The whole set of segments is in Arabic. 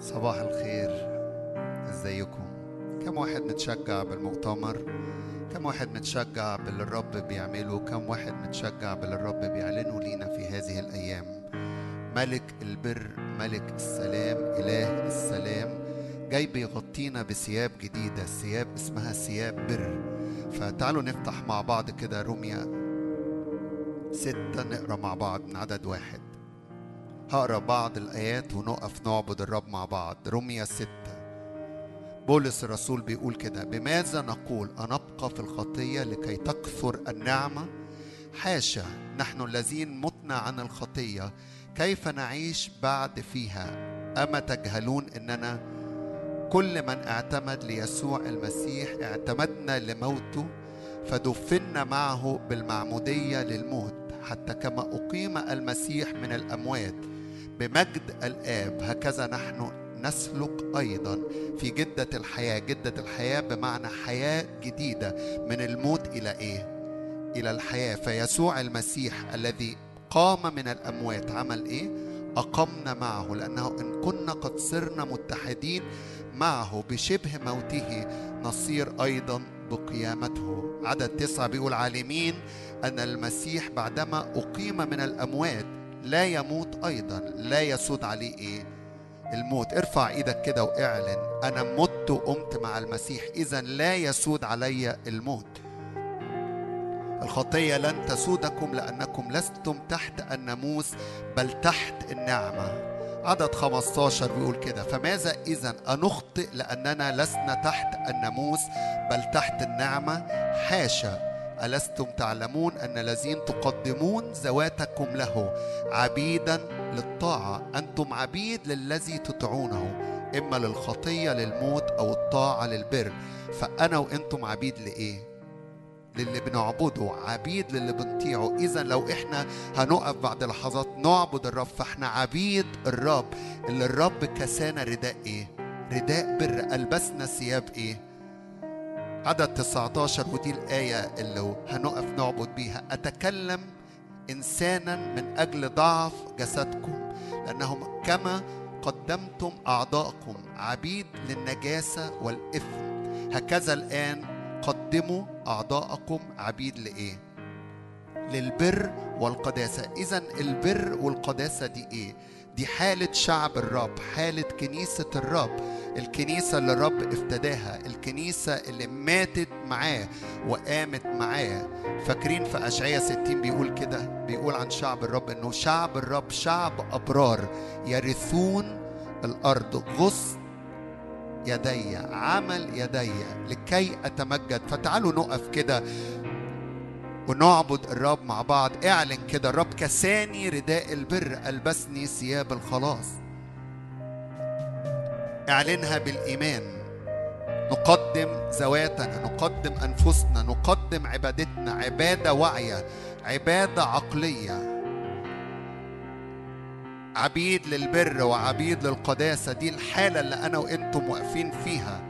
صباح الخير. ازيكم؟ كم واحد متشجع بالمؤتمر؟ كم واحد متشجع باللي الرب بيعمله؟ كم واحد متشجع باللي الرب بيعلنه لينا في هذه الأيام؟ ملك البر ملك السلام إله السلام جاي بيغطينا بثياب جديدة ثياب اسمها ثياب بر. فتعالوا نفتح مع بعض كده روميا ستة نقرأ مع بعض من عدد واحد. هقرأ بعض الآيات ونقف نعبد الرب مع بعض. رمية ستة. بولس الرسول بيقول كده بماذا نقول أنبقى في الخطية لكي تكثر النعمة؟ حاشا نحن الذين متنا عن الخطية كيف نعيش بعد فيها؟ أما تجهلون أننا كل من اعتمد ليسوع المسيح اعتمدنا لموته فدفنا معه بالمعمودية للموت حتى كما أقيم المسيح من الأموات بمجد الآب هكذا نحن نسلك أيضا في جدة الحياة جدة الحياة بمعنى حياة جديدة من الموت إلى إيه؟ إلى الحياة فيسوع المسيح الذي قام من الأموات عمل إيه؟ أقمنا معه لأنه إن كنا قد صرنا متحدين معه بشبه موته نصير أيضا بقيامته عدد تسعة بيقول عالمين أن المسيح بعدما أقيم من الأموات لا يموت أيضا. لا يسود عليه إيه؟ الموت. ارفع إيدك كده واعلن. أنا مت وقمت مع المسيح. اذا لا يسود علي الموت. الخطية لن تسودكم لأنكم لستم تحت الناموس بل تحت النعمة. عدد 15 بيقول كده. فماذا اذا أنخطئ لأننا لسنا تحت الناموس بل تحت النعمة؟ حاشا. ألستم تعلمون أن الذين تقدمون ذواتكم له عبيدا للطاعة أنتم عبيد للذي تطيعونه إما للخطية للموت أو الطاعة للبر فأنا وأنتم عبيد لإيه؟ للي بنعبده عبيد للي بنطيعه إذا لو إحنا هنقف بعد لحظات نعبد الرب فإحنا عبيد الرب اللي الرب كسانا رداء إيه؟ رداء بر ألبسنا ثياب إيه؟ عدد 19 ودي الآية اللي هنقف نعبد بيها أتكلم إنسانا من أجل ضعف جسدكم لأنهم كما قدمتم أعضاءكم عبيد للنجاسة والإثم هكذا الآن قدموا أعضاءكم عبيد لإيه؟ للبر والقداسة إذا البر والقداسة دي إيه؟ دي حالة شعب الرب حالة كنيسة الرب. الكنيسة اللي الرب افتداها الكنيسة اللي ماتت معاه وقامت معاه. فاكرين في أشعية 60 بيقول كده؟ بيقول عن شعب الرب إنه شعب الرب شعب أبرار. يرثون الأرض. غصن يدي عمل يدي لكي أتمجد. فتعالوا نقف كده. ونعبد الرب مع بعض. اعلن كده الرب كساني رداء البر ألبسني ثياب الخلاص. اعلنها بالإيمان. نقدم ذواتنا نقدم أنفسنا نقدم عبادتنا. عبادة واعية عبادة عقلية. عبيد للبر وعبيد للقداسة. دي الحالة اللي أنا وإنتم واقفين فيها.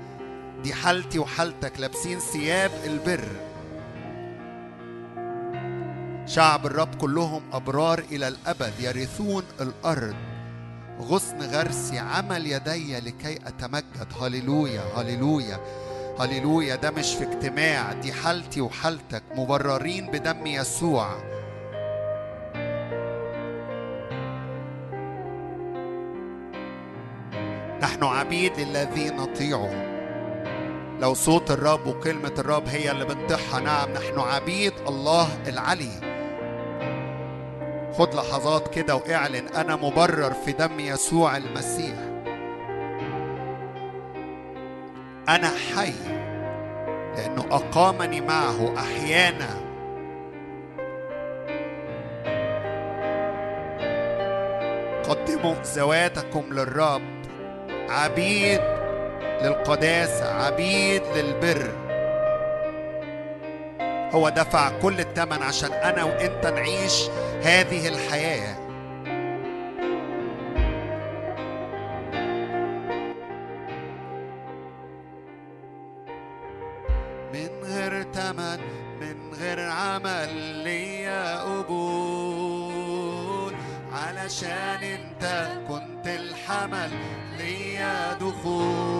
دي حالتي وحالتك لابسين ثياب البر. شعب الرب كلهم أبرار إلى الأبد يرثون الأرض. غصن غرسي عمل يدي لكي أتمجد. هللويا هللويا هللويا. ده مش في اجتماع دي حالتي وحالتك. مبررين بدم يسوع. نحن عبيد للذي نطيعه. لو صوت الرب وكلمة الرب هي اللي بنطيعها نعم نحن عبيد الله العلي. خد لحظات كده واعلن أنا مبرر في دم يسوع المسيح. أنا حي لأنه أقامني معه أحيانا. قدموا ذواتكم للرب. عبيد للقداسة عبيد للبر. هو دفع كل الثمن عشان أنا وأنت نعيش هذه الحياة. من غير تمن من غير عمل ليا قبول. علشان أنت كنت الحمل ليا دخول.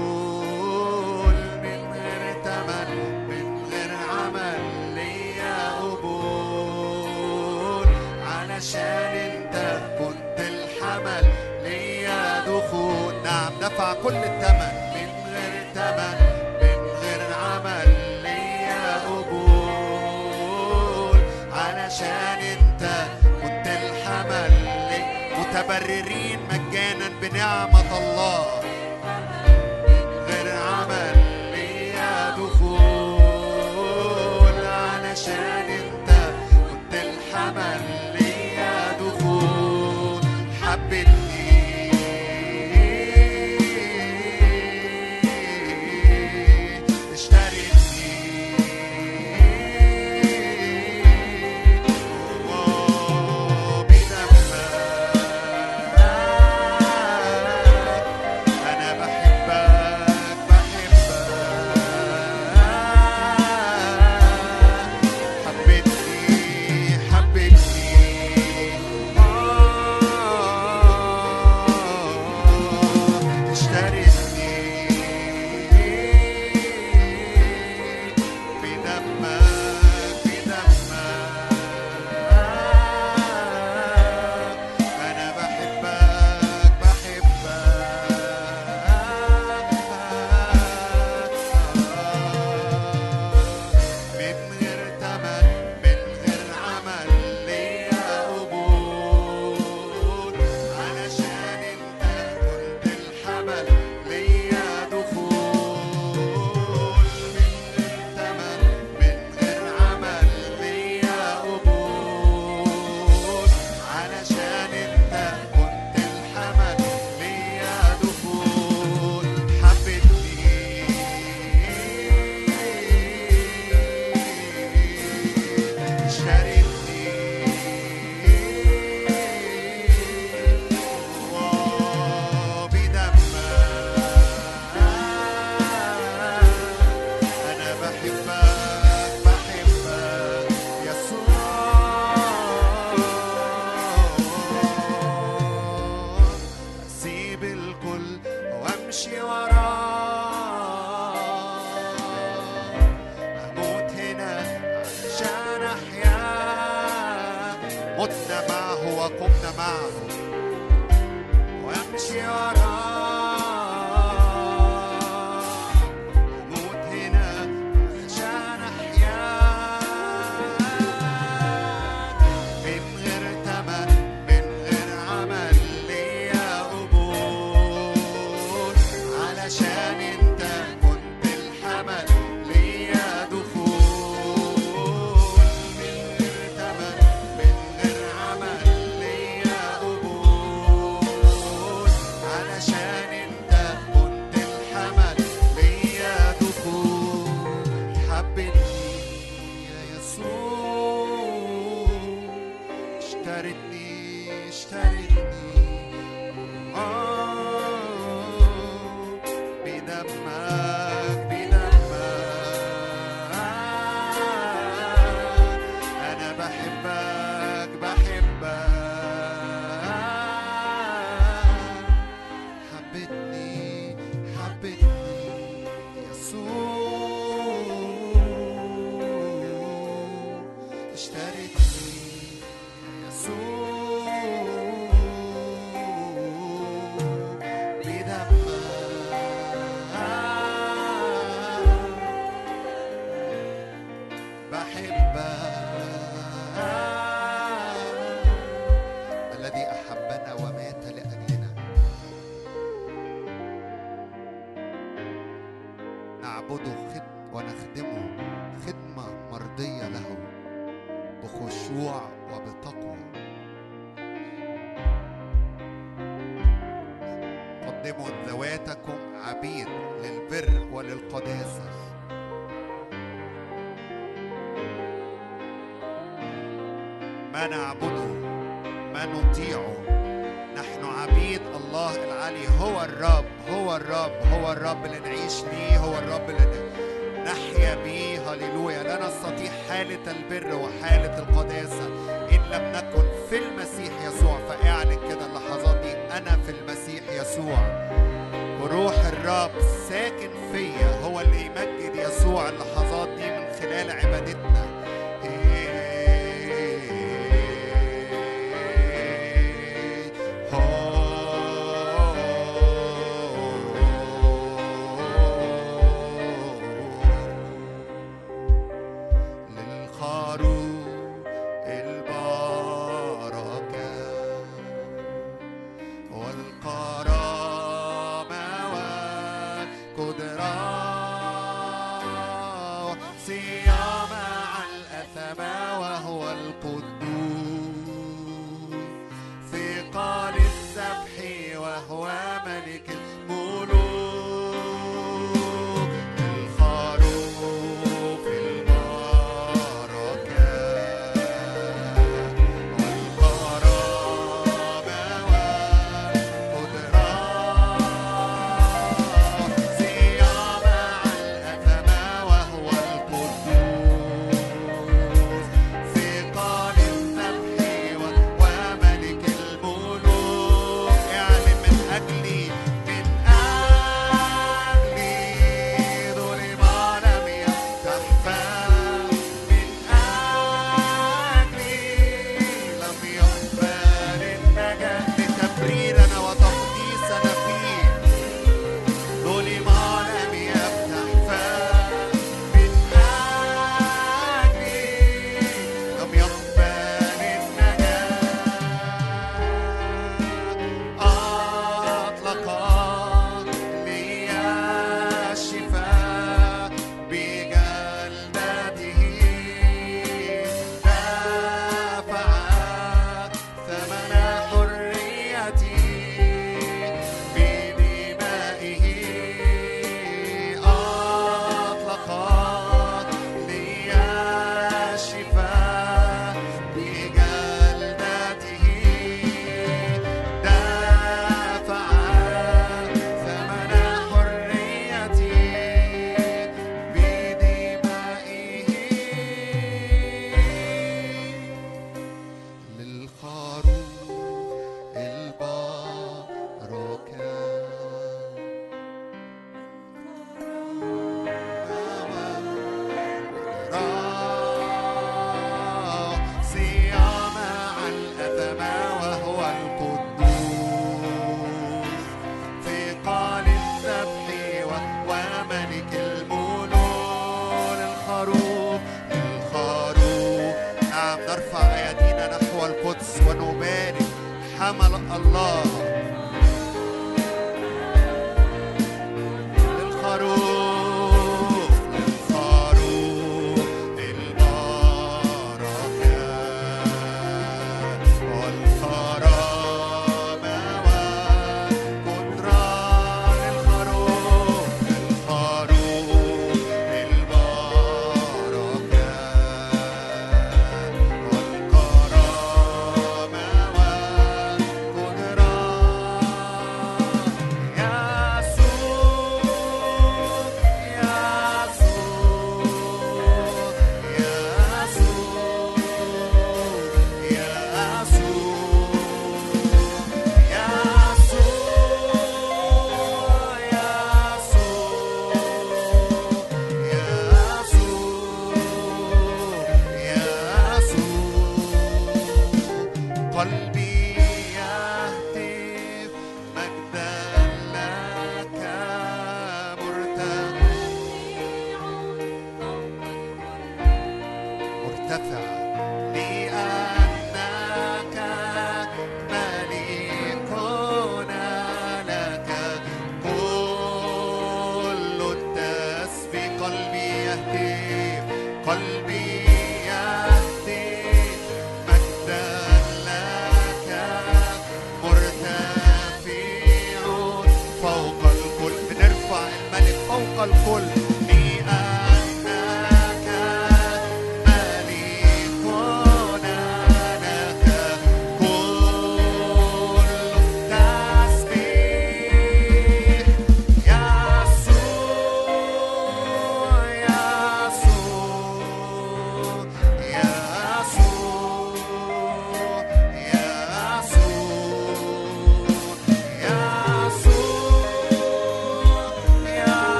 دفع كل الثمن. من غير ثمن من غير عمل ليا قبول علشان انت كنت الحمل. متبررين مجانا بنعمة الله. من غير عمل ليا دخول علشان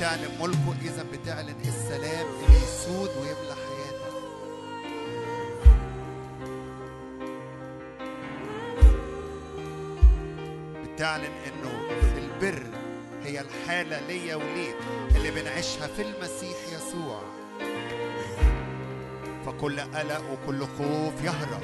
بتعلن ملكه إذا بتعلن السلام اللي يسود ويملى حياتك بتعلن إنه البر هي الحالة ليا وليك اللي بنعيشها في المسيح يسوع. فكل قلق وكل خوف يهرب.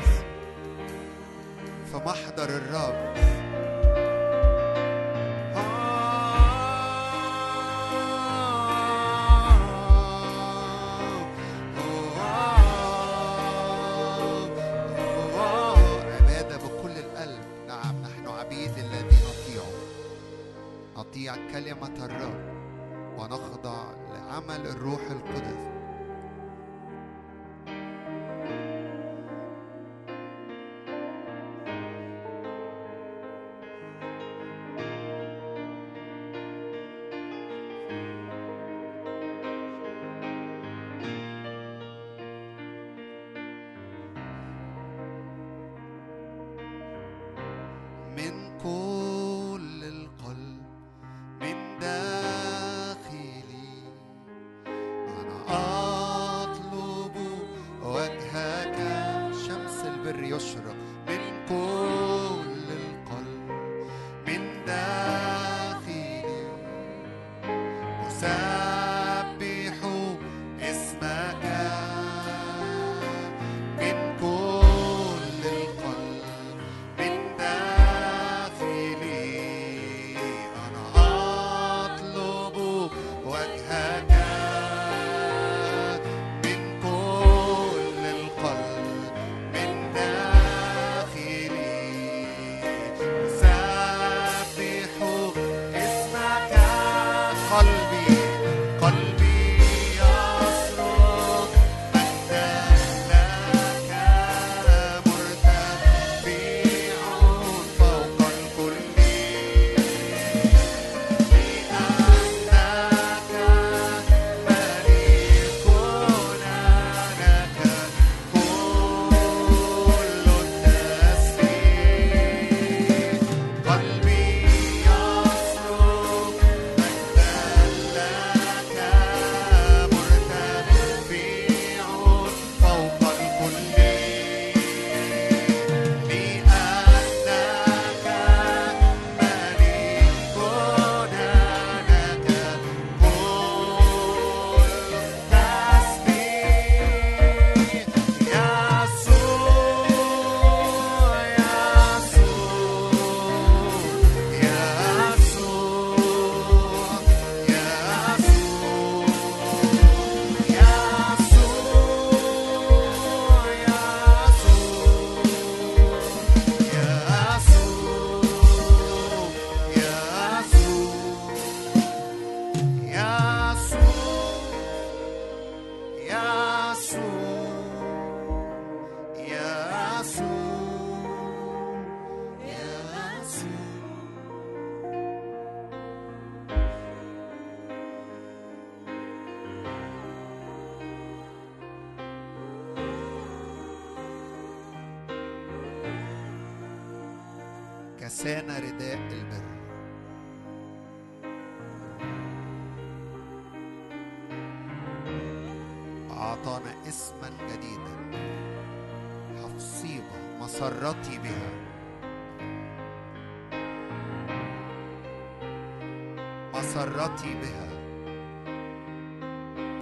مسرتي بها.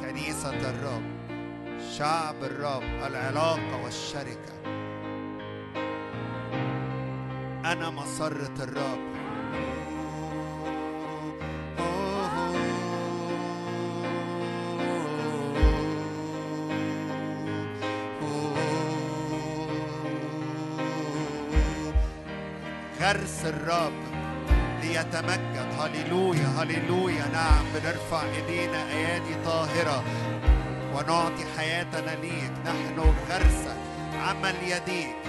كنيسة الرب شعب الرب العلاقة والشركة. أنا مسرة الرب. غرس الرب. ليتمجد هللويا هللويا. نعم بنرفع إيدينا أيادي طاهرة ونعطي حياتنا ليك. نحن غرسك عمل يديك.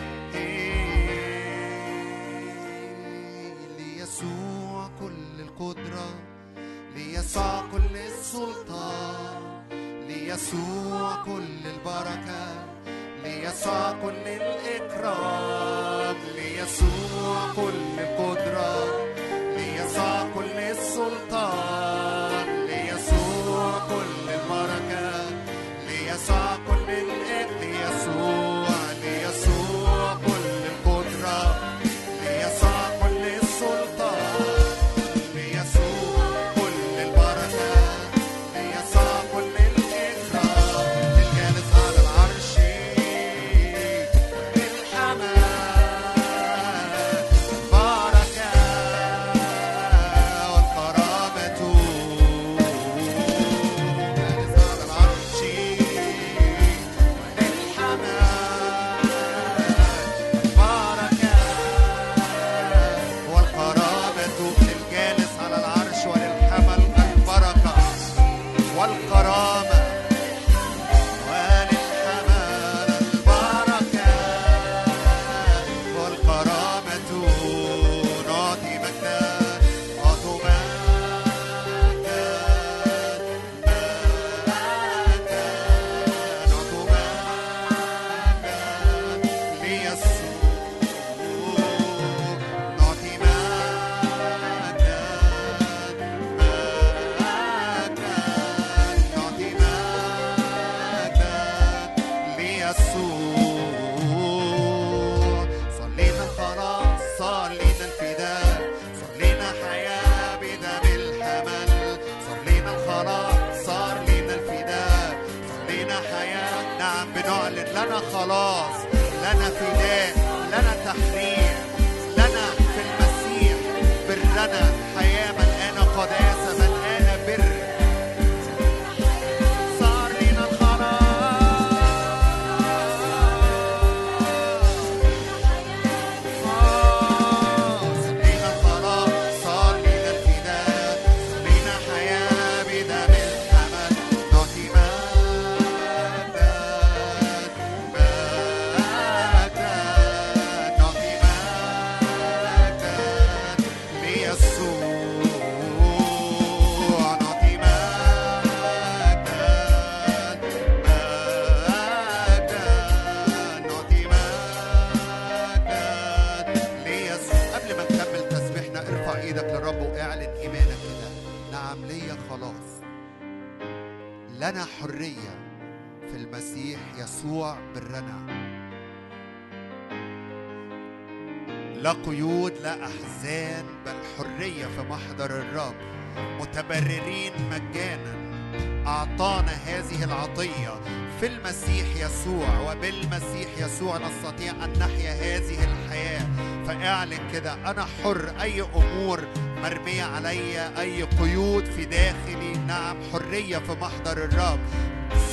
كده. أنا حر. أي أمور مرمية علي أي قيود في داخلي نعم حرية في محضر الرب.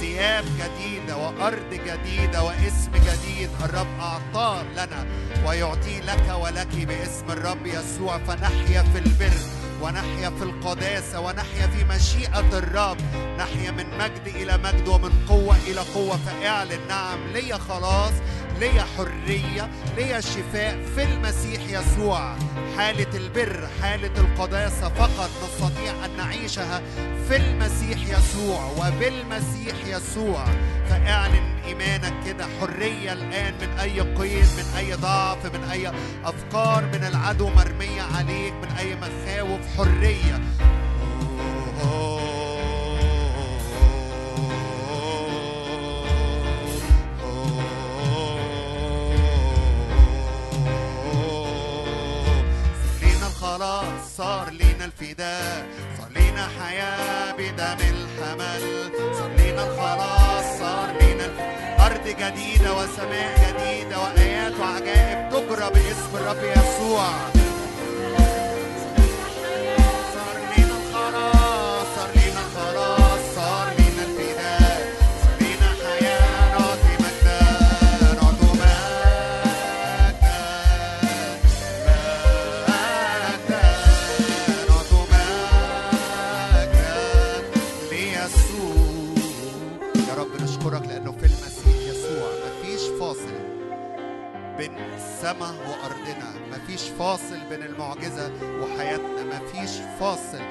ثياب جديدة وأرض جديدة واسم جديد الرب أعطاه لنا ويعطيه لك ولك باسم الرب يسوع. فنحيا في البر ونحيا في القداسة ونحيا في مشيئة الرب. نحيا من مجد إلى مجد ومن قوة إلى قوة. فاعلن نعم ليا خلاص. ليا حرية ليا شفاء في المسيح يسوع. حالة البر حالة القداسة فقط نستطيع أن نعيشها في المسيح يسوع وبالمسيح يسوع. فأعلن إيمانك كده حرية الآن من أي قيد من أي ضعف من أي أفكار من العدو مرمية عليك من أي مخاوف حرية. صار لينا الخلاص صار لينا الفداء صار بدم الحمل صار لينا الخلاص صار لينا أرض جديدة وسماء جديدة وآيات وعجائب تجرى باسم الرب يسوع. السماء وأرضنا. مفيش فاصل بين المعجزة وحياتنا. مفيش فاصل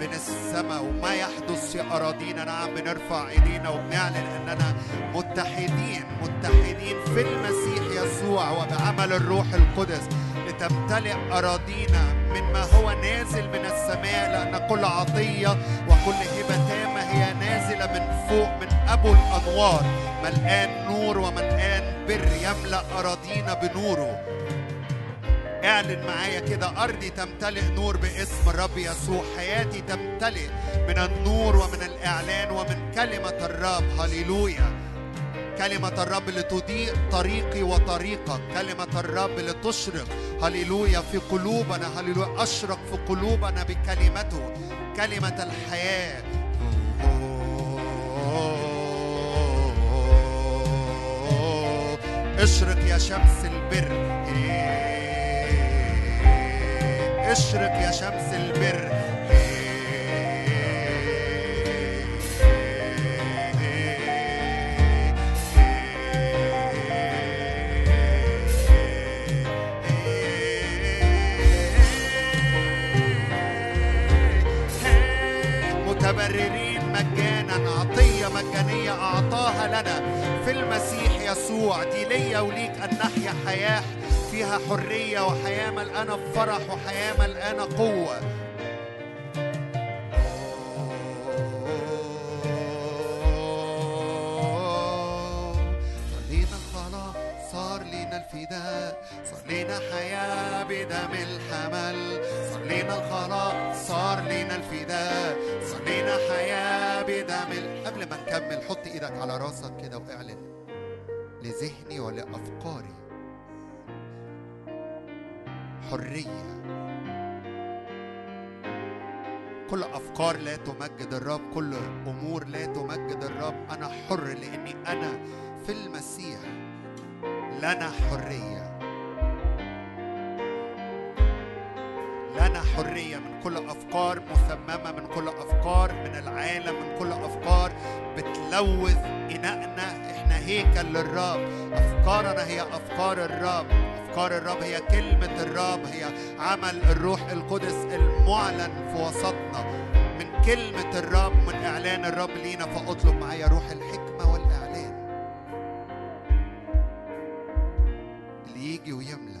بين السماء. وما يحدث في أراضينا. نعم بنرفع إيدينا وبنعلن أننا متحدين متحدين في المسيح يسوع وبعمل الروح القدس لتمتلئ أراضينا مما هو نازل من السماء. لأن كل عطية وكل هبة نازلة من فوق من أبو الأنوار. ملآن نور وملآن بر يملأ أراضينا بنوره. اعلن معايا كده أرضي تمتلئ نور باسم الرب يسوع. حياتي تمتلئ من النور ومن الإعلان ومن كلمة الرب. هللويا. كلمة الرب لتضيء طريقي وطريقك. كلمة الرب لتشرق. هللويا. في قلوبنا هللويا أشرق في قلوبنا بكلمته. كلمة الحياة. اشرق يا شمس البر اشرق يا شمس البر متبررين مجانا عطية مجانية أعطاها لنا في المسيح يسوع دي ليا وليك أن نحيا حياة فيها حرية وحياة ملقانة بفرح وحياة ملقانة قوة. الفداء صار لينا حياة بدم الحمل. صار لينا الخلاص صار لينا الفداء صار لينا حياة بدم ال... قبل ما نكمل حط إيدك على راسك كده واعلن. لذهني ولأفكاري. حرية. كل أفكار لا تمجد الرب كل أمور لا تمجد الرب. أنا حر لأني أنا في المسيح. لنا حرية. لنا حرية من كل أفكار مثممة من كل أفكار من العالم من كل أفكار بتلوث إناءنا. إحنا هيكل للرب. أفكارنا هي أفكار الرب. أفكار الرب هي كلمة الرب. هي عمل الروح القدس المعلن في وسطنا. من كلمة الرب من إعلان الرب لينا. فأطلب معايا روح الحكمة والإعلان. يجي ويملأ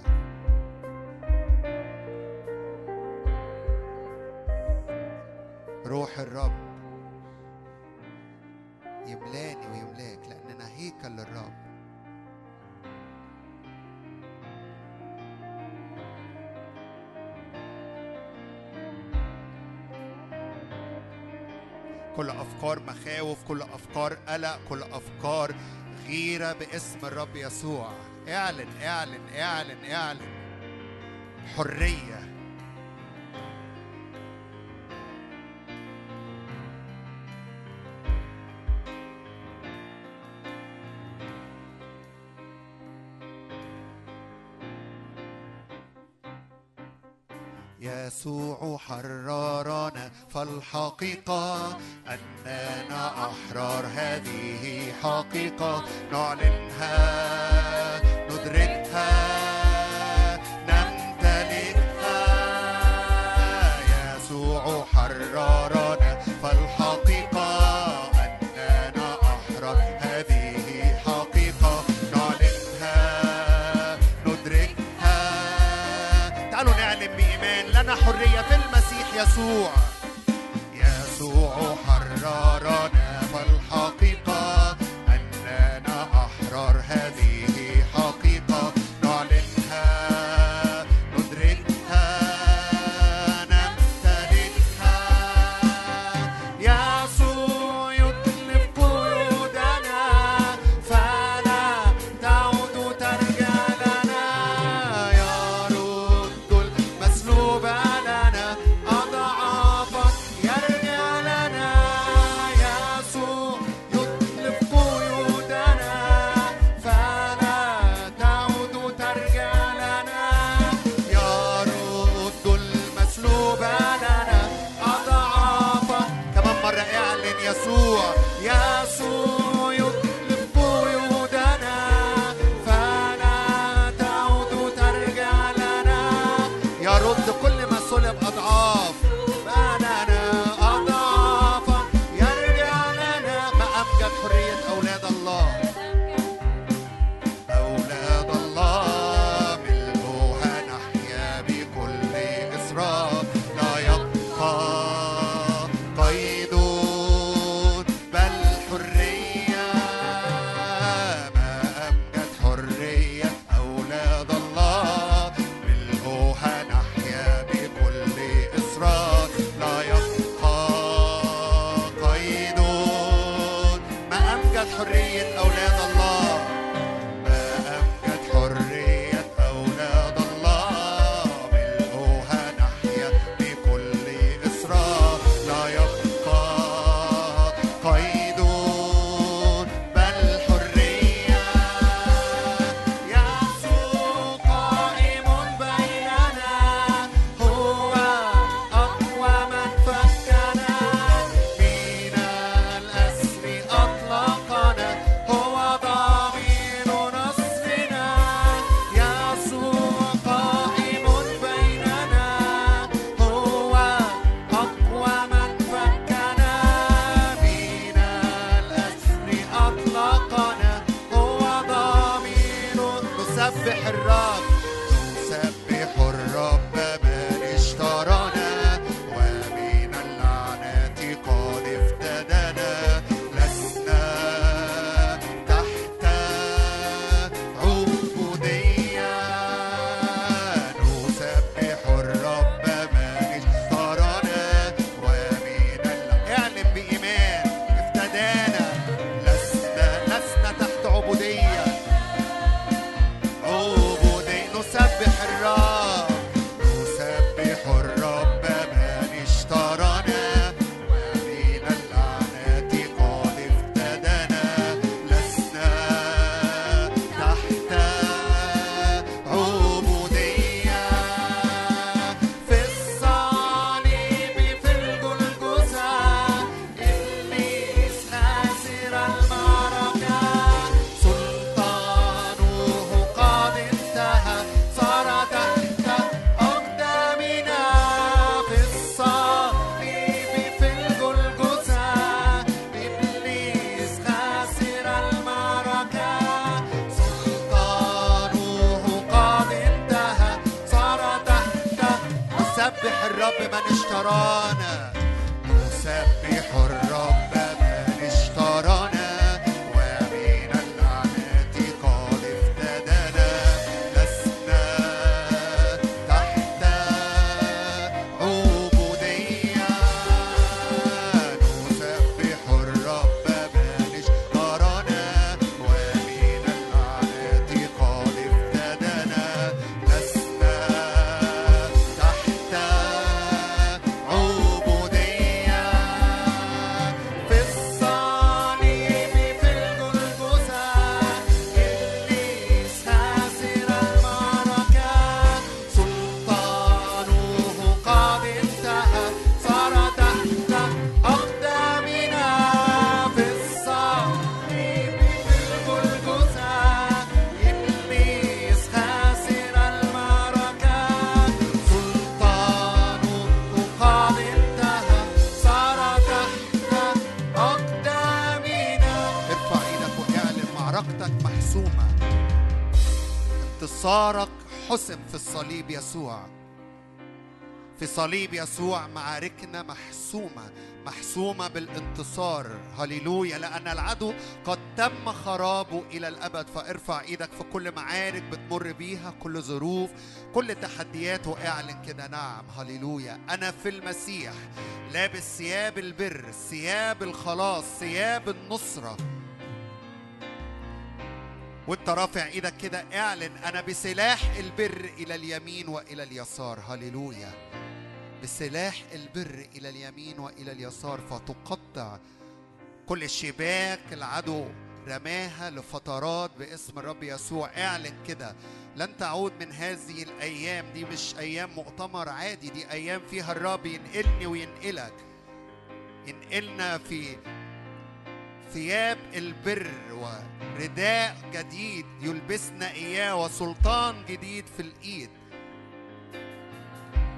روح الرب يملاني ويملاك لأننا هيكل للرب. كل أفكار مخاوف كل أفكار قلق كل أفكار غيرة باسم الرب يسوع. اعلن اعلن اعلن اعلن. حرية. يسوع حررنا فالحقيقة أننا أحرار هذه حقيقة. نعلنها ندركها. المسيح في صليب يسوع معاركنا محسومة محسومة بالانتصار. هللويا لأن العدو قد تم خرابه إلى الأبد. فارفع إيدك في كل معارك بتمر بيها كل ظروف كل تحديات وإعلن كده. نعم هللويا. أنا في المسيح لابس ثياب البر ثياب الخلاص ثياب النصرة. وانت رافع إيدك كده اعلن أنا بسلاح البر إلى اليمين وإلى اليسار. هللويا. بسلاح البر إلى اليمين وإلى اليسار فتقطع كل شباك العدو رماها لفترات باسم الرب يسوع. اعلن كده لن تعود من هذه الأيام. دي مش أيام مؤتمر عادي دي أيام فيها الرب ينقلني وينقلك. ينقلنا في ثياب البر ورداء جديد يلبسنا إياه وسلطان جديد في الإيد.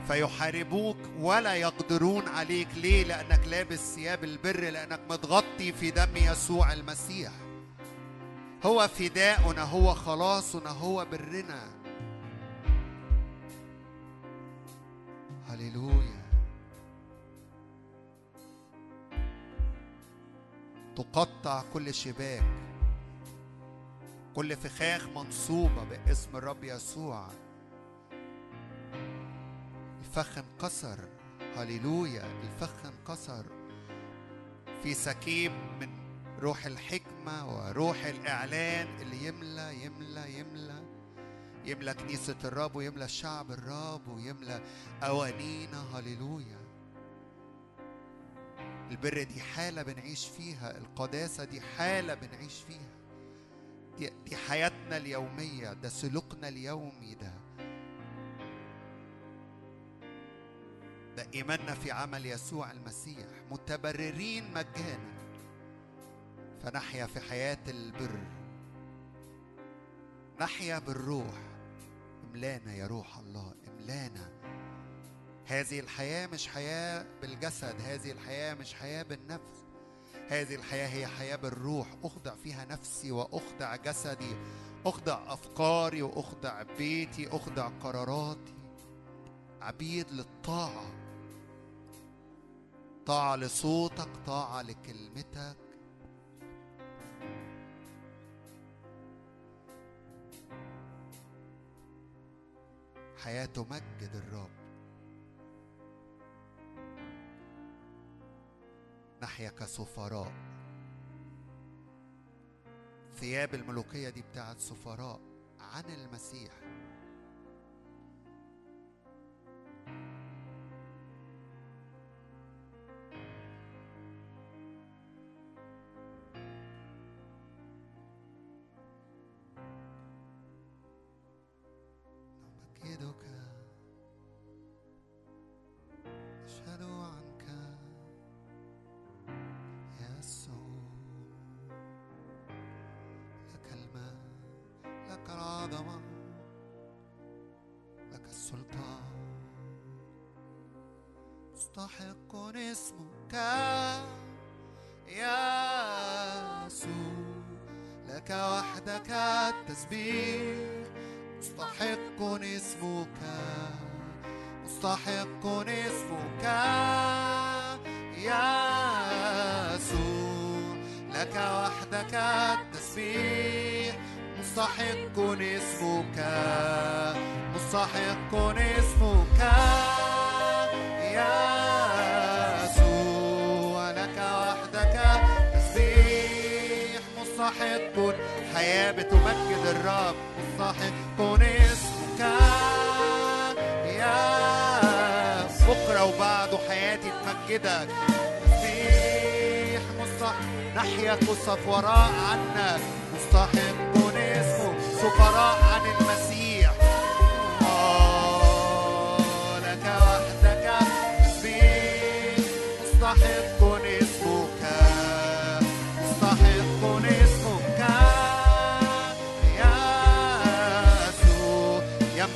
فيحاربوك ولا يقدرون عليك. ليه؟ لأنك لابس ثياب البر لأنك متغطي في دم يسوع المسيح. هو فداؤنا هو خلاصنا هو برنا. هللويا. تقطع كل شباك. كل فخاخ منصوبة باسم الرب يسوع. الفخ انكسر. هللويا الفخ انكسر. في سكيب من روح الحكمة وروح الإعلان اللي يملى يملى يملى. يملى كنيسة الرب ويملى الشعب الرب ويملى أوانينا. هللويا. البر دي حالة بنعيش فيها القداسة دي حالة بنعيش فيها. دي, دي حياتنا اليومية ده سلوكنا اليومي ده إيماننا في عمل يسوع المسيح. متبررين مجانا. فنحيا في حياة البر. نحيا بالروح. املانا يا روح الله. املانا. هذه الحياة مش حياة بالجسد. هذه الحياة مش حياة بالنفس. هذه الحياة هي حياة بالروح. أخضع فيها نفسي وأخضع جسدي. أخضع أفكاري وأخضع بيتي. أخضع قراراتي. عبيد للطاعة. طاعة لصوتك طاعة لكلمتك. حياة تمجد الرب. نحيا كسفراء. ثياب الملوكية دي بتاعت سفراء عن المسيح. مستحق اسمك يا يسوع لك وحدك التسبيح. مستحق اسمك مستحق اسمك يا يسوع لك وحدك التسبيح. مستحق اسمك مستحق اسمك يا مستحق حياة بتمجد الرب. مستحق اسمك يا بكرة وبعده حياتي تمجدك. تسبيح مستحق نحيا كسفراء عنك مستحق اسمه سفراء عن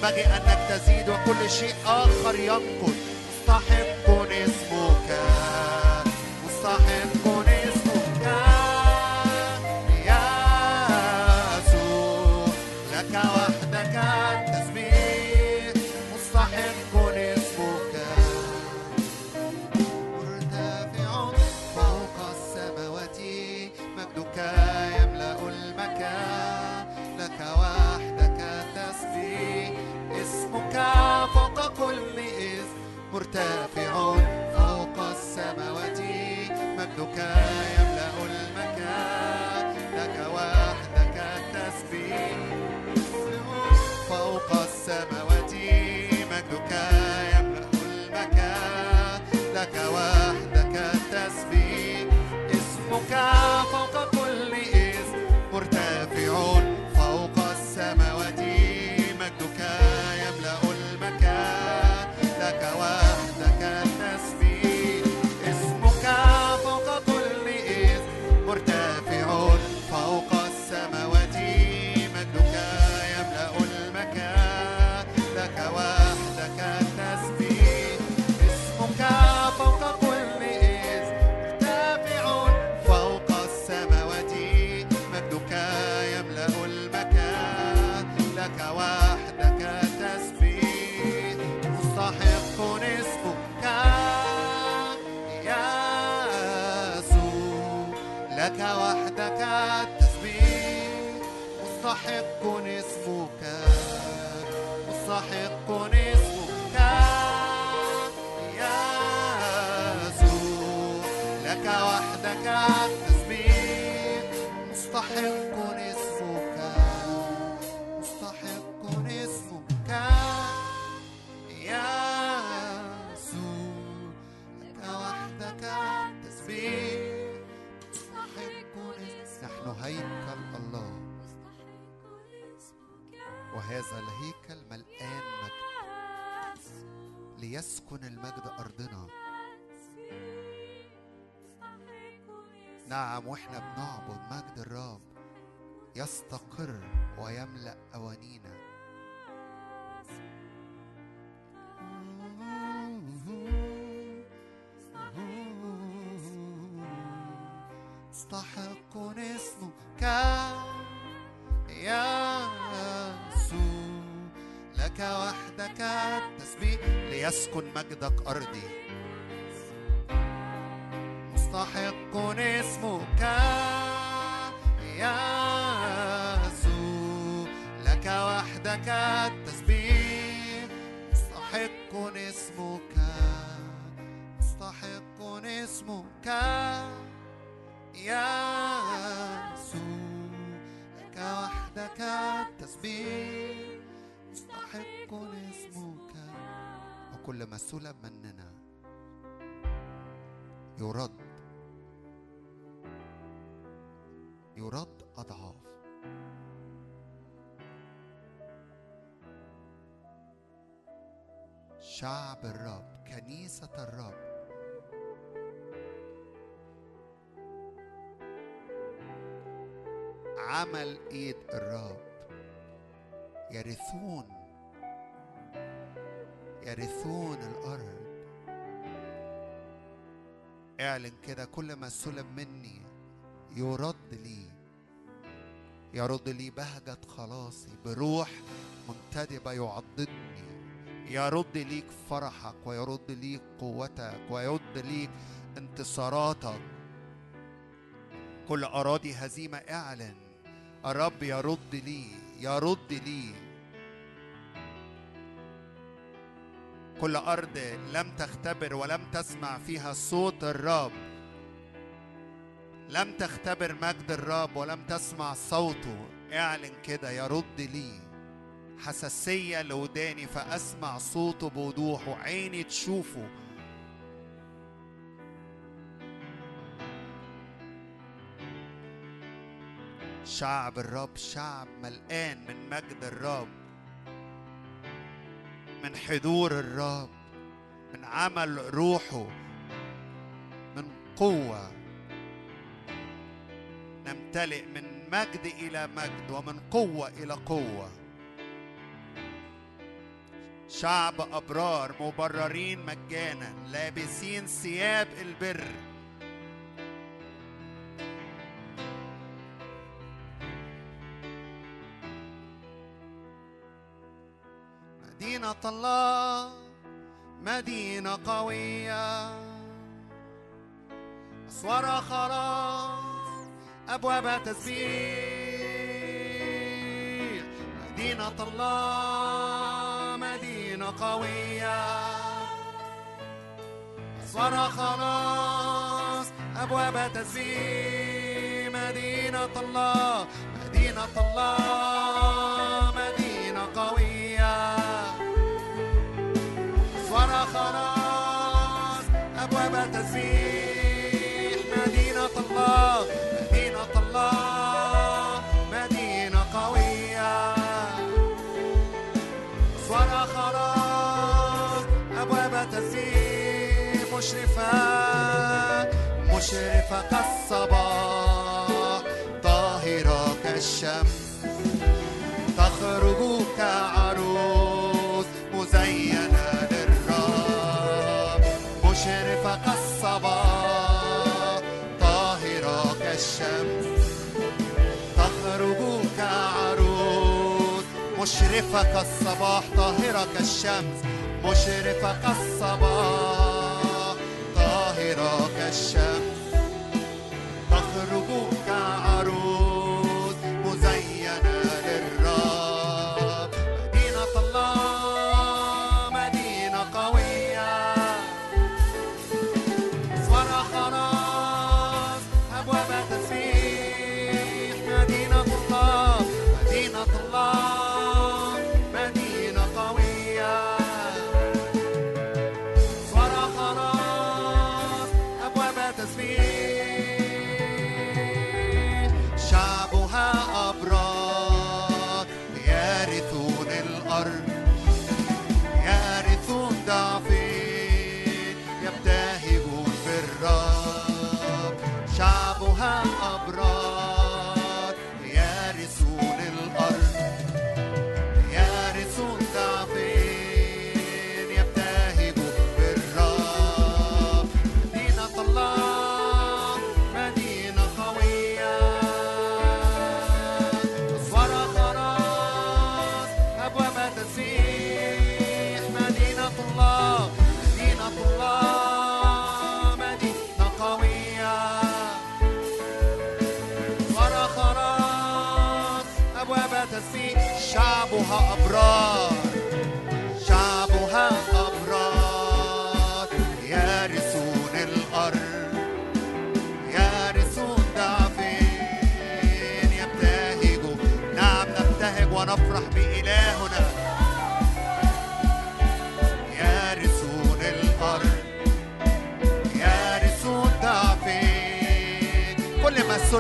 ينبغي أنك تزيد وكل شيء آخر ينقص مستحق. مجدك وهذا الهيكل ملآن مجد. ليسكن المجد أرضنا. نعم وإحنا بنعبد مجد الرب. يستقر ويملأ أوانينا. مستحق اسمك يا لك وحدك التسبيح ليسكن مجدك أرضي. مستحق اسمك يسوع لك وحدك التسبيح. مستحق اسمك. مستحق اسمك يا وكل ما سلب مننا. يرد. يرد أضعاف. شعب الرب كنيسة الرب. عمل إيد الرب. يرثون يرثون الأرض. اعلن كده كل ما سلب مني يرد لي يرد لي بهجة خلاصي بروح منتدبة يعضدني. يرد ليك فرحك ويرد ليك قوتك ويرد ليك انتصاراتك. كل أراضي هزيمة اعلن الرب يرد لي يرد لي. كل أرض لم تختبر ولم تسمع فيها صوت الرب. لم تختبر مجد الرب ولم تسمع صوته. اعلن كده يرد لي. حساسية لوداني فأسمع صوته بوضوح وعيني تشوفه. شعب الرب شعب ملقان من مجد الرب. من حضور الرب من عمل روحه من قوة. نمتلئ من مجد إلى مجد ومن قوة إلى قوة. شعب أبرار مبررين مجانا لابسين ثياب البر. مدينة الله مدينة قوية. أسوار خلاص أبواب تسبيح. مدينة الله مدينة قوية. أسوار خلاص أبواب تسبيح. مدينة الله مدينة الله. مشرفة مشرفة كالصباح طاهرة كالشمس تخرج كعروس مزينة للرب. مشرفة كالصباح طاهرة كالشمس تخرج كعروس مشرفة كالصباح طاهرة كالشمس مشرفة كالصباح كالشمس تخرج كعروس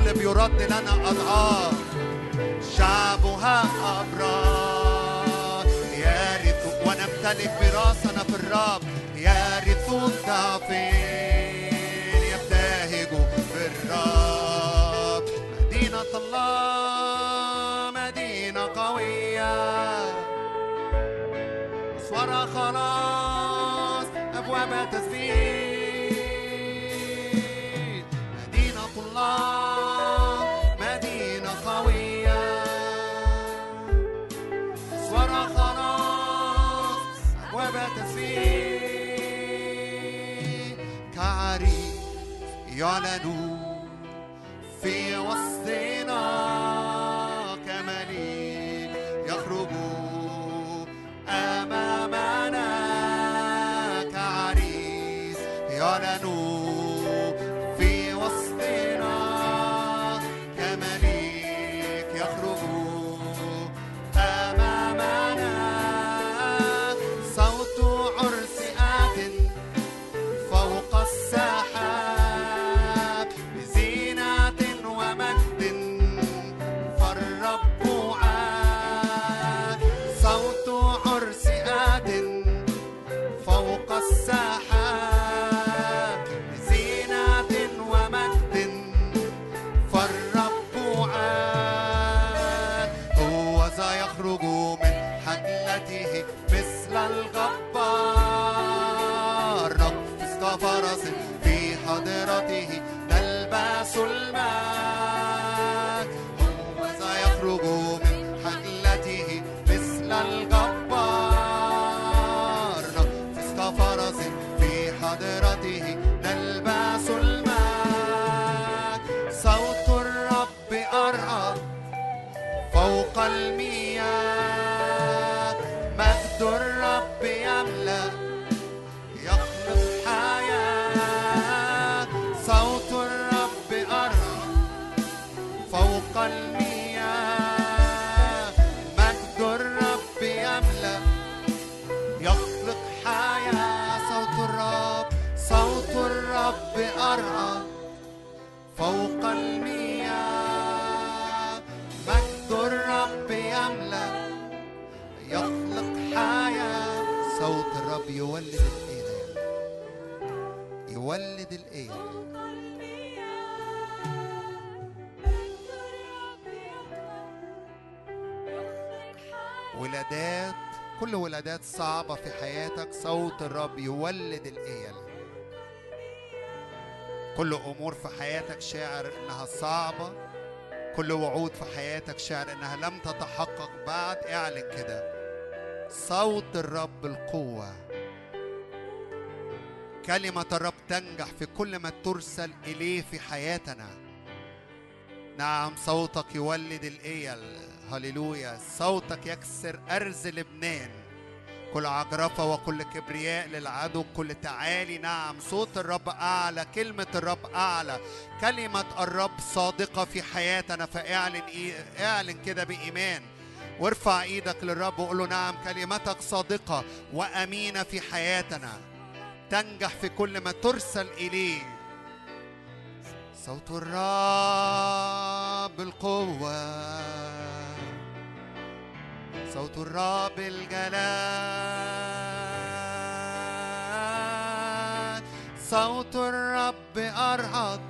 السلم يرد لنا أضعاف شعبها أبرار. يرث ونمتلك براسنا في الرب يرثون ضعفين يبتهجوا بالرب مدينة الله مدينة قوية. أسوارها خلاص أبواب تسبيح يعلن في وسطنا كمليك يخرج أمامنا كعريس. يعلن صعبة في حياتك صوت الرب يولد الإيل كل أمور في حياتك شاعر إنها صعبة. كل وعود في حياتك شاعر إنها لم تتحقق. بعد اعلن كده. صوت الرب القوة. كلمة الرب تنجح في كل ما ترسل إليه في حياتنا. نعم صوتك يولد الإيل هللويا. صوتك يكسر أرز لبنان. كل عجرفة وكل كبرياء للعدو كل تعالي. نعم صوت الرب أعلى كلمة الرب أعلى كلمة الرب صادقة في حياتنا. فاعلن اعلن كده بإيمان. وارفع إيدك للرب وقول له نعم كلمتك صادقة وأمينة في حياتنا. تنجح في كل ما ترسل إليه. صوت الرب القوة. صوت الرب الجلال. صوت الرب أرعد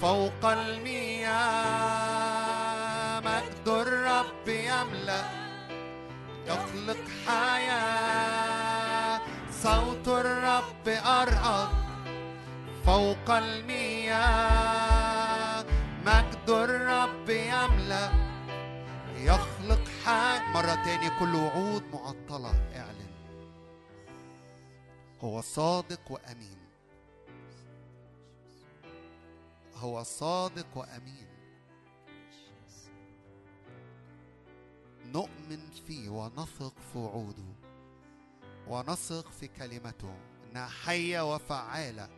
فوق المياه مجد الرب يملأ يخلق حياة. صوت الرب أرعد فوق المياه مجد الرب يملأ يخلق حياة مرة تاني كل وعود معطلة. اعلن. هو صادق وأمين. هو صادق وأمين. نؤمن فيه ونثق في وعوده. ونثق في كلمته. إنها حية وفعالة.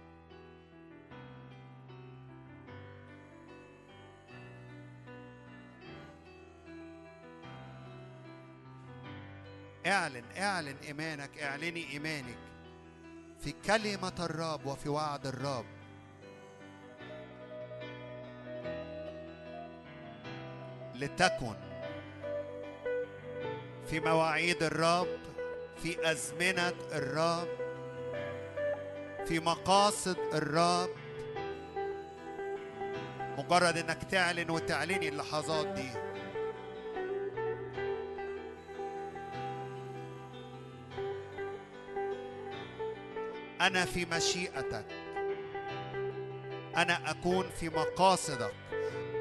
اعلن اعلن إيمانك اعلني إيمانك في كلمة الرب وفي وعد الرب. لتكن في مواعيد الرب في أزمنة الرب في مقاصد الرب. مجرد إنك تعلن وتعلني اللحظات دي. أنا في مشيئتك. أنا أكون في مقاصدك.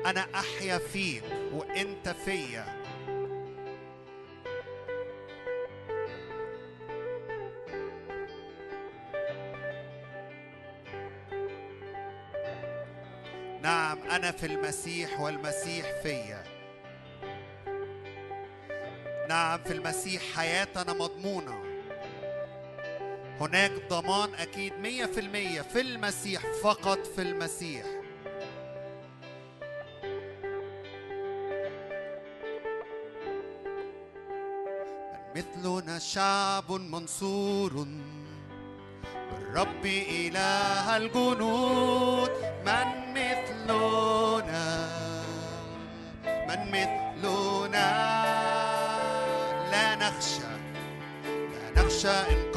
أنا أحيا فيك وأنت فيا. نعم أنا في المسيح والمسيح فيا. نعم في المسيح حياتنا مضمونة. هناك ضمان أكيد مية في المية في المسيح فقط في المسيح. من مثلنا شعب منصور. بالرب إله الجنود. من مثلنا من مثلنا. لا نخشى لا نخشى إن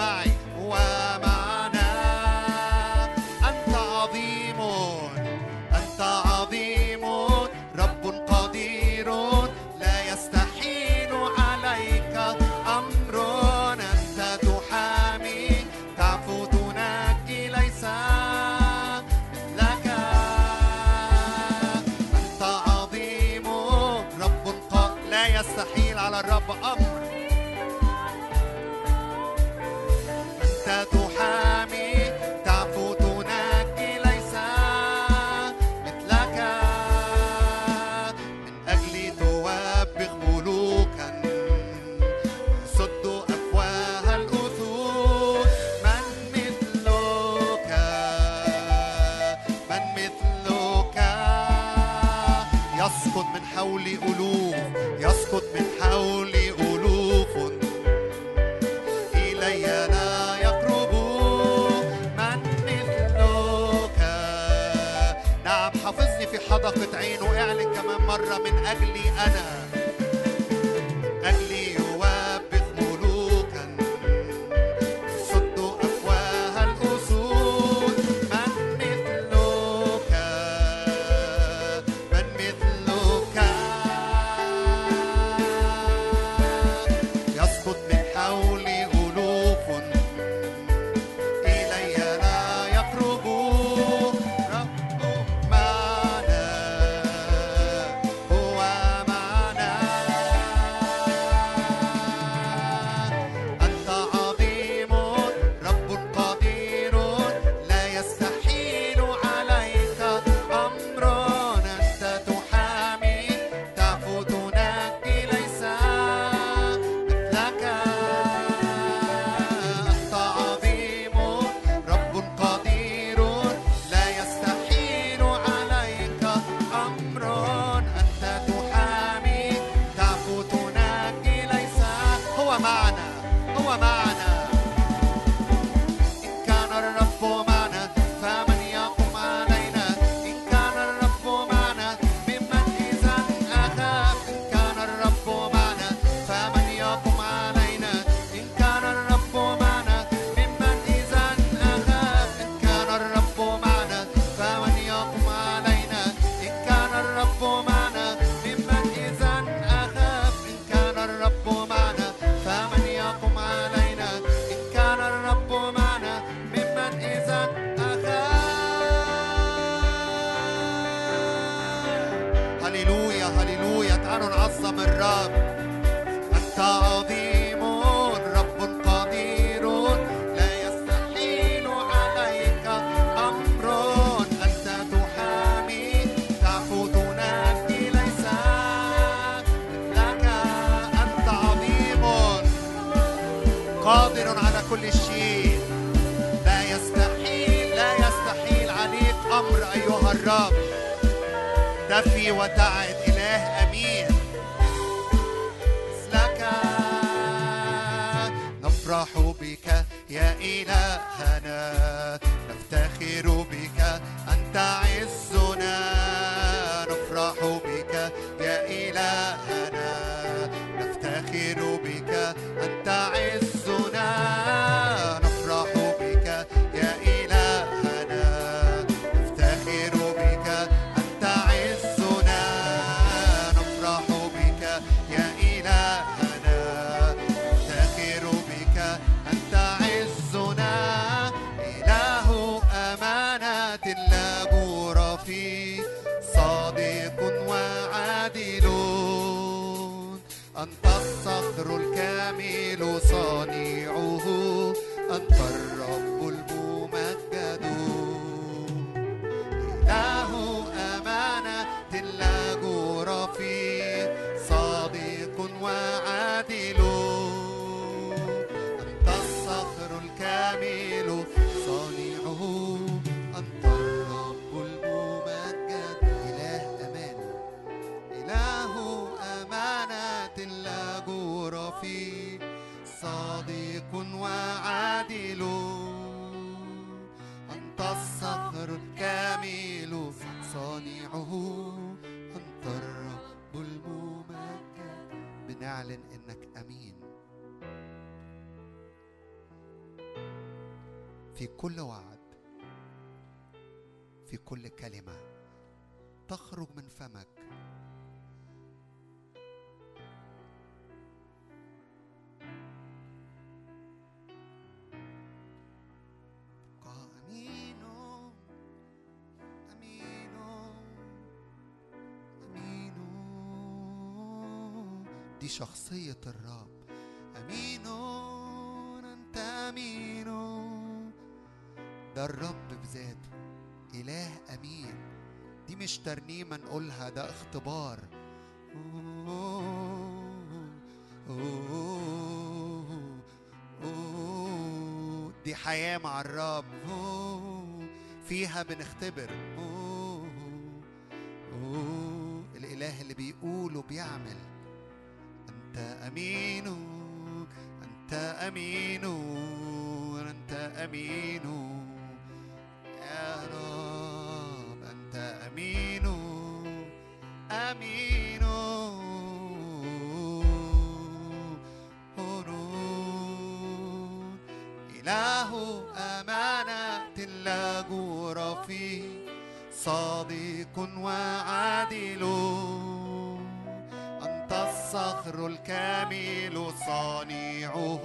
اعلن هو في كل وعد في كل كلمة تخرج من فمك. دي شخصية الرب. أمين أنت أمين. ده الرب بذاته إله أمين. دي مش ترنيمة نقولها ده اختبار. دي حياة مع الرب. فيها بنختبر. الإله اللي بيقول وبيعمل. أنت أمين أنت أمين أنت أمين يا رب أنت أمين أمين. إله أمانة لا جور فيه صادق وعادل. أنت الصخر الكامل صانعه.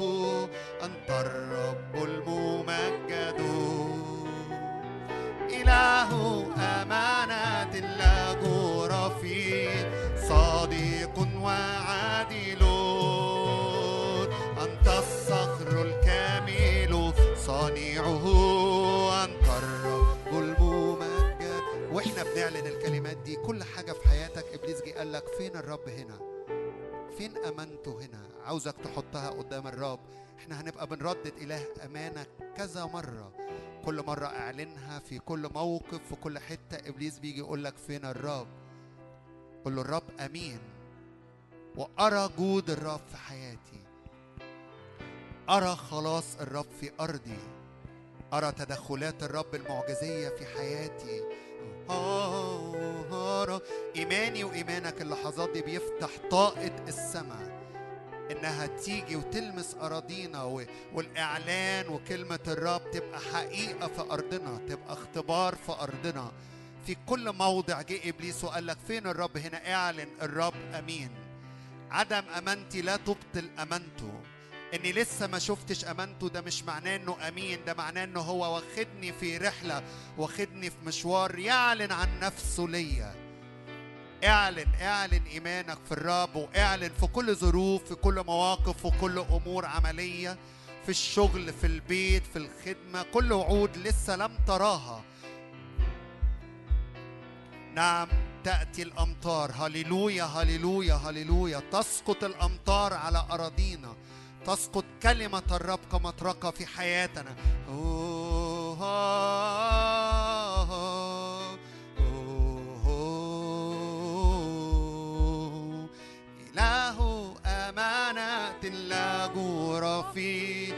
كل حاجة في حياتك إبليس جه قال لك فين الرب هنا؟ فين أمانته هنا؟ عاوزك تحطها قدام الرب. إحنا هنبقى بنردد إله أمانة كذا مرة. كل مرة أعلنها في كل موقف في كل حتة إبليس بيجي يقول لك فين الرب؟ قول له الرب أمين. وأرى جود الرب في حياتي. أرى خلاص الرب في أرضي. أرى تدخلات الرب المعجزية في حياتي. أرى إيماني وإيمانك اللحظات دي بيفتح طاقة السماء. إنها تيجي وتلمس أراضينا والإعلان وكلمة الرب تبقى حقيقة في أرضنا تبقى اختبار في أرضنا. في كل موضع جه إبليس وقال لك فين الرب؟ هنا إعلن الرب أمين. عدم أمانتي لا تبطل أمانته. إني لسه ما شفتش أمانته ده مش معناه إنه أمين ده معناه إنه هو واخدني في رحلة واخدني في مشوار يعلن عن نفسه ليا. اعلن اعلن إيمانك في الرب واعلن في كل ظروف في كل مواقف في كل أمور عملية في الشغل في البيت في الخدمة كل وعود لسه لم تراها. نعم تأتي الأمطار. هللويا هللويا هللويا. تسقط الأمطار على أراضينا. تسقط كلمة الرب كمطرقة في حياتنا. أوه آه أوه إله أمانة لا جور فيه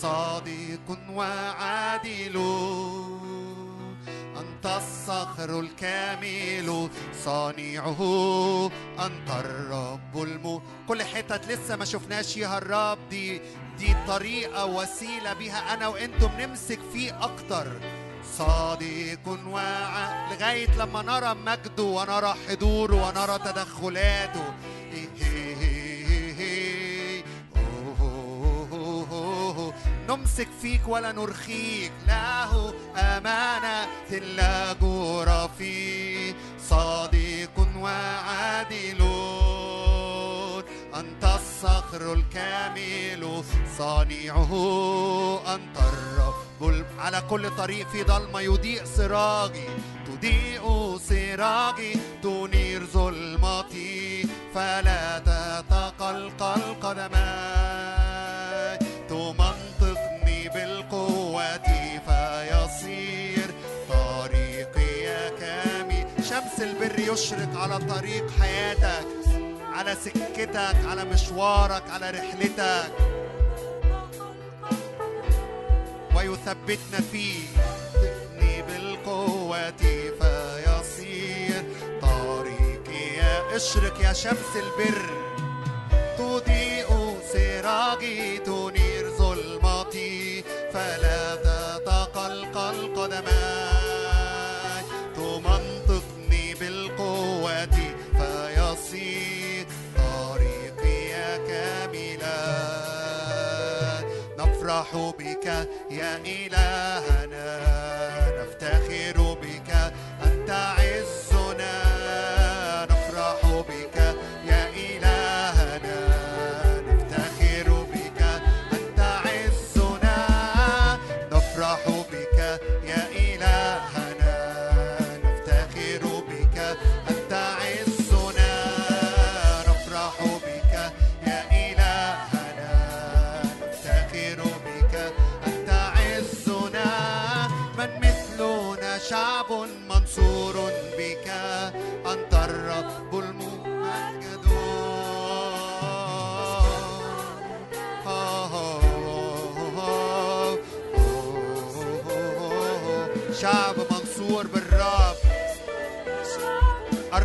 صادق وعادل. أنت الصخر الكامل صانعه أنت الرب الم كل حتت لسه ما شفناش فيها الرب دي دي طريقة وسيلة بيها أنا وأنتم نمسك فيه أكتر. صادق وع لغاية لما نرى مجده ونرى حضوره ونرى تدخلاته. نمسك فيك ولا نرخيك. له أمانة لا جور فيه صادق وعادل. أنت الصخر الكامل. صانعه أنت الرب. على كل طريق في ضلمة يضيء سراجي تضيء سراجي تنير ظلمتي. فلا تتقلقل قدماي يشرق على طريق حياتك على سكتك على مشوارك على رحلتك. ويثبتنا فيه. يثبتني بالقوة فيصير. طريقي يا اشرق يا شمس البر. تضيء سراجي تنير نفرح بك يا إلهنا نفتخر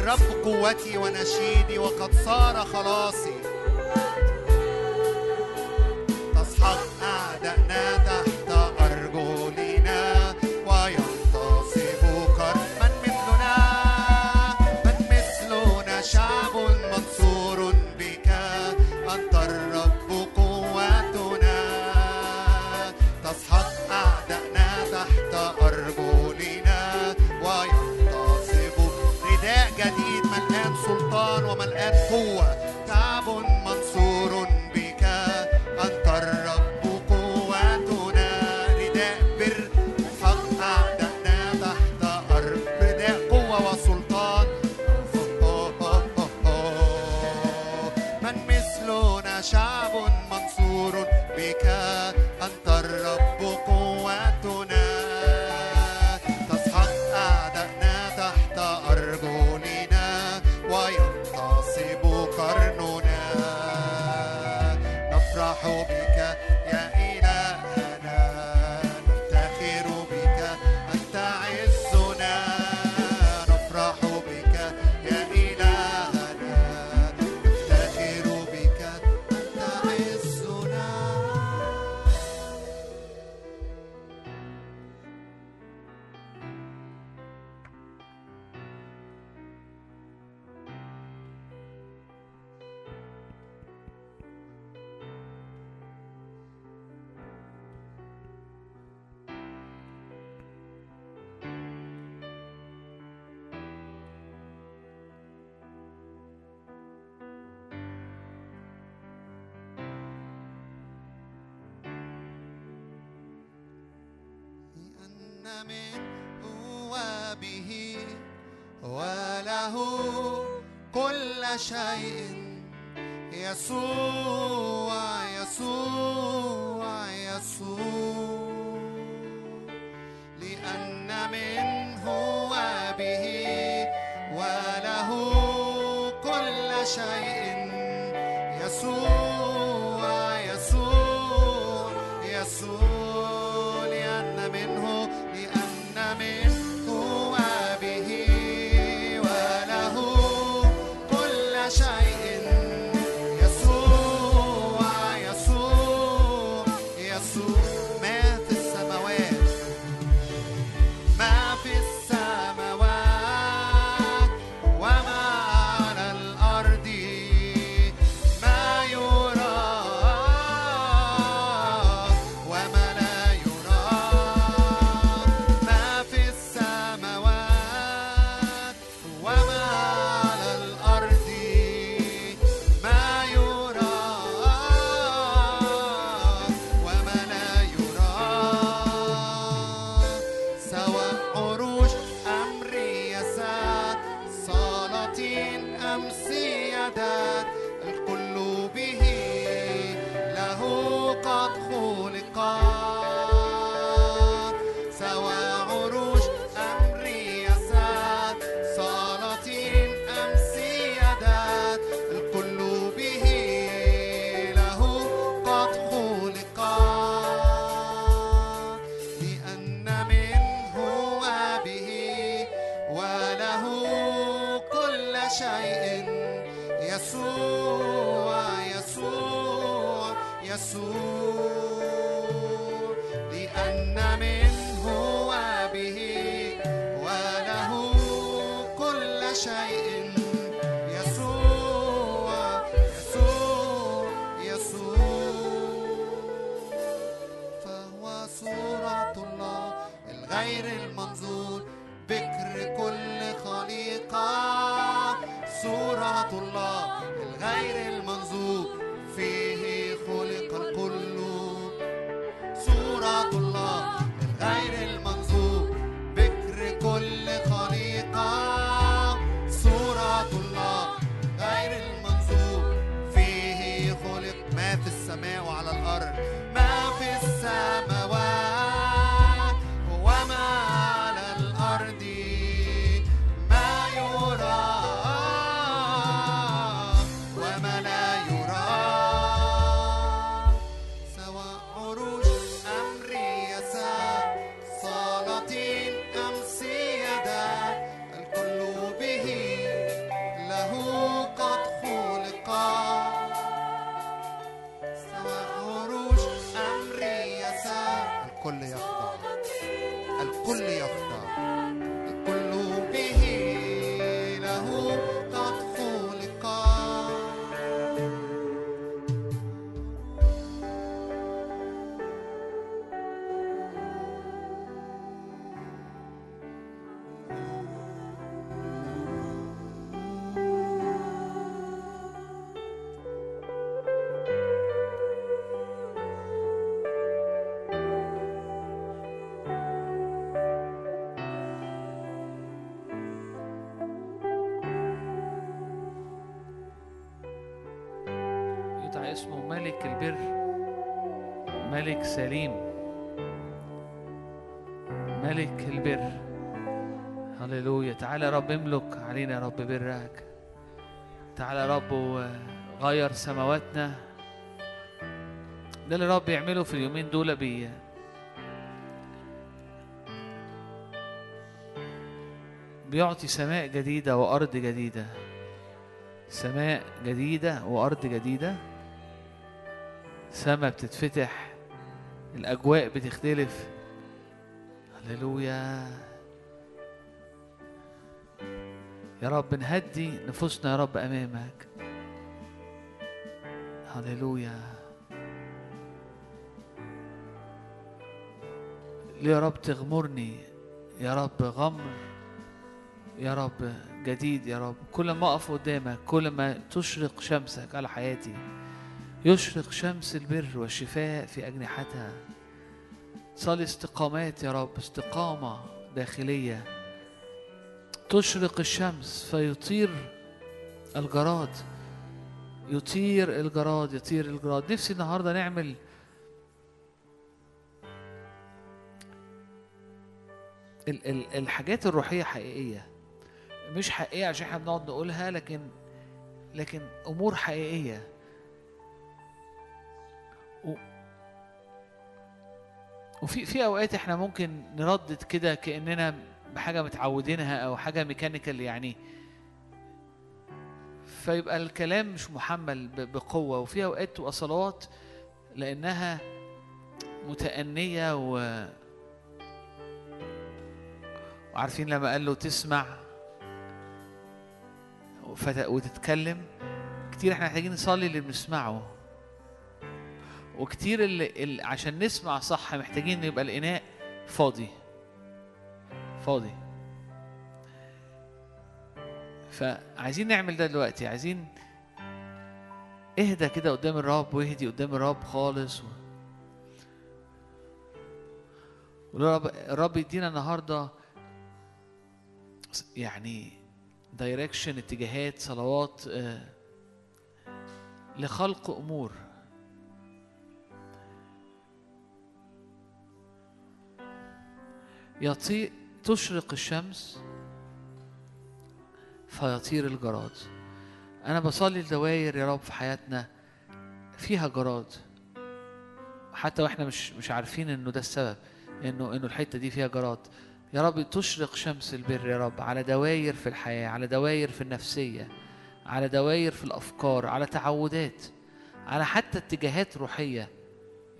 الرب قوتي ونشيدي وقد صار خلاصي. تسحق أعدائنا شيء يسوع. رب املك علينا يا رب برك. تعالى يا رب وغير سماواتنا. ده اللي رب يعمله في اليومين دول بيا بيعطي سماء جديدة وأرض جديدة. سماء جديدة وأرض جديدة. سماء بتتفتح. الأجواء بتختلف. هللويا. يا رب نهدي نفوسنا يا رب أمامك. هللويا. يا رب تغمرني؟ يا رب غمر. يا رب جديد يا رب. كل ما أقف قدامك كل ما تشرق شمسك على حياتي يشرق شمس البر والشفاء في أجنحتها. صلي استقامات يا رب استقامة داخلية. تشرق الشمس فيطير الجراد. يطير الجراد يطير الجراد. نفسي النهارده نعمل ال ال الحاجات الروحية حقيقية. مش حقيقية عشان إحنا بنقعد نقولها لكن لكن أمور حقيقية. و وفي في أوقات إحنا ممكن نردد كده كأننا بحاجة متعودينها أو حاجة ميكانيكال يعني. فيبقى الكلام مش محمل ب- بقوة وفي أوقات تبقى صلوات لأنها متأنية و وعارفين لما قال له تسمع وتتكلم كتير إحنا محتاجين نصلي اللي بنسمعه. وكتير اللي, اللي عشان نسمع صح محتاجين يبقى الإناء فاضي. فاضي. فعايزين نعمل ده دلوقتي عايزين اهدى كده قدام الرب واهدي قدام الرب خالص و... والرب الرب يدينا النهارده يعني direction اتجاهات صلوات آه، لخلق أمور. يطير تشرق الشمس فيطير الجراد. أنا بصلي الدواير يا رب في حياتنا فيها جراد. حتى وإحنا مش مش عارفين إنه ده السبب إنه إنه الحتة دي فيها جراد. يا رب تشرق شمس البر يا رب على دواير في الحياة على دواير في النفسية على دواير في الأفكار على تعودات على حتى اتجاهات روحية.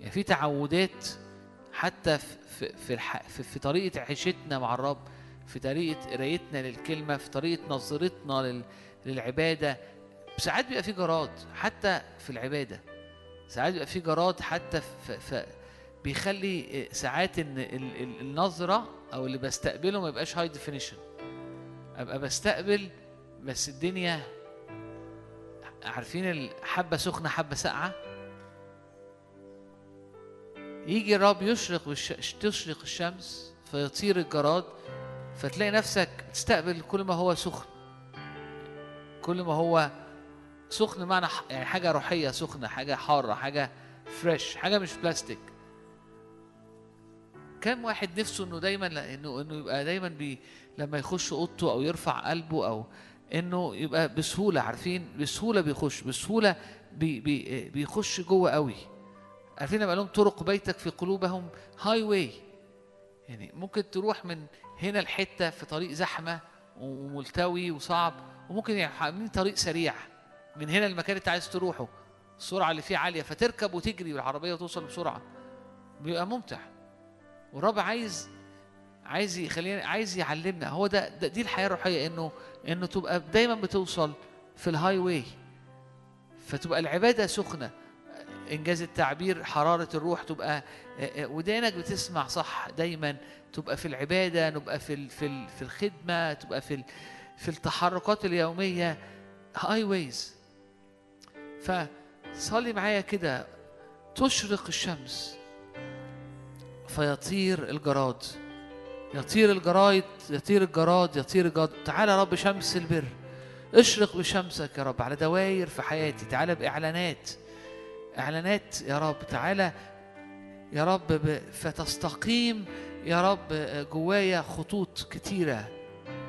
يعني في تعودات حتى في في في. في, طريقة عيشتنا مع الرب في طريقة قرايتنا للكلمة في طريقة نظرتنا لل... للعبادة ساعات بيبقى في جراد حتى في العبادة ساعات بيبقى في جراد حتى في, في بيخلي ساعات إن ال- ال- النظرة أو اللي بستقبله ما يبقاش high definition أبقى بستقبل بس الدنيا عارفين الحبة سخنة حبة ساقعة يجي الرب يشرق. تشرق الشمس فيطير الجراد فتلاقي نفسك تستقبل كل ما هو سخن. كل ما هو سخن معنى يعني حاجة روحية سخنة حاجة حارة حاجة fresh حاجة مش بلاستيك كم واحد نفسه إنه دايما إنه إنه يبقى دايما بي لما يخش أوضته أو يرفع قلبه أو إنه يبقى بسهولة عارفين؟ بسهولة بيخش بسهولة بي بي بيخش جوه قوي. عارفين لما لهم طرق بيتك في قلوبهم. highway يعني ممكن تروح من هنا الحته في طريق زحمة وملتوي وصعب وممكن يعني طريق سريع. من هنا المكان اللي انت عايز تروحه. السرعة اللي فيه عالية فتركب وتجري بالعربية وتوصل بسرعة. بيبقى ممتع. والرب عايز عايز يخلينا عايز يعلمنا. هو ده, ده دي الحياة الروحية إنه إنه تبقى دايما بتوصل في ال highway فتبقى العبادة سخنة. إن جاز التعبير حرارة الروح تبقى آه، آه، ودانك بتسمع صح دايما. تبقى في العبادة نبقى في في في الخدمة تبقى في في التحركات اليومية. highways فصلي معايا كده. تشرق الشمس. فيطير الجراد. يطير الجرايد يطير الجراد يطير الجراد. تعالى يا رب شمس البر. اشرق بشمسك يا رب على دواير في حياتي. تعالى بإعلانات. إعلانات يا رب. تعالى يا رب فتستقيم يا رب جوايا خطوط كتيرة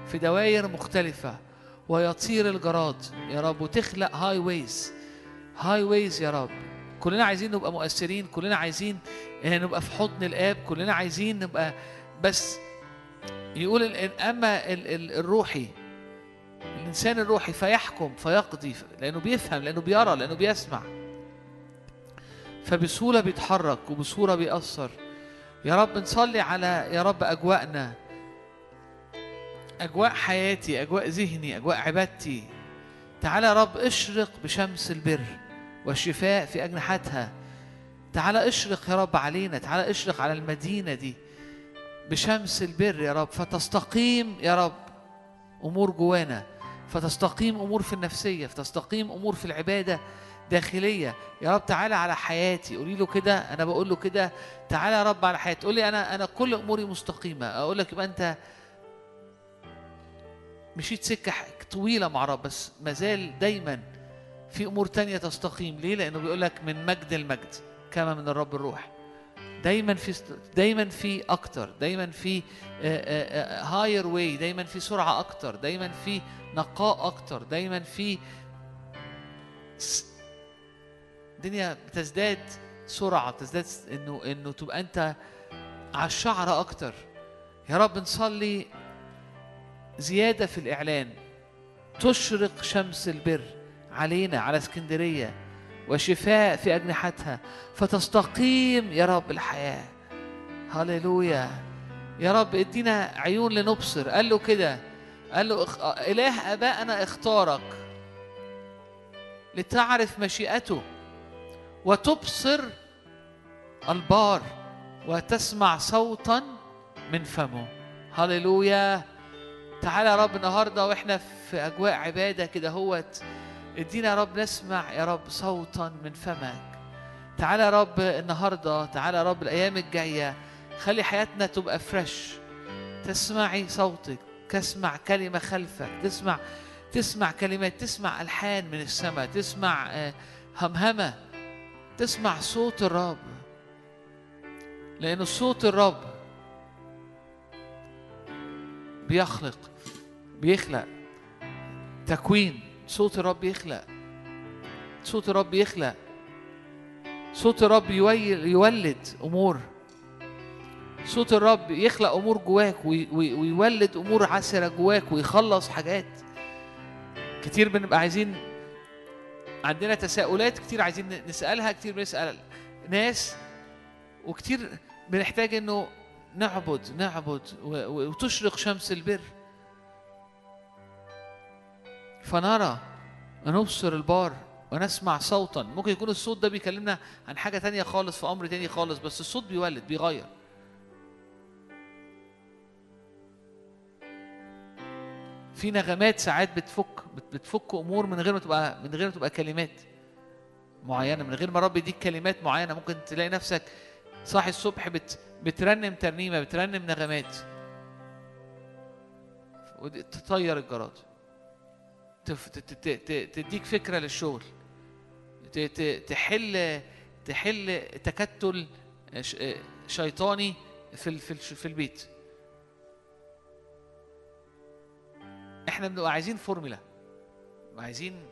في دواير مختلفة ويطير الجراد يا رب. وتخلق highways highways يا رب. كلنا عايزين نبقى مؤثرين كلنا عايزين آه، نبقى في حضن الآب كلنا عايزين نبقى بس يقول ال- الروحي الإنسان الروحي فيحكم فيقضي لأنه بيفهم لأنه بيرى لأنه بيسمع. فبسهولة بيتحرك وبسهولة بيأثر. يا رب نصلي على يا رب أجواءنا. أجواء حياتي أجواء ذهني أجواء عبادتي. تعالى يا رب اشرق بشمس البر والشفاء في أجنحتها. تعالى اشرق يا رب علينا تعالى اشرق على المدينة دي بشمس البر يا رب. فتستقيم يا رب أمور جوانا فتستقيم أمور في النفسية فتستقيم أمور في العبادة. داخلية. يا رب تعالى على حياتي. قولي له كده أنا بقول له كده تعالى يا رب على حياتي. تقول لي أنا أنا كل أموري مستقيمة. أقول لك يبقى أنت مشيت سكة ح- طويلة مع رب بس مازال دايما في أمور تانية تستقيم. ليه؟ لأنه بيقول لك من مجد المجد كما من الرب الروح. دايما في دايما في أكتر دايما في هاير واي دايما في سرعة أكتر دايما في نقاء أكتر دايما في الدنيا بتزداد سرعة بتزداد إنه إنه تبقى أنت على الشعر أكتر. يا رب نصلي زيادة في الإعلان. تشرق شمس البر علينا على اسكندرية وشفاء في أجنحتها. فتستقيم يا رب الحياة. هللويا. يا رب ادينا عيون لنبصر. قال له كده. قال له اخ... إله ابائنا اختارك لتعرف مشيئته. وتبصر البار وتسمع صوتا من فمه. هللويا. تعالى يا رب النهارده وإحنا في أجواء عبادة كده هوت ادينا يا رب نسمع يا رب صوتا من فمك. تعالى يا رب النهارده تعالى يا رب الأيام الجاية. خلي حياتنا تبقى فريش تسمعي صوتك تسمع كلمة خلفك تسمع تسمع كلمات تسمع ألحان من السماء تسمع آه، همهمة. تسمع صوت الرب. لأن صوت الرب بيخلق بيخلق تكوين. صوت الرب يخلق صوت الرب يخلق صوت الرب يولد أمور. صوت الرب يخلق أمور جواك وي- وي- ويولد أمور عسرة جواك ويخلص حاجات. كتير بنبقى عايزين عندنا تساؤلات كتير عايزين نسألها كتير بنسأل ناس وكتير بنحتاج إنه نعبد نعبد وتشرق شمس البر. فنرى ونبصر البار ونسمع صوتا. ممكن يكون الصوت ده بيكلمنا عن حاجة تانية خالص في أمر تاني خالص بس الصوت بيولد بيغير. في نغمات ساعات بتفك بت- بتفك أمور من غير ما تبقى من غير ما تبقى كلمات معينة من غير ما رب يديك كلمات معينة. ممكن تلاقي نفسك صاحي الصبح بت بترنم ترنيمة بترنم نغمات. تطير الجراد تديك فكرة للشغل. تحل تحل تكتل شيطاني في في البيت. إحنا بنبقى عايزين فورمولا. عايزين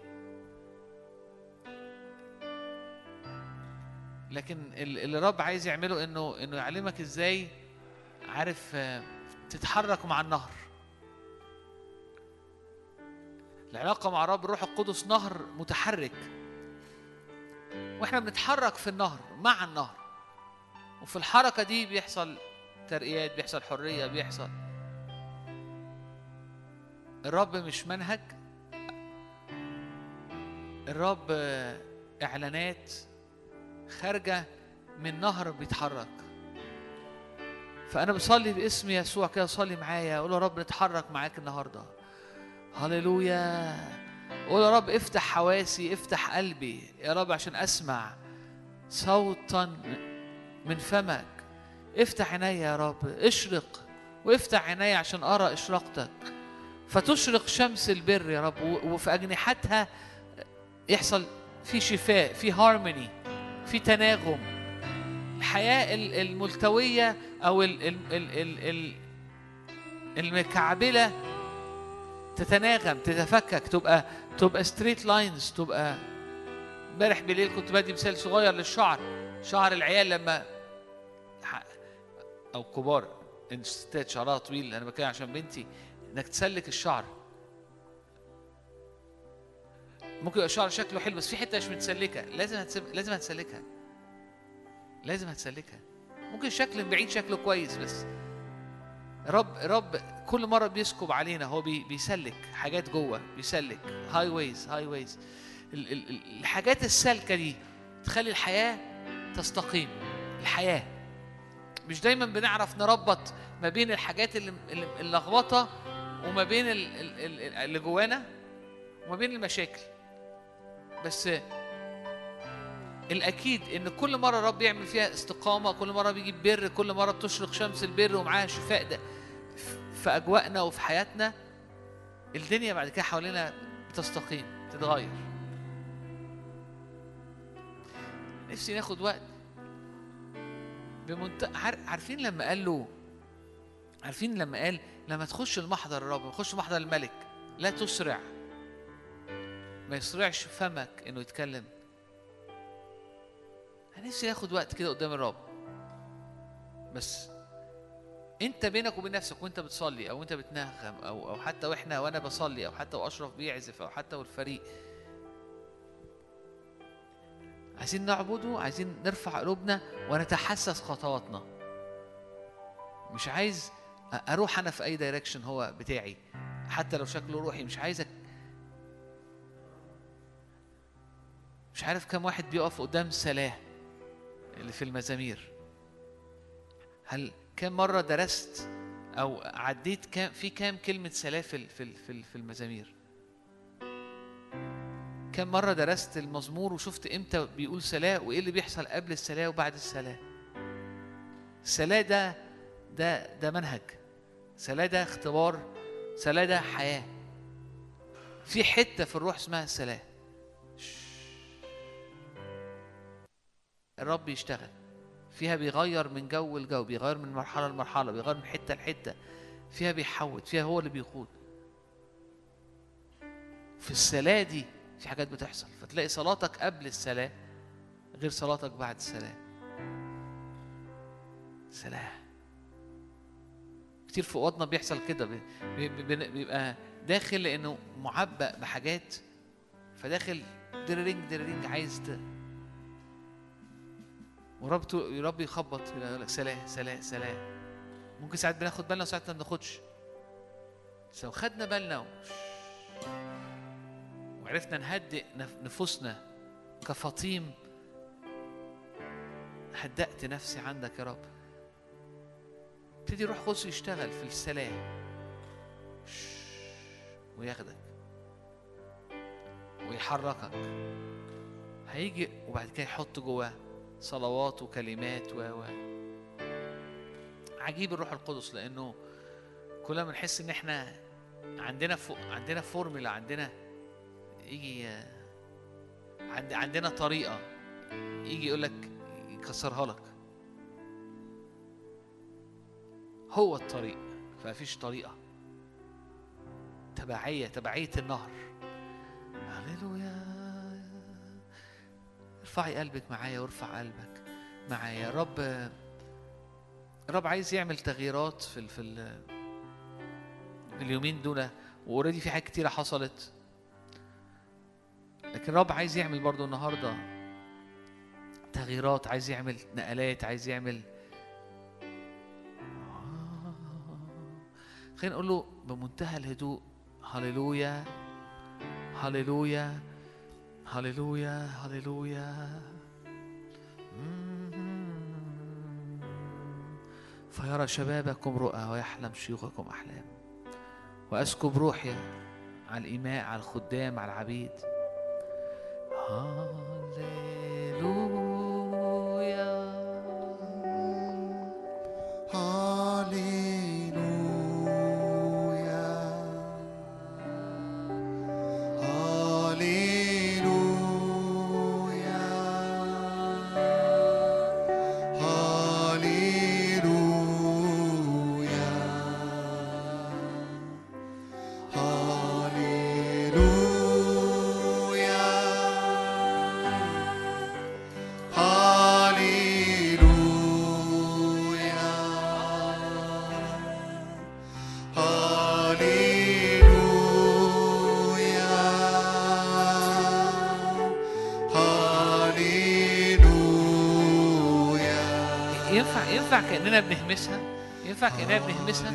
لكن ال- اللي الرب عايز يعمله انه انه يعلمك إزاي عارف آه، تتحرك مع النهر. العلاقة مع الرب الروح القدس نهر متحرك. وإحنا بنتحرك في النهر مع النهر. وفي الحركة دي بيحصل ترقيات بيحصل حرية بيحصل الرب مش منهج. الرب إعلانات خارجة من نهر بيتحرك. فأنا بصلي باسم يسوع كده صلي معايا أقول يا رب نتحرك معاك النهارده. هللويا. قول يا رب افتح حواسي افتح قلبي يا رب عشان أسمع صوتا من فمك. افتح عيني يا رب اشرق وافتح عيني عشان أرى إشراقتك. فتشرق شمس البر يا رب وفي أجنحتها يحصل في شفاء في هارموني في تناغم. الحياة ال- الملتوية أو ال ال ال ال ال المكعبلة تتناغم تتفكك تبقى تبقى straight lines تبقى امبارح بالليل كنت بدي مثال صغير للشعر. شعر العيال لما أو كبار ستات شعرها طويل أنا بتكلم عشان بنتي. إنك تسلك الشعر. ممكن يبقى الشعر شكله حلو بس في حتة مش متسلكة. لازم هتسب... لازم هتسلكها. لازم هتسلكها. ممكن شكل من بعيد شكله كويس بس رب رب كل مرة بيسكب علينا هو بي... بيسلك حاجات جوه بيسلك highways highways الحاجات السالكة دي تخلي الحياة تستقيم. الحياة. مش دايما بنعرف نربط ما بين الحاجات اللي- اللخبطه وما بين ال- ال- ال- اللي جوانا وما بين المشاكل. بس الأكيد إن كل مرة الرب يعمل فيها استقامة كل مرة بيجيب بر كل مرة بتشرق شمس البر ومعاها شفاء ده في أجواءنا وفي حياتنا الدنيا بعد كده حوالينا بتستقيم تتغير نفسي ناخد وقت بمنت... عار... عارفين لما قال له عارفين لما قال لما تخش المحضر الرب تخش محضر الملك لا تسرع. ما يسرعش فمك إنه يتكلم. أنا نفسي ناخد وقت كده قدام الرب. بس أنت بينك وبين نفسك وأنت بتصلي أو أنت بتنغم أو أو حتى وإحنا وأنا بصلي أو حتى وأشرف بيعزف أو حتى والفريق. عايزين نعبده عايزين نرفع قلوبنا ونتحسس خطواتنا. مش عايز أروح أنا في أي دايركشن هو بتاعي حتى لو شكله روحي مش عايزك مش عارف كم واحد بيقف قدام سلاه اللي في المزامير هل كم مرة درست أو عديت كام في كام كلمة سلاه في في في المزامير؟ كم مرة درست المزمور وشفت إمتى بيقول سلاه وإيه اللي بيحصل قبل السلاه وبعد السلاه؟ السلاه ده ده ده منهج. سلاه ده اختبار سلاه ده حياة. في حتة في الروح اسمها السلاه الرب يشتغل فيها بيغير من جو لجو بيغير من مرحلة لمرحلة بيغير من حتة لحتة. فيها بيحود فيها هو اللي بيقود في الصلاة دي في حاجات بتحصل. فتلاقي صلاتك قبل الصلاة غير صلاتك بعد الصلاة سلام كتير في أوضنا بيحصل كده. بي- بي- بي- بيبقى داخل لأنه معبأ بحاجات فداخل درينج درينج عايز ت... ورب رب يخبط يقول لك سلام سلام سلام. ممكن ساعات بناخد بالنا وساعات ما بناخدش. بس لو خدنا بالنا وعرفنا نهدئ نف- نفوسنا كفطيم هدأت نفسي عندك يا رب. ابتدي روح قدس يشتغل في السلام. وياخدك. ويحركك. هيجي وبعد كده يحط جواه صلوات وكلمات و و عجيب الروح القدس لأنه كل ما نحس إن إحنا عندنا فو عندنا فورمولا عندنا يجي عند عندنا طريقة يجي يقول لك يكسرها لك. هو الطريق فمفيش طريقة. تبعية تبعية النهر. هللويا. ارفعي قلبك معايا وارفع قلبك معايا. رب رب عايز يعمل تغييرات في ال في ال اليومين دول وأوريدي في حاجات كتيرة حصلت. لكن رب عايز يعمل برضو النهارده تغييرات عايز يعمل نقلات عايز يعمل خلينا نقول له بمنتهى الهدوء هللويا هللويا هللويا هللويا. فيرى شبابكم رؤى ويحلم شيوخكم أحلام. وأسكب روحي على الإماء على الخدام على العبيد. هللويا. ينفع كأننا بنهمسها ينفع كأننا بنهمسها؟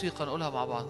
موسيقى نقولها مع بعض.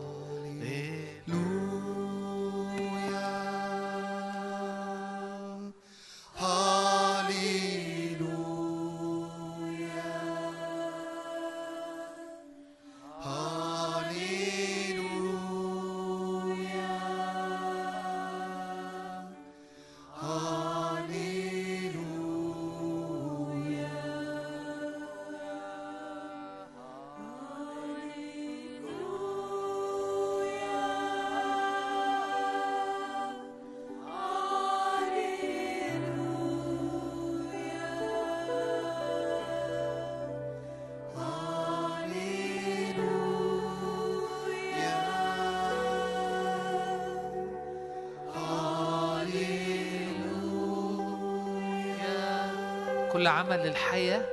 عمل للحياة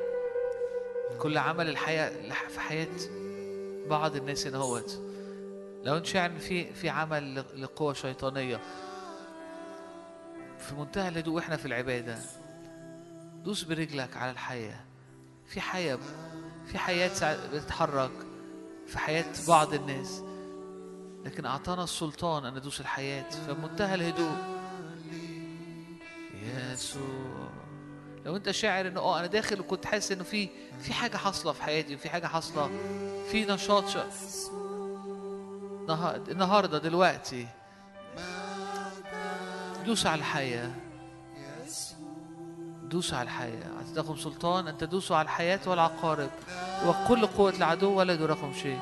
كل عمل الحياة في حياة بعض الناس هنا هوت. لو انت شاعر إن في في عمل لقوة شيطانية في منتهى الهدوء وإحنا في العبادة دوس برجلك على الحياة. في حياة في حياة بتتحرك في حياة بعض الناس لكن أعطانا السلطان أن ندوس الحياة فمنتهى الهدوء. انت شاعر انه آه أنا داخل وكنت حاسس انه في في حاجة حاصلة في حياتي وفي حاجة حاصلة في نشاط شا... نها- النهارده دلوقتي. دوس على الحياة. دوسوا على الحياة. اعطيتكم سلطان ان تدوسوا على الحياة والعقارب وكل قوة العدو ولا يدركم شيء.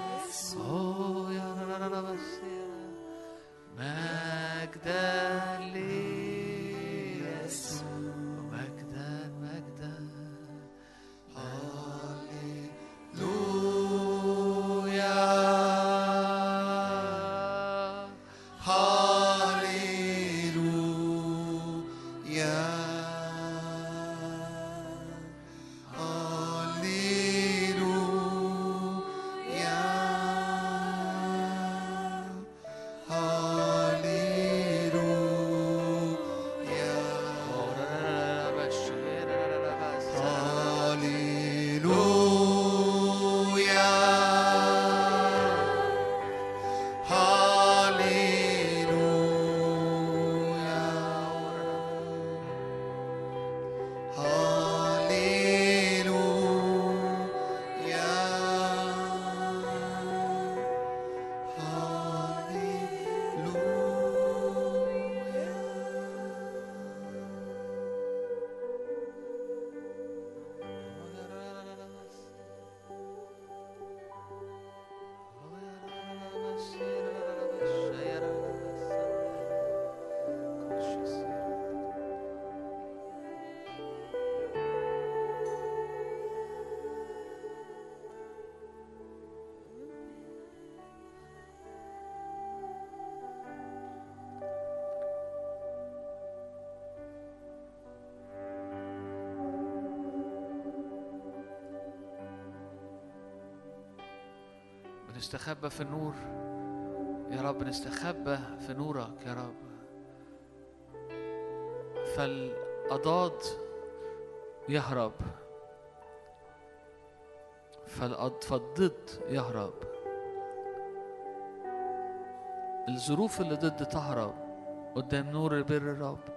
بنستخبى في النور. يا رب نستخبى في نورك يا رب. فالأضاد يهرب. فالضد يهرب. الظروف اللي ضد تهرب قدام نور بر الرب.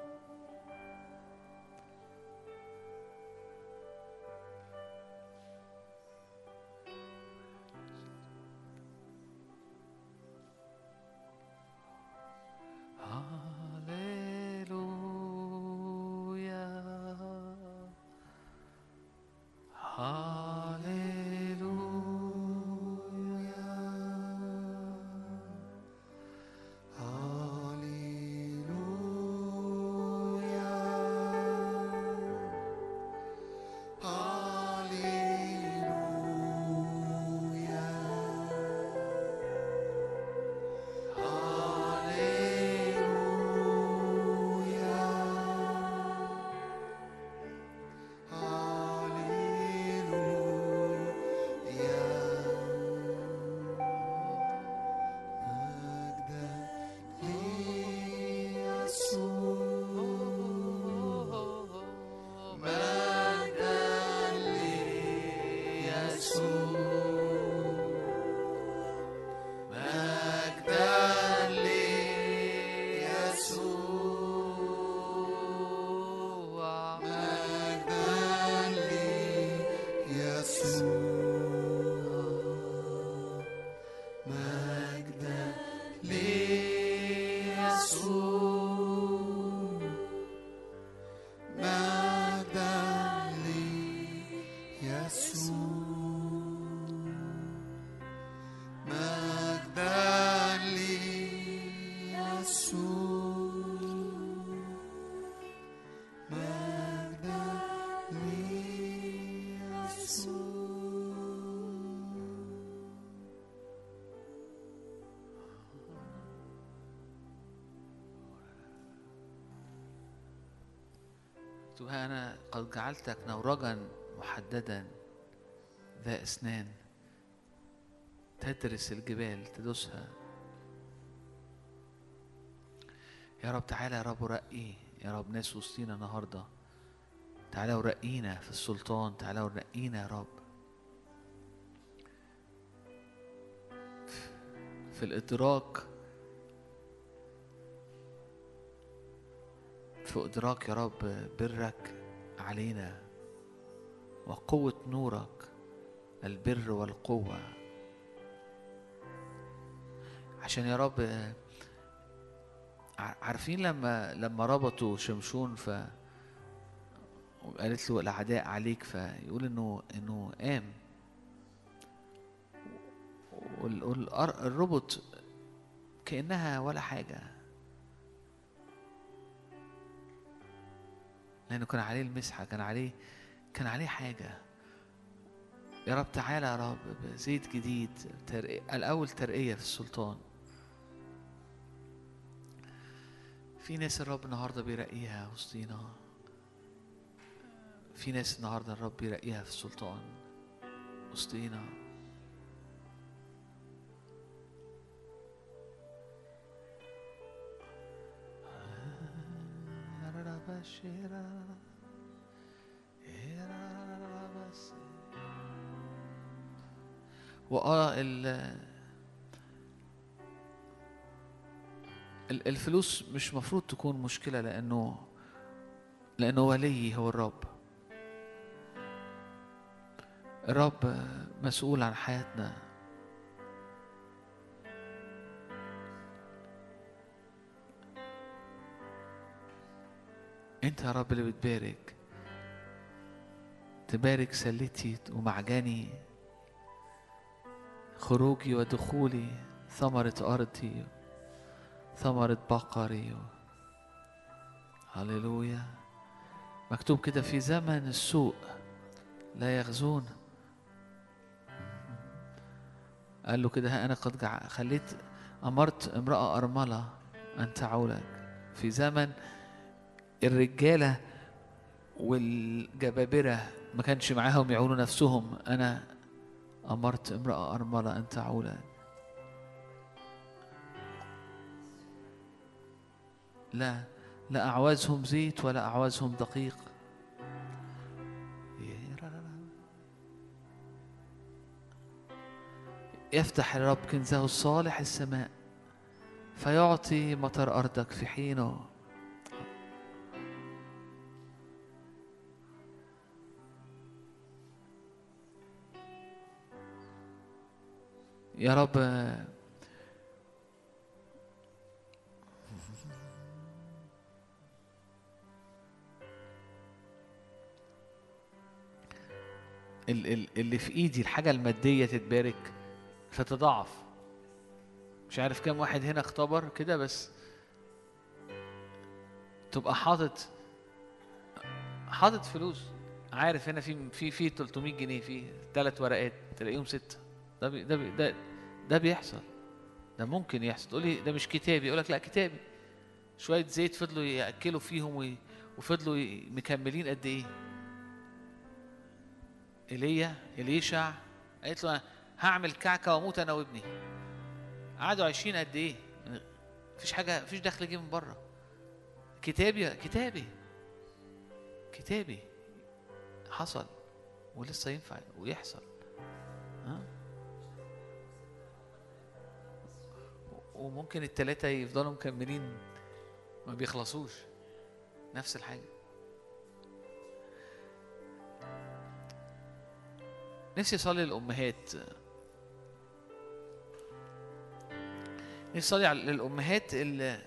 ها أنا قد جعلتك نورجا محددا ذا أسنان. تدرس الجبال تدوسها. يا رب تعالى يا رب ورقي. يا رب ناس وسطينا النهارده. تعالى ورقينا في السلطان. تعالى ورقينا يا رب. في الإدراك في إدراك يا رب برك علينا وقوة نورك البر والقوة. عشان يا رب عارفين لما لما ربطوا شمشون ف وقالت له الأعداء عليك فيقول إنه إنه قام. وال- والأر- الربط كأنها ولا حاجة. لأنه كان عليه المسحة كان عليه كان عليه حاجة. يا رب تعالى يا رب بزيت جديد ترقية الأول ترقية في السلطان في ناس الرب النهارده بيرقيها وسطينا. في ناس النهارده الرب بيرقيها في السلطان وسطينا. ال- الفلوس مش مفروض تكون مشكلة لأنه لأنه ولي هو الرب. الرب مسؤول عن حياتنا. أنت يا رب اللي بتبارك. تبارك سلتي ومعجني. خروجي ودخولي ثمرة أرضي ثمرة بقري. هللويا. مكتوب كده في زمن السوء لا يغزون. قال له كده أنا قد خليت أمرت امرأة أرملة أن تعولك. في زمن الرجالة والجبابرة ما كانش معاهم يعولوا نفسهم. أنا أمرت امرأة أرملة أن تعولك لا لا أعوازهم زيت ولا أعوازهم دقيق. يفتح الرب كنزه الصالح السماء فيعطي مطر أرضك في حينه. يا رب. ال- ال- اللي في إيدي الحاجة المادية تتبارك فتضاعف مش عارف كام واحد هنا اختبر كده بس تبقى حاطط حاطط فلوس. عارف هنا في في في 300 جنيه في ثلاث ورقات تلاقيهم ستة. ده بي ده بي ده ده بيحصل. ده ممكن يحصل. تقولي ده مش كتابي. يقول لك لا كتابي. شوية زيت فضلوا يأكلوا فيهم وفضلوا مكملين قد إيه؟ إيليا إليشع. قالت له هعمل كعكة وأموت أنا وابني. قعدوا عايشين قد إيه؟ مفيش حاجة مفيش دخل جه من بره. كتابي كتابي. كتابي. حصل ولسه ينفع ويحصل. ها؟ وممكن التلاتة يفضلوا مكملين ما بيخلصوش. نفس الحاجة. نفسي أصلي للأمهات. نفسي أصلي على- للأمهات اللي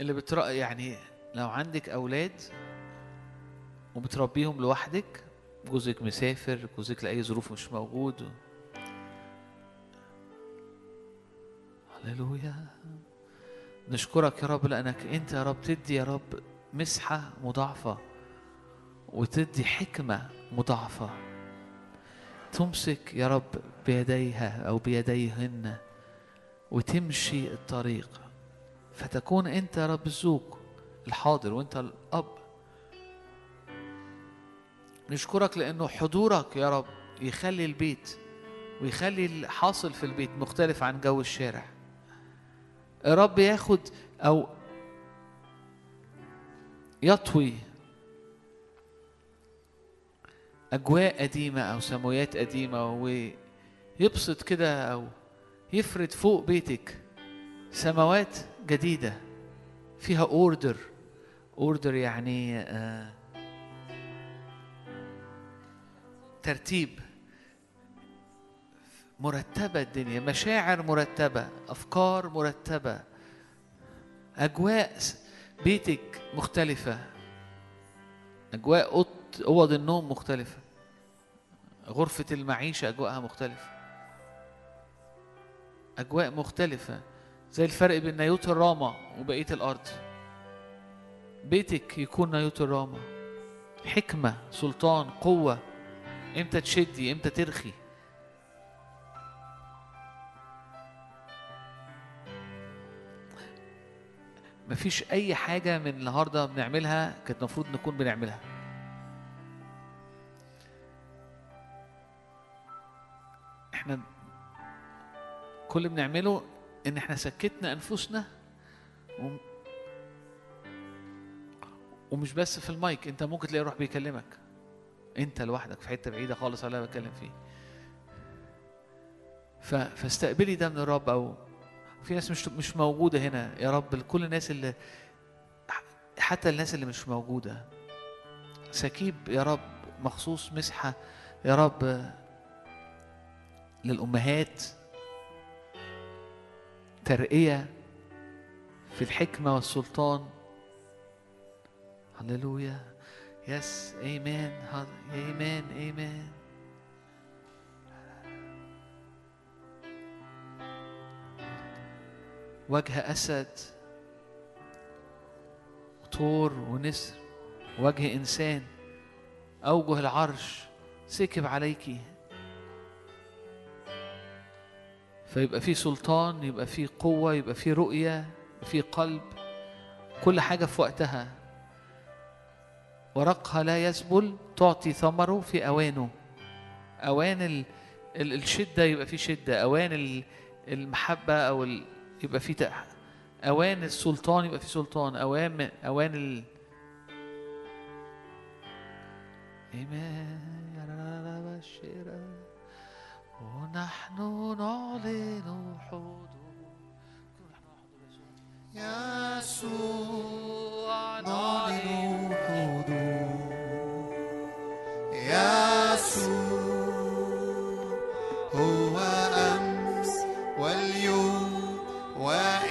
اللي بترى يعني لو عندك أولاد وبتربيهم لوحدك جوزك مسافر جوزك لأي ظروف مش موجود هللويا. نشكرك يا رب لأنك أنت يا رب تدي يا رب مسحة مضاعفة وتدي حكمة مضاعفة. تمسك يا رب بيديها أو بيديهن وتمشي الطريق. فتكون أنت يا رب الزوج الحاضر وأنت الأب. نشكرك لأنه حضورك يا رب يخلي البيت ويخلي الحاصل في البيت مختلف عن جو الشارع. الرب ياخد أو يطوي أجواء قديمة أو سمويات قديمة ويبسط كده أو يفرد فوق بيتك سماوات جديدة فيها order order يعني آه ترتيب. مرتبة الدنيا مشاعر مرتبة أفكار مرتبة أجواء بيتك مختلفة أجواء أوض النوم مختلفة غرفة المعيشة أجواءها مختلفة. أجواء مختلفة زي الفرق بين نيوت الراما وبقية الأرض. بيتك يكون نيوت الراما حكمة سلطان قوة. إمتى تشدي إمتى ترخي. مفيش أي حاجة من النهاردة بنعملها كانت المفروض نكون بنعملها. إحنا كل اللي بنعمله إن إحنا سكتنا أنفسنا وم- ومش بس في المايك أنت ممكن تلاقي روح بيكلمك. أنت لوحدك في حتة بعيدة خالص على اللي بتكلم فيه. ف... فاستقبلي ده من الرب أو في ناس مش مش موجودة هنا. يا رب لكل الناس اللي حتى الناس اللي مش موجودة. سكيب يا رب مخصوص مسحة يا رب للأمهات. ترقية في الحكمة والسلطان. هللويا. يس ايمان ايمان ايمان وجه أسد طور ونسر وجه إنسان أوجه العرش سكب عليكِ. فيبقى في سلطان يبقى في قوة يبقى في رؤية في قلب كل حاجة في وقتها. ورقها لا يسبل تعطي ثمره في أوانه. أوان ال... ال... الشدة يبقى في شدة. أوان ال... المحبة أو. يبقى في تق... أوان السلطان يبقى في سلطان. أوان أوان ال... ونحن نعلن حضور يسوع نعلن حضور يسوع Well,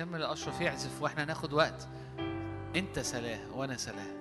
هيكمل اشرف يعزف وإحنا ناخد وقت. أنت سلاه وأنا سلاه.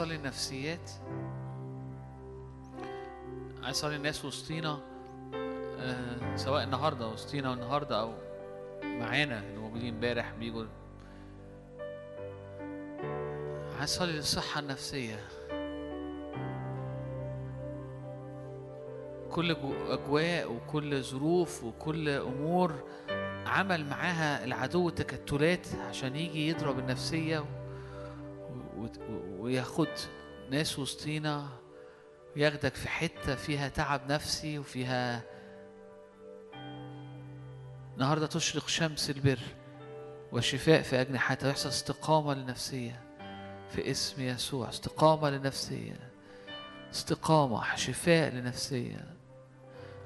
النفسيات عايز أصلي الناس وسطينا آه، سواء النهارده وسطينا النهارده أو معانا اللي موجودين امبارح بيجوا عايز أصلي للصحه النفسية كل جو- أجواء وكل ظروف وكل أمور عمل معاها العدو تكتلات عشان يجي يضرب. و... وياخد ناس وسطينا وياخدك في حتة فيها تعب نفسي وفيها النهارده تشرق شمس البر والشفاء في اجنحتها ويحصل استقامة للنفسيه في اسم يسوع استقامة للنفسيه استقامة شفاء لنفسية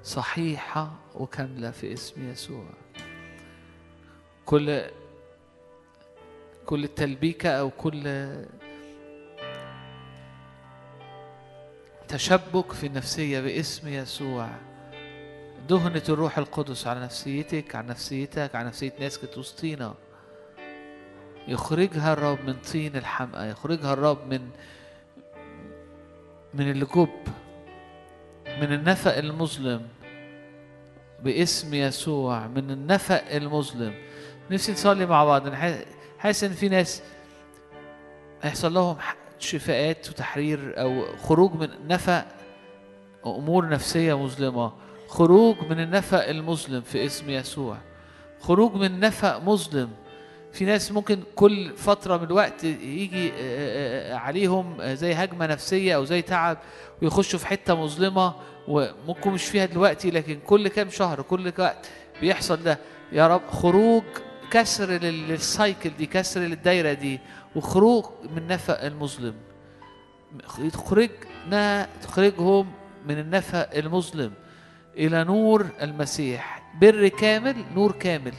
صحيحة وكاملة في اسم يسوع. كل كل التلبيكة أو كل تشبك في النفسية باسم يسوع. دهنة الروح القدس على نفسيتك على نفسيتك على نفسية ناس كانت وسطينا يخرجها الرب من طين الحمقى يخرجها الرب من من الجب من النفق المظلم باسم يسوع من النفق المظلم. نفسي نصلي مع بعض. حاسس إن في ناس هيحصل لهم شفاءات وتحرير أو خروج من نفق امور نفسية مظلمة. خروج من النفق المظلم في اسم يسوع. خروج من نفق مظلم. في ناس ممكن كل فترة من الوقت يجي آه، آه، آه، عليهم زي هجمة نفسية أو زي تعب ويخشوا في حتة مظلمة وممكن مش فيها دلوقتي لكن كل كام شهر كل وقت بيحصل ده. يا رب خروج كسر لل- للسايكل دي كسر للدايرة دي. وخروج من نفق المظلم. تخرجنا تخرجهم من النفق المظلم إلى نور المسيح. بر كامل نور كامل.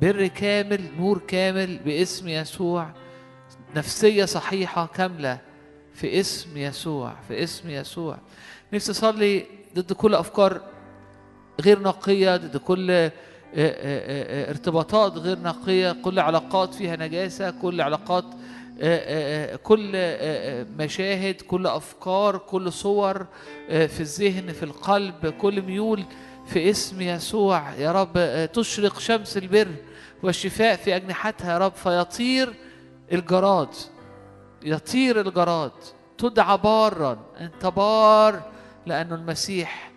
بر كامل نور كامل باسم يسوع. نفسية صحيحة كاملة في اسم يسوع في اسم يسوع. نفسي أصلي ضد كل أفكار غير نقية ضد كل ارتباطات غير نقية كل علاقات فيها نجاسة كل علاقات آه، آه، كل آه، آه، مشاهد كل أفكار كل صور آه، في الذهن في القلب كل ميول في اسم يسوع. يا رب آه، تشرق شمس البر والشفاء في أجنحتها. يا رب فيطير الجراد يطير الجراد. تدعى بارا أنت بار لأنه المسيح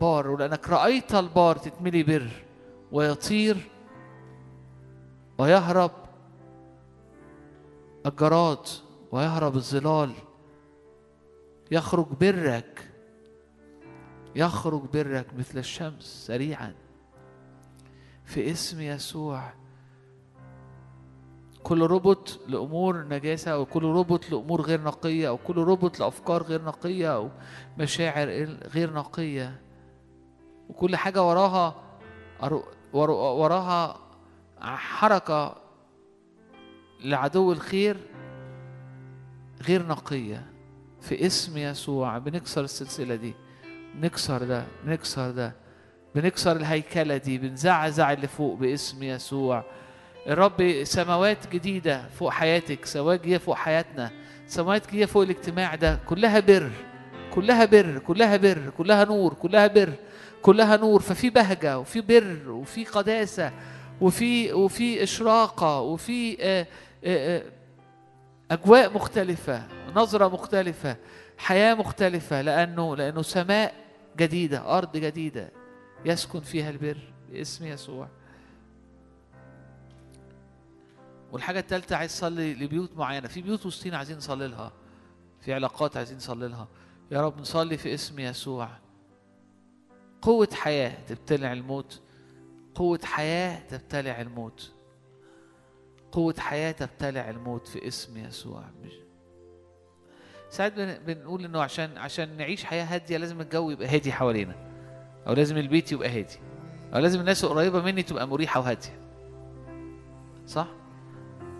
بار ولأنك رأيت البار تتملي بر ويطير ويهرب الجراد ويهرب الظلال. يخرج برك يخرج برك مثل الشمس سريعا في اسم يسوع. كل ربط لأمور نجاسة أو كل ربط لأمور غير نقية أو كل ربط لأفكار غير نقية أو مشاعر غير نقية. وكل حاجة وراها وراها حركة لعدو الخير غير نقية. في اسم يسوع بنكسر السلسلة دي بنكسر ده بنكسر ده بنكسر الهيكلة دي بنزعزع اللي فوق باسم يسوع. الرب سماوات جديدة فوق حياتك سماوات جديدة فوق حياتنا سماوات جديدة فوق الاجتماع ده كلها بر. كلها بر كلها بر كلها نور كلها بر كلها نور. ففي بهجة وفي بر وفي قداسة وفي وفي إشراقة وفي آه، آه، آه، أجواء مختلفة نظرة مختلفة حياة مختلفة. لأنه لأنه سماء جديدة أرض جديدة. يسكن فيها البر باسم يسوع. والحاجة الثالثة عايز تصلي لبيوت معينة. في بيوت وسطين عايزين نصلي لها في علاقات عايزين نصلي لها. يا رب نصلي في اسم يسوع. قوة حياة تبتلع الموت. قوة حياة تبتلع الموت. قوة حياة تبتلع الموت في اسم يسوع. ساعات بنقول إنه عشان عشان نعيش حياة هادية لازم الجو يبقى هادي حوالينا. أو لازم البيت يبقى هادي. أو لازم الناس القريبة مني تبقى مريحة وهادية. صح؟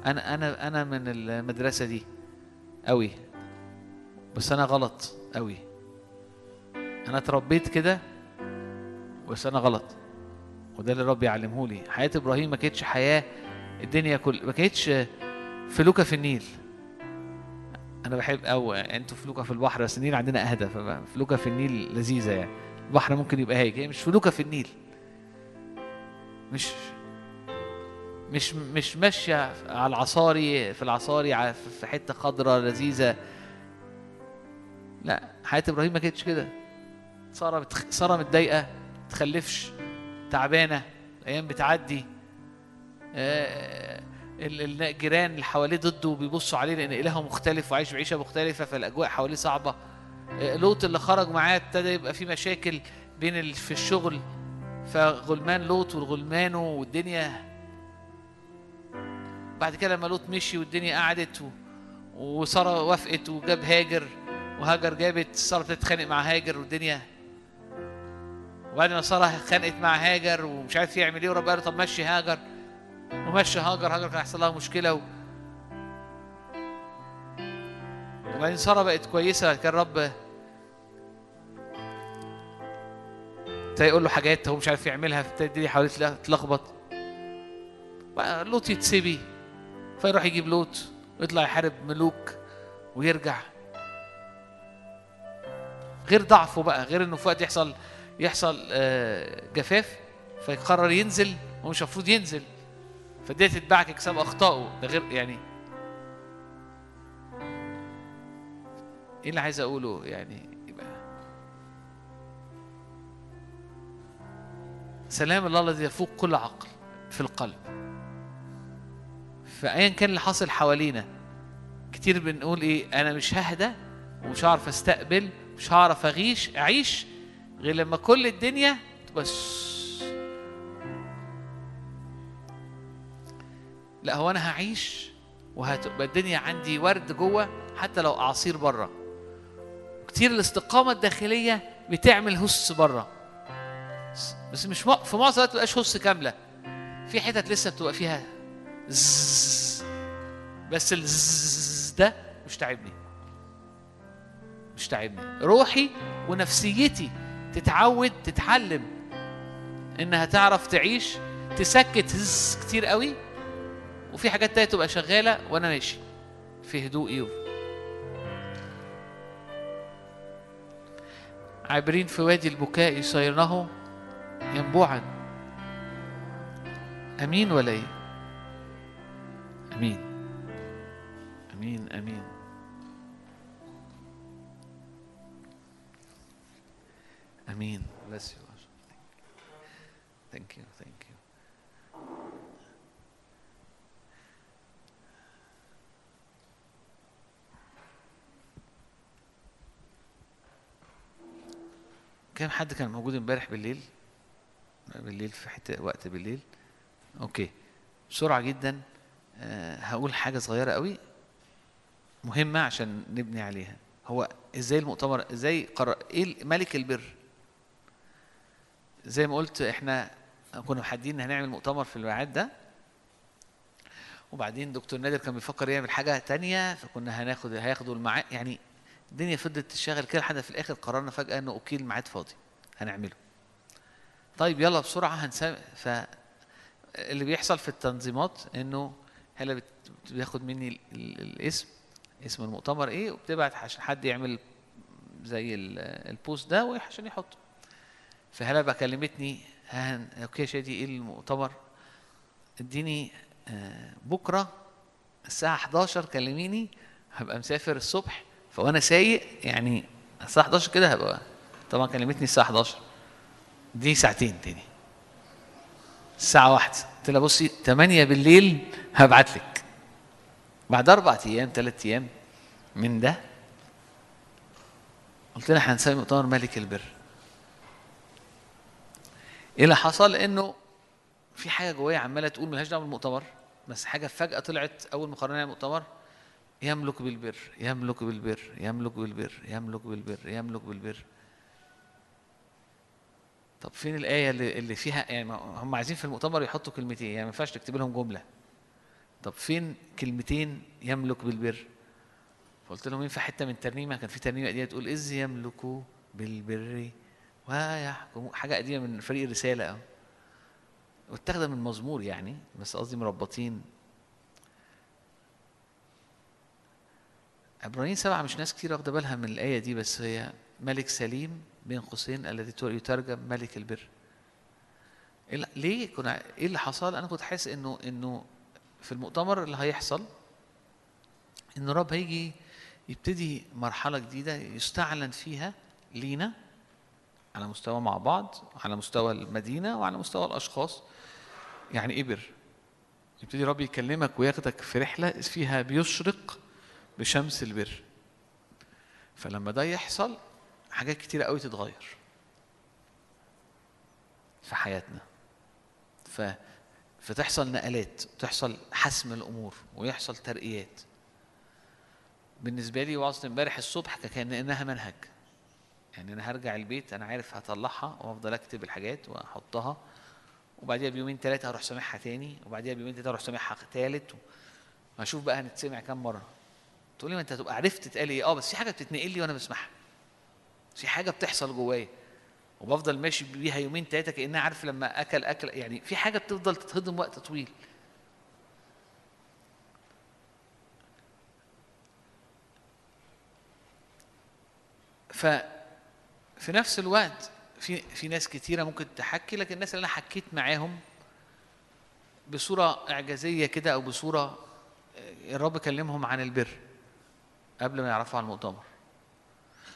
أنا أنا أنا من المدرسة دي قوي بس أنا غلط. قوي. أنا اتربيت كده بس أنا غلط. وده اللي ربي يعلمه لي. حياة إبراهيم ما كانتش حياة الدنيا كل ما كانتش فلوكة في النيل. أنا بحب أو أنتوا فلوكة في البحر بس النيل عندنا أهدى فلوكة في النيل لذيذة يعني. البحر ممكن يبقى هيك هي مش فلوكة في النيل. مش مش مش ماشية على العصاري في العصاري في حتة خضراء لذيذة. لا حياة إبراهيم ما كانتش كده. سارة بتخ... سارة متضايقة تخلفش تعبانة أيام بتعدي. آه الجيران اللي حواليه ضده بيبصوا عليه لأن إلهه مختلف وعايش بعيشة مختلفة فالأجواء حواليه صعبة. آه لوط اللي خرج معاه ابتدى يبقى في مشاكل بين في الشغل. فغلمان لوط والغلمانه والدنيا. بعد كده لما لوط مشي والدنيا قعدت وسارة وافقت وجاب هاجر. وهاجر جابت سارة بتتخانق مع هاجر والدنيا وبعد ما سارة اتخانقت مع هاجر ومش عارف يعمل إيه ورب قال طب مشي هاجر. ومشي هاجر هاجر كان هيحصل لها مشكلة و... وبعدين سارة بقت كويسة. كان رب يقول له حاجات هو مش عارف يعملها فابتدي حواليه تلخبط. لوط يتسبي فيروح يجيب لوط ويطلع يحارب ملوك ويرجع. غير ضعفه بقى غير إنه في وقت يحصل يحصل جفاف فيقرر ينزل هو مش المفروض ينزل. فدي تتبعك حساب أخطائه. ده غير يعني إيه اللي عايز أقوله؟ يعني يبقى سلام الله الذي يفوق كل عقل في القلب. فايا كان اللي حاصل حوالينا كتير بنقول إيه أنا مش ههدى ومش هعرف أستقبل مش هعرف اغيش اعيش غير لما كل الدنيا تبقى لا هو أنا هعيش وهتبقى الدنيا عندي ورد جوة حتى لو أعاصير بره كتير الاستقامة الداخلية بتعمل هس بره بس مش. في معظم الوقت بتبقاش هس كاملة. في حتت لسه بتبقى فيها زز بس الزز ده مش تعبني. مش تعبني. روحي ونفسيتي تتعود تتعلم إنها تعرف تعيش تسكت هز كتير قوي وفي حاجات تانية تبقى شغالة وأنا ماشي في هدوئي عابرين في وادي البكاء يصيرنه ينبوعا. أمين ولا إيه؟ أمين. أمين أمين. Amen. Bless you. Thank you thank you كام حد كان موجود امبارح بالليل؟ بالليل في حتة وقت بالليل. أوكي. بسرعة جدا آه، هقول حاجة صغيرة قوي مهمة عشان نبني عليها. هو إزاي المؤتمر إزاي قرر إيه ملك البر؟ زي ما قلت إحنا كنا محددين هنعمل مؤتمر في الميعاد ده. وبعدين دكتور نادر كان بيفكر يعمل حاجة تانية فكنا هناخد هياخدوا الميعاد يعني الدنيا فضلت تشتغل كده لحد في الآخر قررنا فجأة إنه okay الميعاد فاضي هنعمله. طيب يلا بسرعة هنسام ف اللي بيحصل في التنظيمات إنه هلا بياخد مني ال- ال- الاسم اسم المؤتمر إيه وبتبعت عشان حد يعمل زي ال- ال post ده وعشان يحطه. فهلا بقى كلمتني؟ ها okay شادي إيه المؤتمر؟ إديني آه، بكرة الساعة 11 كلميني هبقى مسافر الصبح فوأنا سايق يعني الساعة 11 كده هبقى طبعا كلمتني الساعة 11 دي ساعتين تاني. الساعة واحدة. قلت لها بصي 8 بالليل هبعت لك. بعد أربع أيام ثلاث أيام من ده قلت لها هنسوي مؤتمر ملك البر. إيه اللي حصل؟ إنه في حاجة جوايا عمالة تقول ملهاش دعوة بالمؤتمر بس حاجة فجأة طلعت أول ما قررنا نعمل مؤتمر يملك بالبر يملك بالبر يملك بالبر يملك بالبر يملك بالبر. طب فين الآية اللي, اللي فيها؟ يعني هم عايزين في المؤتمر يحطوا كلمتين يعني ما ينفعش تكتب لهم جملة. طب فين كلمتين يملك بالبر؟ فقلت لهم ينفع حتة من ترنيمة؟ كان في ترنيمة قديمة تقول إذ يملك بالبر ويحكم. حاجة قديمة من فريق الرسالة واتاخدة من مزمور يعني بس قصدي مربطين. عبرانيين سبعة مش ناس كتير واخدة بالها من الآية دي بس هي ملك سليم بين قوسين الذي يترجم ملك البر. إيه ليه كنا إيه اللي حصل؟ أنا كنت حاسس إنه إنه في المؤتمر اللي هيحصل إن الرب هيجي يبتدي مرحلة جديدة يستعلن فيها لينا. على مستوى مع بعض على مستوى المدينة وعلى مستوى الأشخاص. يعني إيه بر؟ يبتدي الرب يكلمك وياخدك في رحلة فيها بيشرق بشمس البر. فلما ده يحصل حاجات كتيرة قوي تتغير في حياتنا. ف فتحصل نقلات تحصل حسم الأمور ويحصل ترقيات. بالنسبة لي وعظه امبارح الصبح كان انها منهج. يعني أنا هرجع البيت أنا عارف هطلعها وأفضل أكتب الحاجات وأحطها وبعديها بيومين ثلاثة هروح سامعها تاني وبعديها بيومين ثلاثة هروح سامعها ثالث وهشوف بقى هنتسمع كام مرة. تقول لي ما أنت هتبقى عرفت تتقال إيه. آه بس في حاجة بتتنقل لي وأنا بسمعها. في حاجة بتحصل جوايا. وبفضل ماشي بيها يومين ثلاثة كأنها عارف لما أكل أكل يعني في حاجة بتفضل تتهضم وقت طويل. ف في نفس الوقت في في ناس كتيرة ممكن تحكي لكن الناس اللي أنا حكيت معاهم بصورة إعجازية كده أو بصورة آه، الرب كلمهم عن البر قبل ما يعرفوا عن المؤتمر.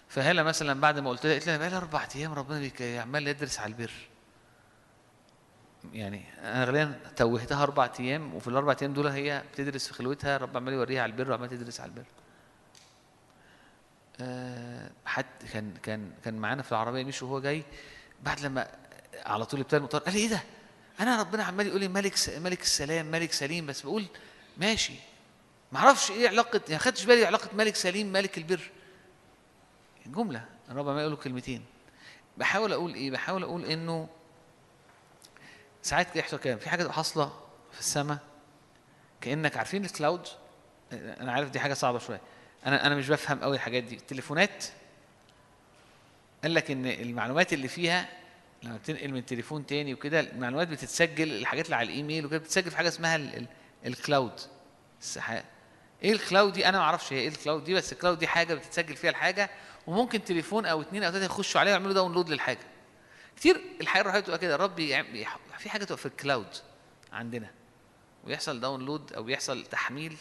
فهلا مثلا بعد ما قلت لها قلت لها بقى لي أربع أيام ربنا عمال يدرس على البر. يعني أنا غالبا توهتها أربع أيام وفي الأربع أيام دول هي بتدرس في خلوتها رب عمال يوريها على البر وعمال تدرس على البر. حد كان كان كان معانا في العربية مشي وهو جاي بعد لما على طول ابتدى المطار قال لي إيه ده؟ أنا ربنا عمال يقول لي ملك ملك السلام ملك سليم بس بقول ماشي. ما أعرفش إيه علاقة يعني خدتش بالي علاقة ملك سليم ملك البر. جملة الرب عمال يقول له كلمتين. بحاول أقول إيه؟ بحاول أقول إنه ساعات يحصل كده في حاجة حاصلة في السماء كأنك عارفين الكلاود أنا عارف دي حاجة صعبة شوية. أنا أنا مش بفهم قوي الحاجات دي. التليفونات قال لك إن المعلومات اللي فيها لما بتنقل من تليفون تاني وكده المعلومات بتتسجل الحاجات اللي على الإيميل وكده بتتسجل في حاجة اسمها ال- ال- ال cloud السحاب إيه ال cloud دي؟ أنا ما أعرفش هي إيه ال cloud دي بس ال cloud دي حاجة بتتسجل فيها الحاجة وممكن تليفون أو اتنين أو تلاتة يخشوا عليها ويعملوا download للحاجة. كتير الحياة الروحيه بتبقى كده. يح- في حاجة تبقى في ال cloud عندنا. ويحصل داونلود أو يحصل تحميل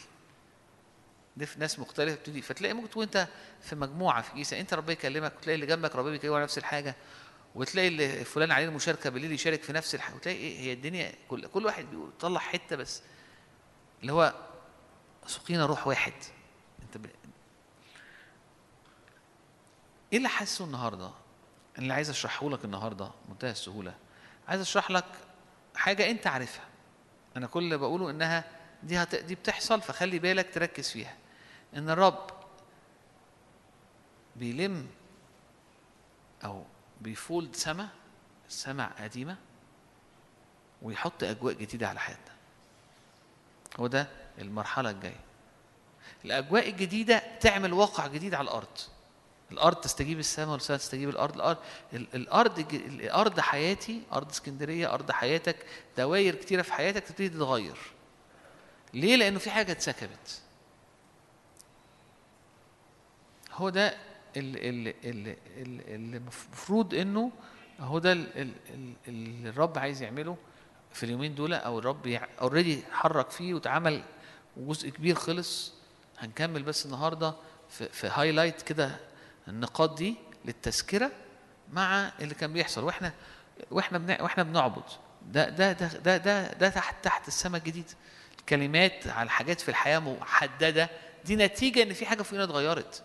ناس مختلفة بتبتدي. فتلاقي ممكن تكون انت في مجموعة في كيسة انت ربنا يكلمك وتلاقي اللي جنبك ربنا بيكلمه نفس الحاجة وتلاقي اللي فلان عليه المشاركة بالليل يشارك في نفس الحاجة وتلاقي إيه هي الدنيا كل كل واحد بيطلع حتة بس اللي هو سقينا روح واحد. انت ب... إيه اللي حاسه النهارده؟ اللي عايز اشرحه لك النهارده بمنتهى السهولة. عايز اشرح لك حاجة انت عارفها. أنا كل اللي بقوله انها دي هت... دي بتحصل فخلي بالك تركز فيها. إن الرب بيلم أو بيفولد سما سما قديمة ويحط أجواء جديدة على حياتنا. هو ده المرحلة الجاية. الأجواء الجديدة تعمل واقع جديد على الأرض. الأرض تستجيب السماء والسماء تستجيب الأرض. الأرض ال- الأرض الأرض حياتي أرض اسكندرية أرض حياتك دوائر كتيرة في حياتك تبتدي تتغير. ليه؟ لأنه في حاجة اتسكبت. هو ده اللي, المفروض إنه هو ده ال- ال- ال- اللي الرب عايز يعمله في اليومين دول أو الرب اوريدي حرك فيه واتعمل وجزء كبير خلص. هنكمل بس النهارده في, في هايلايت كده النقاط دي للتذكرة مع اللي كان بيحصل. وإحنا وإحنا بنع... وإحنا بنعبد. ده ده ده ده ده, ده تحت تحت السماء الجديد. الكلمات على حاجات في الحياة محددة. دي نتيجة إن في حاجة فوقينا اتغيرت.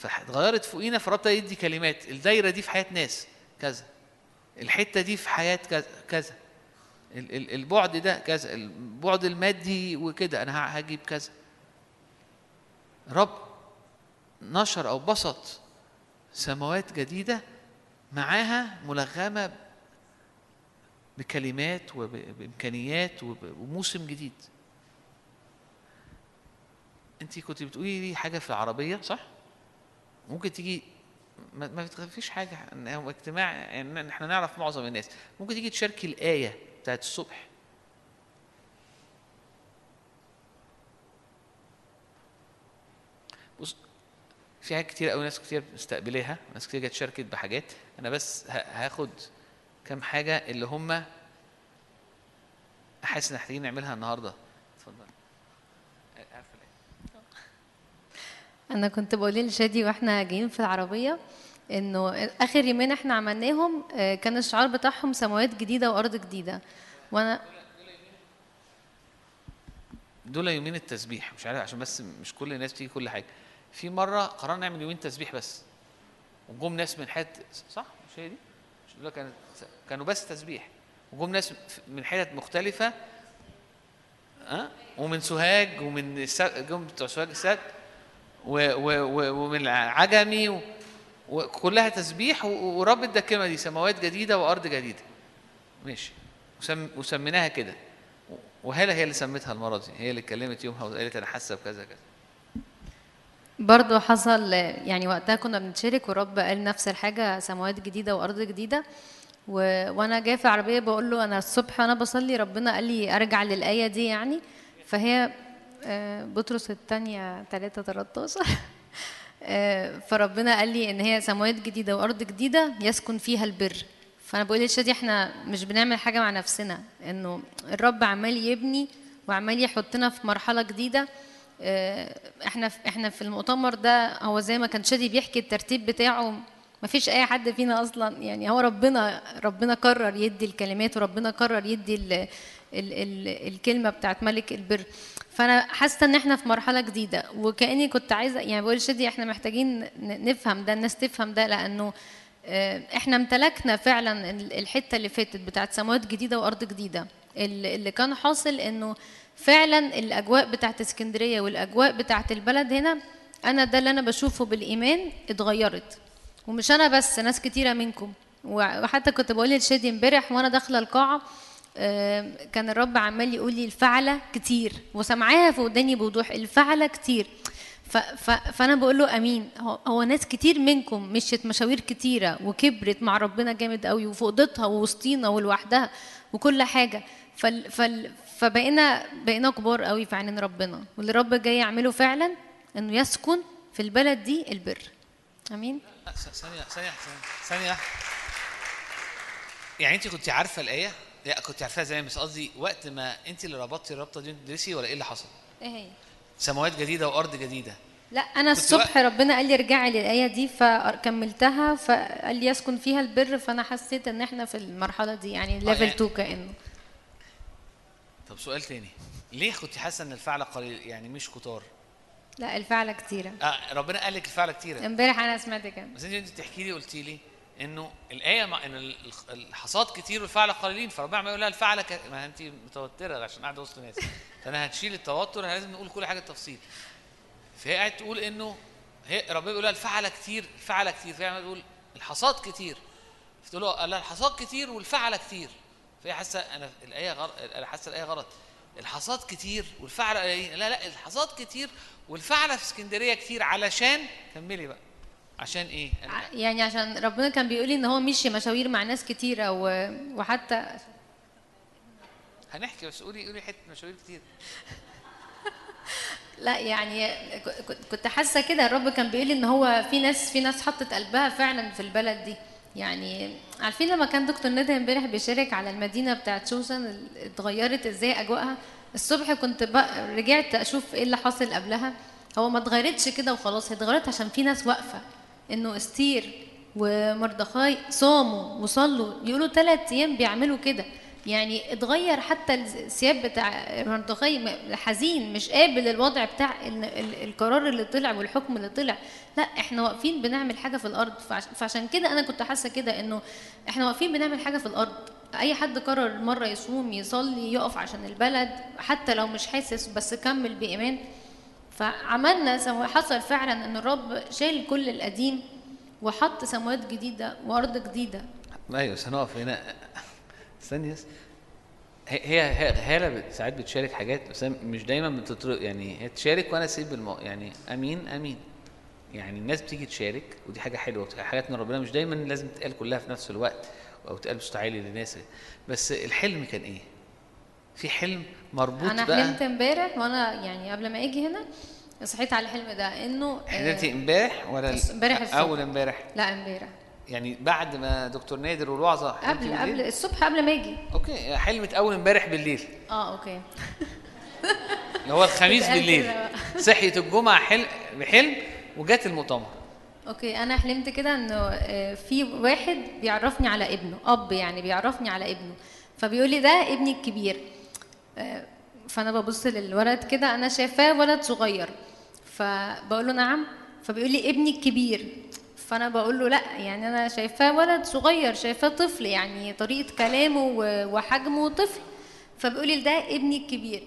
فاتغيرت فوقينا ابتدى يدي كلمات. الدايرة دي في حياة ناس كذا. الحتة دي في حياة كذا كذا. ال- ال- البعد ده كذا. البعد المادي وكده. أنا هجيب كذا. رب نشر أو بسط سماوات جديدة معاها ملغمة بكلمات وبامكانيات وب- وموسم جديد. انت كنت بتقولي لي حاجة في العربية صح؟ ممكن تيجي ما, بتخافيش حاجة. هو اجتماع يعني إحنا نعرف معظم الناس. ممكن تيجي تشاركي الآية بتاعت الصبح. بص في حاجات كتير قوي ناس كتير مستقبليها ناس كتير جت شاركت بحاجات. أنا بس هاخد كام حاجة اللي هم حاسس إن محتاجين نعملها النهارده اتفضل عارفه الآية. أنا كنت بقول لشادي وإحنا جايين في العربية إنه آخر يومين إحنا عملناهم آه، كان الشعار بتاعهم سماوات جديدة وأرض جديدة. وأنا دول يومين التسبيح مش عارف عشان بس مش كل الناس بتيجي كل حاجة. في مرة قررنا نعمل يومين تسبيح بس. وجم ناس من حتة صح؟ مش هي دي؟ مش دول كانت كانوا بس تسبيح. وجم ناس من حتت مختلفة ها ومن سوهاج ومن جم بتوع سوهاج السد. ومن العجمي وكلها تسبيح ورب الكلمة دي سماوات جديدة وأرض جديدة. ماشي. وسم وسميناها كده. وهالة هي اللي سمتها المرة دي. هي اللي اتكلمت يومها وقالت أنا حاسة بكذا كذا. برضو حصل يعني وقتها كنا بنتشارك ورب قال نفس الحاجة سماوات جديدة وأرض جديدة. و... وأنا جاية في العربية بقول له أنا الصبح وأنا بصلي ربنا قال لي أرجع للآية دي يعني. فهي بطرس الثانية 3 13 آه، فربنا قال لي إن هي سماوات جديدة وأرض جديدة يسكن فيها البر. فأنا بقول لشادي إحنا مش بنعمل حاجة مع نفسنا. إنه الرب عمال يبني وعمال يحطنا في مرحلة جديدة. آه، إحنا في إحنا في المؤتمر ده هو زي ما كان شادي بيحكي الترتيب بتاعه ما فيش أي حد فينا أصلا. يعني هو ربنا ربنا قرر يدي الكلمات وربنا قرر يدي ال ال ال الكلمة بتاعت ملك البر. فانا حاسه ان إحنا في مرحله جديده وكاني كنت عايزه يعني بقول شادي إحنا محتاجين نفهم ده الناس تفهم ده لأنه آه، إحنا امتلكنا فعلا ال- الحتة اللي فاتت بتاعت سماوات جديدة وأرض جديدة. ال- اللي كان حاصل إنه فعلا الأجواء بتاعت اسكندرية والأجواء بتاعت البلد هنا أنا ده اللي أنا بشوفه بالإيمان اتغيرت. ومش أنا بس ناس كتيرة منكم. وحتى كنت بقول لشادي امبارح وأنا داخلة القاعة كان الرب عمال يقول لي الفعلة كتير وسامعاها في وداني بوضوح الفعلة كتير. فأنا بقول له أمين هو, ناس كتير منكم مشيت مشاوير كتيرة وكبرت مع ربنا جامد قوي وفي اوضتها ووسطينا ولوحدها وكل حاجة. فبقينا بقينا كبار قوي في عينين ربنا. واللي الرب جاي يعمله فعلا إنه يسكن في البلد دي البر. أمين؟ ثانية ثانية ثانية. يعني أنت كنت عارفة الآية؟ لا كنت عارفاها زمان بس قصدي وقت ما أنت اللي ربطتي الرابطة دي تدرسي ولا إيه اللي حصل؟ إيه هي؟ سماوات جديدة وأرض جديدة. لا أنا الصبح ربنا قال لي ارجعي للآية دي فكملتها فقال لي يسكن فيها البر فأنا حسيت إن إحنا في المرحلة دي يعني level يعني- 2 كأنه. طب سؤال تاني. ليه كنت حاسة إن الفعل قليل؟ يعني مش كتار؟ لا الفعله كتيرة. آه ربنا قال لك الفعل كتيرة. امبارح أنا سمعت كده. بس أنت بتحكي لي قلتي لي إنه الآية إن ال- الحصاد كتير والفعل قليلين فربنا عمال يقول لها الفعل ك... ما انت متوترة عشان قاعدة وسط ناس. فأنا هنشيل التوتر لازم نقول كل حاجة تفصيل فهي قاعدة تقول إنه هي ربنا بيقول لها الفعل كتير الفعل كتير. فهي تقول الحصاد كتير. فتقول له قال لها الحصاد كتير والفعل كتير. فهي حاسة أنا الآية غلط أنا حاسة الآية غلط. الحصاد كتير والفعل قليلين. لا لا الحصاد كتير والفعل في اسكندرية كتير علشان كملي بقى. عشان إيه؟ أنا- يعني عشان ربنا كان بيقول لي إن هو مشي مشاوير مع ناس كتيرة و... وحتى هنحكي بس قولي قولي حتة مشاوير كتير. لا يعني كنت حاسة كده. الرب كان بيقول لي إن هو في ناس في ناس حطت قلبها فعلا في البلد دي. يعني عارفين لما كان دكتور ندى امبارح بيشارك على المدينة بتاعت شوشن اتغيرت إزاي أجواءها؟ الصبح كنت رجعت أشوف إيه اللي حاصل قبلها. هو ما اتغيرتش كده وخلاص هي اتغيرت عشان في ناس واقفة. إنه أستير ومردخاي صاموا وصلوا. يقولوا ثلاث أيام بيعملوا كده. يعني اتغير حتى الثياب بتاع مردخاي حزين مش قابل الوضع بتاع ال- ال- القرار اللي طلع والحكم اللي طلع. لا إحنا واقفين بنعمل حاجة في الأرض. فعش- فعشان كده أنا كنت حاسة كده إنه إحنا واقفين بنعمل حاجة في الأرض. أي حد قرر مرة يصوم يصلي يقف عشان البلد حتى لو مش حاسس بس كمل بإيمان. فعملنا سمو... حصل فعلا إن الرب شال كل القديم وحط سماوات جديدة وأرض جديدة. أيوه هنقف هنا. استني بس. هي هي بت- ساعات بتشارك حاجات بس مش دايما بتطرق يعني هي تشارك وأنا أسيب المو... يعني أمين أمين. يعني الناس بتيجي تشارك ودي حاجة حلوة. حاجات من ربنا مش دايما لازم تتقال كلها في نفس الوقت أو تتقال بصوت عالي للناس. بس الحلم كان إيه؟ في حلم مربوط أنا بقى. حلمت امبارح وأنا يعني قبل ما أجي هنا صحيت على الحلم ده إنه آه، حلمتي امبارح ولا إمبارح. أول امبارح. لا امبارح. يعني بعد ما دكتور نادر والوعظة قبل؟ قبل الصبح قبل ما أجي. Okay حلمت أول امبارح بالليل. آه okay. اللي هو الخميس بالليل. صحيت الجمعة حلم بحلم وجات المؤتمر. Okay أنا حلمت كده إنه آه، في واحد بيعرفني على ابنه أب يعني بيعرفني على ابنه. فبيقول لي ده ابني الكبير. آه، فانا ببص للولد كده أنا شايفاه ولد صغير فبقول له نعم فبيقول لي ابني الكبير فانا بقول له لا يعني أنا شايفاه ولد صغير شايفاه طفل يعني طريقة كلامه وحجمه طفل فبيقول لي ده ابني الكبير.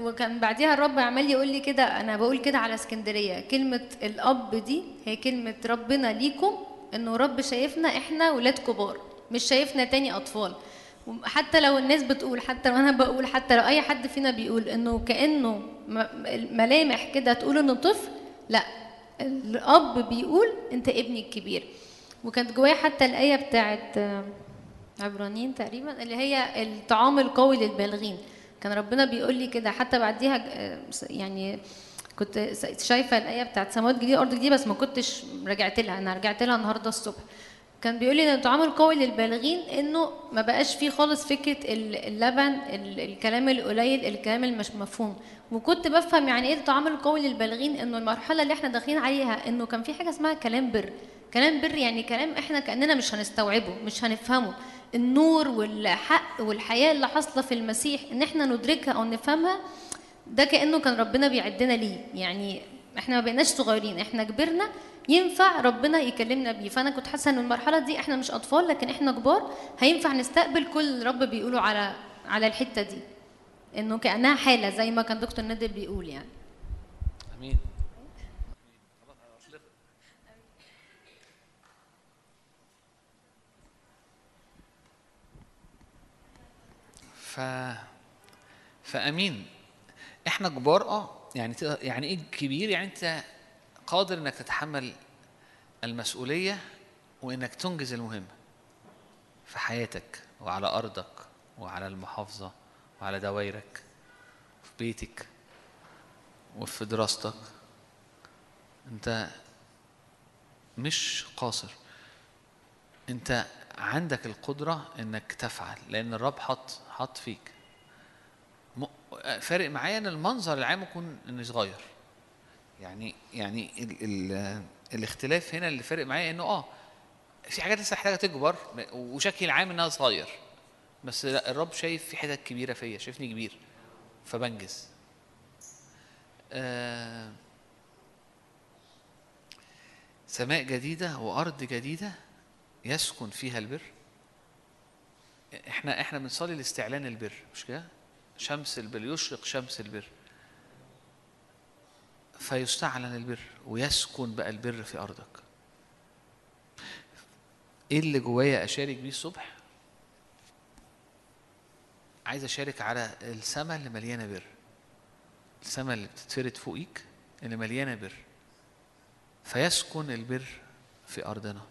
وكان بعديها الرب عمال يقول لي كده أنا بقول كده على اسكندرية كلمة الأب دي هي كلمة ربنا ليكم إنه رب شايفنا إحنا ولاد كبار مش شايفنا تاني أطفال. حتى لو الناس بتقول حتى لو أنا بقول حتى لو أي حد فينا بيقول إنه كأنه ملامح كده تقول إنه طفل لأ الأب بيقول أنت ابني الكبير. وكانت جوايا حتى الآية بتاعت عبرانيين تقريبا اللي هي الطعام القوي للبالغين. كان ربنا بيقول لي كده حتى بعديها يعني كنت شايفة الآية بتاعت سماوات جديدة ارض جديدة بس ما كنتش رجعت لها. أنا رجعت لها النهارده الصبح. كان بيقول لي ان الطعام القوي للبالغين انه ما بقاش فيه خالص فكرة ال- اللبن ال- الكلام القليل الكلام اللي مش مفهوم وكنت بفهم يعني إيه الطعام القوي للبالغين انه المرحلة اللي إحنا داخلين عليها انه كان في حاجة اسمها كلام بر. كلام بر يعني كلام إحنا كأننا مش هنستوعبه مش هنفهمه. النور والحق والحياة اللي حاصلة في المسيح إن إحنا ندركها أو نفهمها ده كأنه كان ربنا بيعدنا ليه. يعني إحنا ما بقيناش صغيرين إحنا كبرنا ينفع ربنا يكلمنا بيه. فأنا كنت حاسة ان المرحلة دي إحنا مش أطفال لكن إحنا كبار هينفع نستقبل كل رب بيقوله على على الحتة دي. إنه كأنها حالة زي ما كان دكتور نادر بيقول يعني. آمين. ف فأمين. إحنا كبار آه يعني يعني إيه كبير؟ يعني أنت قادر إنك تتحمل المسؤولية وإنك تنجز المهمه في حياتك وعلى أرضك وعلى المحافظة وعلى دوائرك في بيتك وفي دراستك. أنت مش قاصر. أنت عندك القدرة إنك تفعل لأن الرب حط حط فيك. فارق معايا إن المنظر العام يكون اني صغير. يعني يعني ال ال الاختلاف هنا اللي فارق معايا إنه آه في حاجات لسه محتاجة تكبر وشكلي العام إنها صغير. بس لا الرب شايف في حتت كبيرة فيا شايفني كبير فبنجز. آه سماء جديدة وأرض جديدة يسكن فيها البر. إحنا إحنا بنصلي لاستعلان البر مش كده؟ شمس البر يشرق شمس البر. فيستعلن البر ويسكن بقى البر في أرضك. إيه اللي جوايا أشارك بيه الصبح؟ عايز أشارك على السماء اللي مليانة بر. السماء اللي بتتفرد فوقيك اللي مليانة بر. فيسكن البر في أرضنا.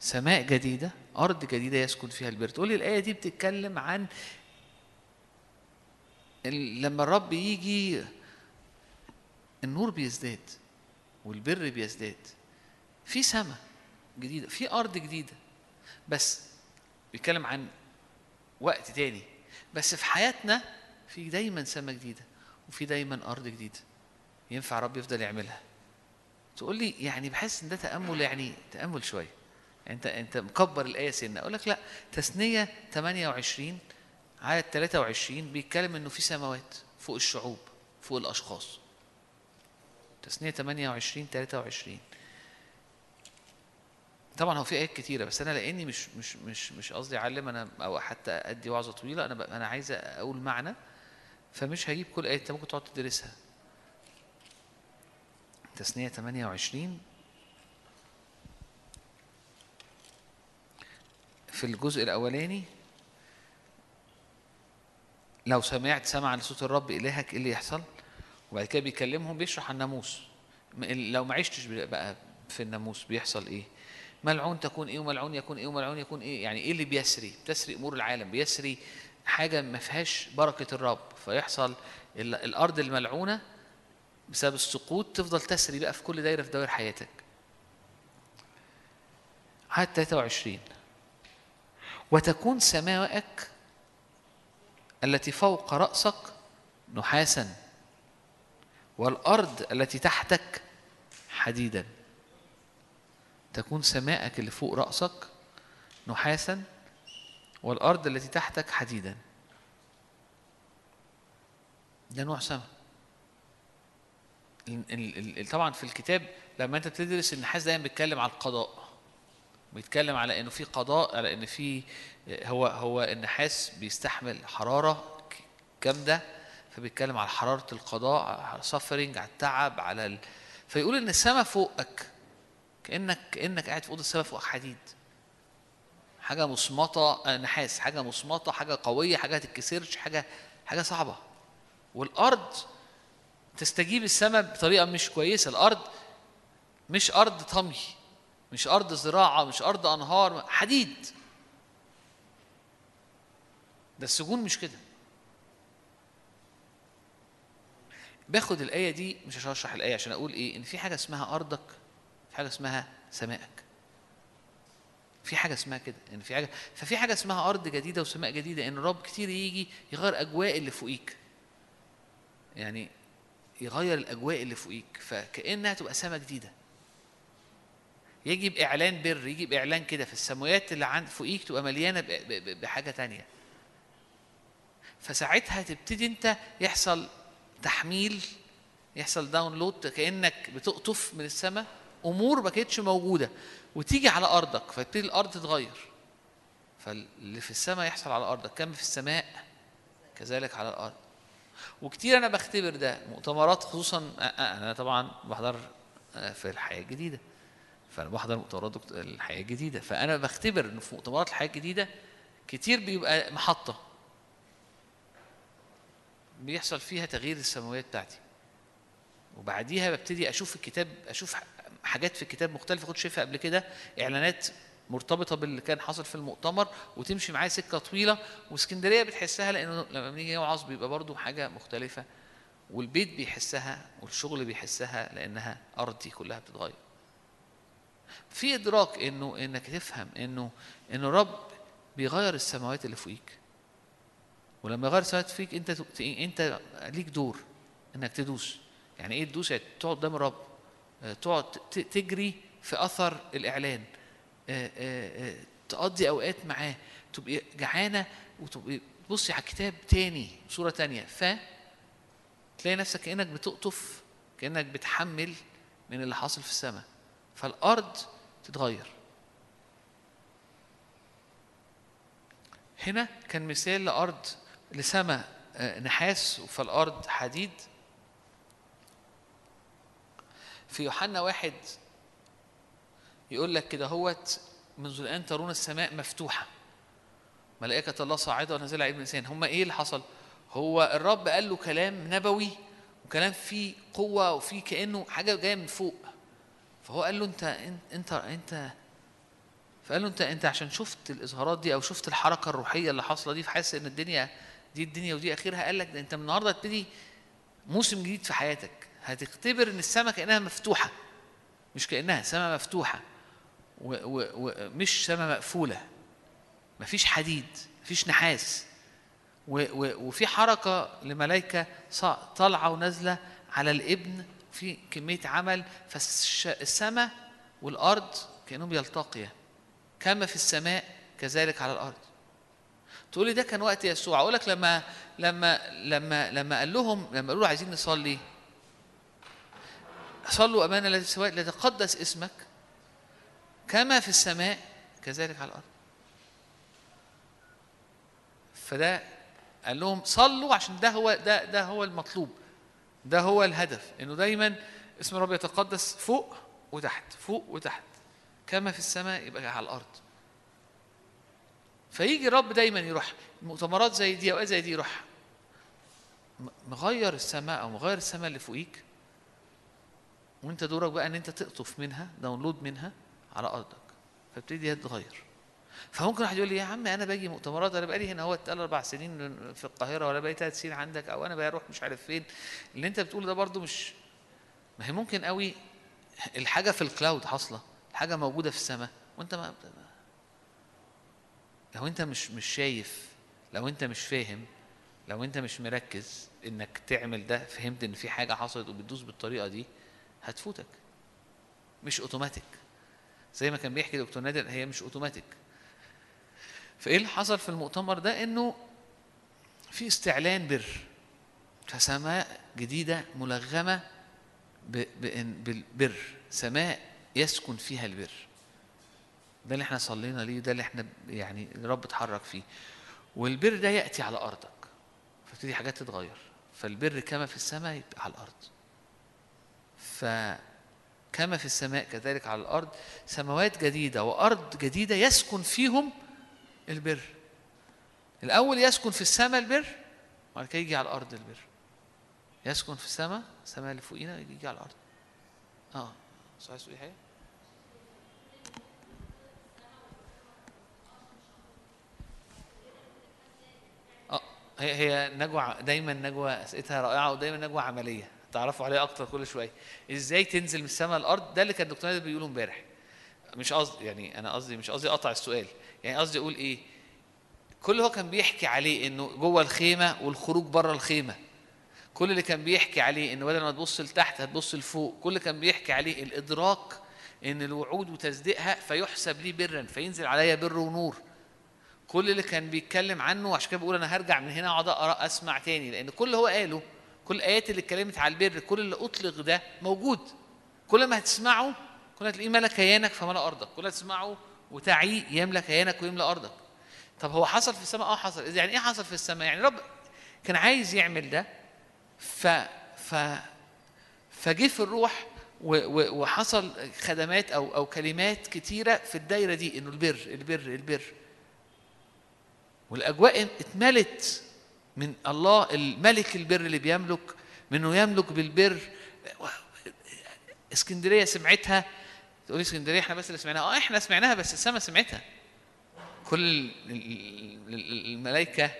سماء جديدة أرض جديدة يسكن فيها البر. تقول لي الآية دي بتتكلم عن لما الرب يجي النور بيزداد والبر بيزداد في سماء جديدة في أرض جديدة بس بيتكلم عن وقت تاني بس في حياتنا في دايما سماء جديدة وفي دايما أرض جديدة ينفع رب يفضل يعملها. تقول لي يعني بحس إن ده تأمل يعني تأمل شوية. يعني أنت أنت مكبر الآية سنة أقول لك لا تثنية 28 عدد 23 بيتكلم إنه في سماوات فوق الشعوب فوق الأشخاص. تثنية 28 23 طبعا هو في آيات كتيرة بس أنا لأني مش مش مش مش قصدي أعلم أنا أو حتى أدي وعظة طويلة أنا أنا عايز أقول معنى فمش هجيب كل آية أنت ممكن تقعد تدرسها. تثنية 28 في الجزء الأولاني لو سمعت سمعا لصوت الرب إلهك إيه اللي يحصل؟ وبعد كده بيكلمهم بيشرح الناموس لو ما عشتش بقى في الناموس بيحصل إيه؟ ملعون تكون إيه وملعون يكون إيه وملعون يكون إيه؟ يعني إيه اللي بيسري؟ بتسري أمور العالم بيسري حاجة ما فيهاش بركة الرب. فيحصل ال- الأرض الملعونة بسبب السقوط تفضل تسري بقى في كل دايرة في دوائر حياتك. عدد 23 وتكون سماءك التي فوق رأسك نحاسا والأرض التي تحتك حديدا. تكون سماءك اللي فوق رأسك نحاسا والأرض التي تحتك حديدا. ده نوع سماء. طبعا في الكتاب لما أنت بتدرس النحاس دايما بيتكلم على القضاء بيتكلم على إنه في قضاء على ان في هو هو النحاس بيستحمل حرارة جامدة فبيتكلم على حرارة القضاء على سفرنج على التعب على ال... فيقول إن السماء فوقك كأنك كأنك قاعد في أوضة السماء فوق حديد. حاجة مصمطة آه، نحاس حاجة مصمطة حاجة قوية حاجة تتكسرش حاجة حاجة صعبة. والأرض تستجيب السماء بطريقة مش كويسة. الأرض مش أرض طمي مش أرض زراعة مش أرض أنهار حديد. ده السجون مش كده. باخد الآية دي مش أشرح الآية عشان أقول إيه؟ إن في حاجة اسمها أرضك في حاجة اسمها سمائك. في حاجة اسمها كده إن في حاجة ففي حاجة اسمها أرض جديدة وسماء جديدة إن الرب كتير يجي يغير أجواء اللي فوقيك. يعني يغير الأجواء اللي فوقيك فكأنها تبقى سماء جديدة. يجي باعلان بر يجي باعلان كده في السماوات اللي عند فوقيك تبقى مليانة ب- ب- ب- بحاجة تانية. فساعتها تبتدي انت يحصل تحميل يحصل داونلود كأنك بتقطف من السماء أمور ما كانتش موجودة. وتيجي على أرضك فيبتدي الأرض تتغير. فاللي في السماء يحصل على أرضك كم في السماء؟ كذلك على الأرض. وكتير أنا بختبر ده مؤتمرات خصوصا أنا طبعا بحضر آه، في الحياة الجديدة. فأنا بحضر مؤتمرات الحياة الجديدة. فأنا بختبر إن في مؤتمرات الحياة الجديدة كتير بيبقى محطة. بيحصل فيها تغيير السماوية بتاعتي. وبعديها ببتدي أشوف الكتاب أشوف حاجات في الكتاب مختلفة كنت شايفها قبل كده إعلانات مرتبطة باللي كان حاصل في المؤتمر وتمشي معايا سكة طويلة وإسكندرية بتحسها لأنه لما بنيجي نوعظ بيبقى برضو حاجة مختلفة والبيت بيحسها والشغل بيحسها لأنها أرضي كلها بتتغير. في إدراك إنه إنك تفهم إنه إنه الرب بيغير السماوات اللي فوقيك. ولما يغير السماوات فيك انت انت ليك دور انك تدوس. يعني إيه تدوس؟ يعني تقعد قدام الرب آه، تقعد تجري في أثر الإعلان آه، آه، تقضي أوقات معاه تبقي جعانة وتبقي تبصي على الكتاب تاني صوره تانية. ف تلاقي نفسك كأنك بتقطف كأنك بتحمل من اللي حاصل في السماء. فالأرض تتغير. هنا كان مثال لأرض لسماء آه، نحاس فالأرض حديد. في يوحنا واحد يقول لك كده هوت منذ الآن ترون السماء مفتوحة ملائكة الله صاعدة ونازلة على ابن الإنسان هم إيه اللي حصل؟ هو الرب قال له كلام نبوي وكلام فيه قوة وفيه كأنه حاجة جاية من فوق. فهو قال له أنت أنت أنت فقال له أنت أنت عشان شفت الإظهارات دي أو شفت الحركة الروحية اللي حاصلة دي فحاسس إن الدنيا دي الدنيا ودي آخرها قال لك ده أنت من النهاردة هتبتدي موسم جديد في حياتك. هتختبر إن السماء كأنها مفتوحة مش كأنها سماء مفتوحة. ومش سماء مقفولة. مفيش حديد مفيش نحاس. و- و- وفي حركة لملائكة صا- طالعة ونازلة على الإبن في كمية عمل. فالسماء والأرض كأنهم يلتقيا كما في السماء كذلك على الأرض. تقول لي ده كان وقت يسوع. أقول لك لما لما لما لما قال لهم لما قالوا له عايزين نصلي. صلوا سواء ليتقدس اسمك كما في السماء كذلك على الأرض. فده قال لهم صلوا عشان ده هو ده ده هو المطلوب. ده هو الهدف إنه دايما اسم الرب يتقدس فوق وتحت فوق وتحت. كما في السماء يبقى على الأرض. فيجي الرب دايما يروح. مؤتمرات زي دي أوقات زي دي يروح. مغير السماء أو مغير السماء اللي فوقيك. وأنت دورك بقى إن أنت تقطف منها داونلود منها على أرضك. فابتدي تتغير. فممكن واحد يقول لي يا عم أنا باجي مؤتمرات أنا بقالي هنا هو ثلاث أربع سنين في القاهرة ولا بقالي ثلاث سنين عندك أو أنا بروح مش عارف فين. اللي أنت بتقوله ده برضو مش ما هي ممكن قوي الحاجة في الكلاود حاصلة الحاجة موجودة في السماء وأنت ما لو انت مش مش شايف لو انت مش فاهم لو انت مش مركز انك تعمل ده فهمت ان في حاجة حصلت وبتدوس بالطريقة دي هتفوتك. مش أوتوماتيك. زي ما كان بيحكي دكتور نادر هي مش أوتوماتيك. فإيه اللي حصل في المؤتمر ده؟ إنه في استعلان بر. فسماء جديدة ملغمة بالبر. سماء يسكن فيها البر. ده اللي إحنا صلينا ليه ده اللي إحنا يعني الرب اتحرك فيه. والبر ده يأتي على أرضك فبتدي حاجات تتغير. فالبر كما في السماء يبقى على الأرض. فكما في السماء كذلك على الأرض سماوات جديدة وأرض جديدة يسكن فيهم البر. الأول يسكن في السماء البر وبعد كده يجي على الأرض البر. يسكن في السماء السماء اللي فوقينا يجي على الأرض. آه صحيح تقولي حاجة؟ هي هي نجوى دايما نجوى أسئلتها رائعة ودايما نجوى عملية. تعرفوا عليها أكتر كل شوية. إزاي تنزل من السماء الأرض؟ ده اللي كان الدكتور نادر بيقوله امبارح. مش قصدي يعني أنا قصدي مش قصدي أقطع السؤال. يعني قصدي أقول إيه؟ كل اللي هو كان بيحكي عليه إنه جوه الخيمة والخروج بره الخيمة. كل اللي كان بيحكي عليه انه بدل ما تبص لتحت هتبص لفوق. كل اللي كان بيحكي عليه الإدراك إن الوعود وتصديقها فيحسب لي برا فينزل عليا بر ونور. كل اللي كان بيتكلم عنه عشان كده بقول أنا هرجع من هنا أقعد أقرأ أسمع تاني. لأن كل اللي هو قاله كل الآيات اللي اتكلمت على البر كل اللي أطلق ده موجود. كل ما هتسمعه كل ما هتلاقيه ملك كيانك فملأ أرضك. كل ما تسمعه وتعيه يملى كيانك ويملى أرضك. طب هو حصل في السماء؟ آه حصل. يعني إيه حصل في السماء؟ يعني رب كان عايز يعمل ده ف ف فجه في الروح وحصل خدمات أو أو كلمات كتيرة في الدايرة دي إنه البر البر البر. والأجواء اتملت من الله الملك البر اللي بيملك منه يملك بالبر. اسكندرية سمعتها. تقولي اسكندرية إحنا بس اللي سمعناها. آه إحنا سمعناها بس السماء سمعتها. كل ال- ال- ال- الملائكة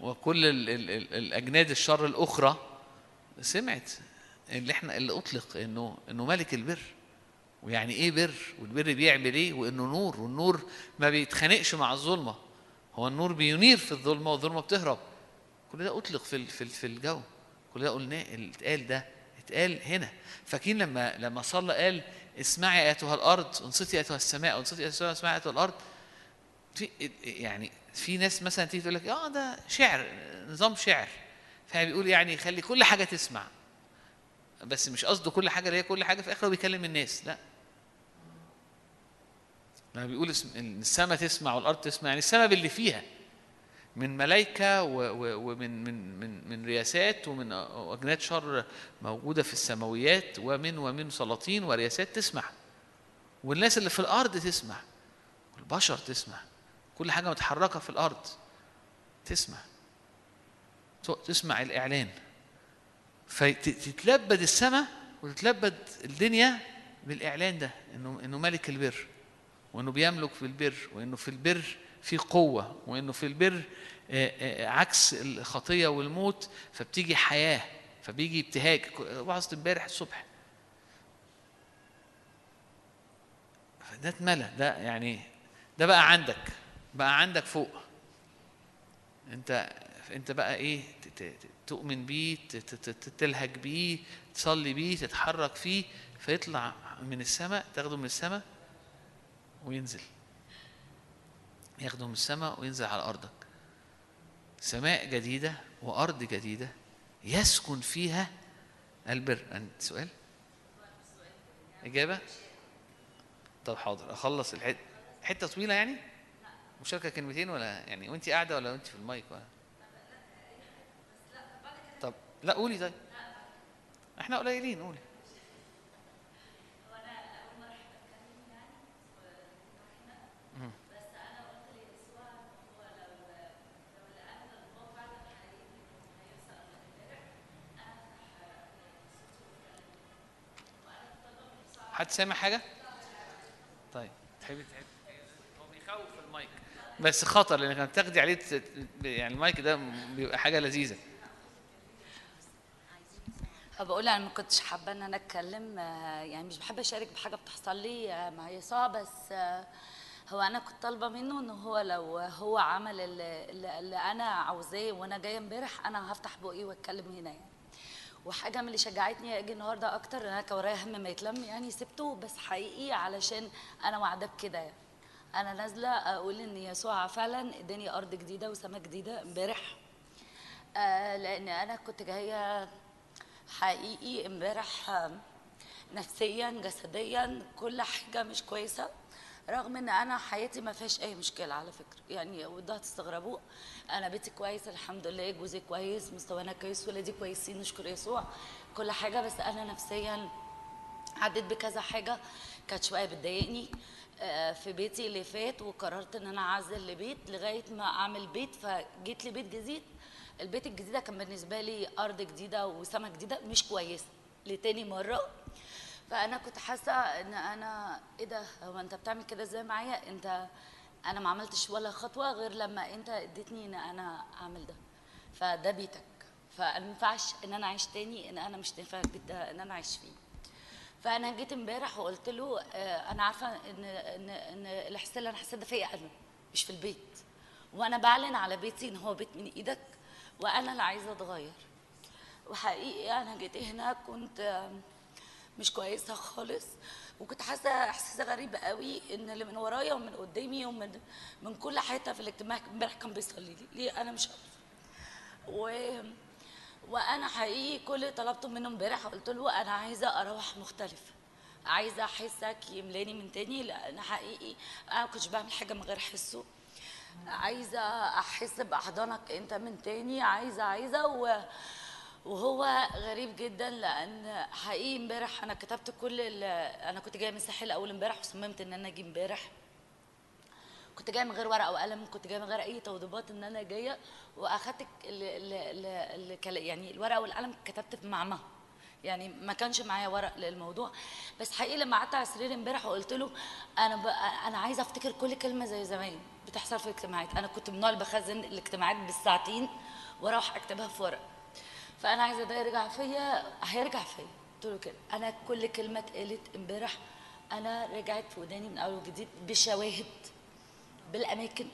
وكل ال- ال- ال- الأجناد الشر الأخرى سمعت اللي إحنا اللي أطلق إنه إنه ملك البر. ويعني إيه بر؟ والبر بيعمل إيه؟ وإنه نور. والنور ما بيتخانقش مع الظلمة. هو النور بينير في الظلمة والظلمة بتهرب. كل ده أطلق في في في الجو. كل ده قلناه اتقال ده اتقال هنا. فاكرين لما لما صلى قال اسمعي أيتها الأرض انصتي أيتها السماء انصتي أيتها السماء اسمعي أيتها الأرض. في يعني في ناس مثلا تيجي تقول لك آه ده شعر نظام شعر. فبيقول يعني خلي كل حاجة تسمع. بس مش قصده كل حاجة اللي هي كل حاجة في الآخر هو بيكلم الناس لا. لما بيقول اسم- إن السماء تسمع والأرض تسمع يعني السماء باللي فيها من ملائكة ومن من من من رياسات ومن أجناد شر موجودة في السماويات ومن ومن سلاطين ورياسات تسمع. والناس اللي في الأرض تسمع. والبشر تسمع. كل حاجة متحركة في الأرض تسمع. تسمع الإعلان. فتتلبد السماء وتتلبد الدنيا بالإعلان ده إنه إنه ملك البر. وإنه بيملك في البر وإنه في البر في قوة وإنه في البر آه، آه، عكس الخطية والموت فبتيجي حياة فبيجي ابتهاج. وعظت امبارح الصبح. فده اتملى ده يعني ده بقى عندك بقى عندك فوق. انت انت بقى إيه تؤمن بيه تلهج بيه تصلي بيه تتحرك فيه فيطلع من السماء تاخده من السماء وينزل. ياخده من السماء وينزل على أرضك. سماء جديدة وأرض جديدة يسكن فيها البر. سؤال؟ إجابة؟ طب حاضر أخلص الحته حتة طويلة يعني؟ مشاركة كلمتين ولا يعني وانت قاعدة ولا وانت في المايك ولا؟ طب لا قولي طيب. إحنا قليلين قولي. حد سامع حاجة؟ طيب. تحبي تحبي هو بيخوف المايك. بس خطر لأنك بتاخدي عليه يعني المايك ده بيبقى حاجة لذيذة. بقول أنا ما كنتش حابة إن أنا أتكلم آه، يعني مش بحب أشارك بحاجة بتحصل لي آه، يسوع بس آه، هو أنا كنت طالبة منه إن هو لو هو عمل اللي اللي أنا عاوزاه وأنا جاية امبارح أنا هفتح بقي وأتكلم هنا يعني. وحاجة من اللي شجعتني أجي النهارده أكتر إن أنا كان ورايا هم ما يتلم يعني سبته بس حقيقي علشان أنا وعده بكده يعني. أنا نازلة أقول إن يسوع فعلا إداني أرض جديدة وسماء جديدة امبارح. آه لأن أنا كنت جاية حقيقي امبارح آه، نفسيا جسديا كل حاجة مش كويسة. رغم إن أنا حياتي ما فيهاش أي مشكلة على فكرة. يعني وده هتستغربوه. أنا بيتي كويس الحمد لله. جوزي كويس مستوانا كويس ولادي كويسين نشكر يسوع. كل حاجة بس أنا نفسيا عديت بكذا حاجة. كانت شوية بتضايقني آه، في بيتي اللي فات وقررت إن أنا أعزل لبيت لغاية ما أعمل بيت. فجيت لبيت جديد. البيت الجديد كان بالنسبة لي أرض جديدة وسما جديدة مش كويسة لتاني مرة. فأنا كنت حاسة إن أنا إيه ده؟ هو أنت بتعمل كده إزاي معايا؟ أنت أنا ما عملتش ولا خطوة غير لما أنت اديتني إن أنا أعمل ده. فده بيتك. فما ينفعش إن أنا أعيش تاني إن أنا مش نافع البيت ده إن أنا أعيش فيه. فأنا جيت إمبارح وقلت له آه، أنا عارفة إن إن إن الإحساس اللي أنا حسيت ده فيا أنا مش في البيت. وأنا بعلن على بيتي إن هو بيت من إيدك وأنا اللي عايزة أتغير. وحقيقي أنا جيت هنا كنت مش كويسة خالص. وكنت حاسة احساس غريب قوي إن اللي من ورايا ومن قدامي ومن من كل حتة في الاجتماع امبارح كان بيصلي لي. ليه؟ أنا مش عارفة. و وأنا حقيقي كل اللي طلبته منه امبارح قلت له أنا عايزة أروح مختلفه عايزة أحسك يملاني من تاني لأن حقيقي أنا ما كنتش بعمل حاجة من غير حسه. عايزة أحس بأحضانك أنت من تاني. عايزة عايزة و... وهو غريب جدا لأن حقيقي امبارح أنا كتبت كل. أنا كنت جاية من الساحل أول امبارح وصممت إن أنا أجي امبارح كنت جاية من غير ورقة وقلم كنت جاية من غير أي توضيبات إن أنا جاية وأخدت ال- ال- ال- يعني الورقة والقلم كتبت في معمى يعني ما كانش معايا ورق للموضوع بس حقيقي لما قعدت على السرير امبارح وقلت له أنا. أنا عايزة أفتكر كل كلمة زي زمان بتحصل في الاجتماعات أنا كنت من بخزن الاجتماعات بالساعتين وأروح أكتبها في ورق فأنا عايزة ده يرجع فيا هيرجع فيا. قلت له كده. أنا كل كلمة اتقالت امبارح أنا رجعت في وداني من أول وجديد بشواهد بالأماكن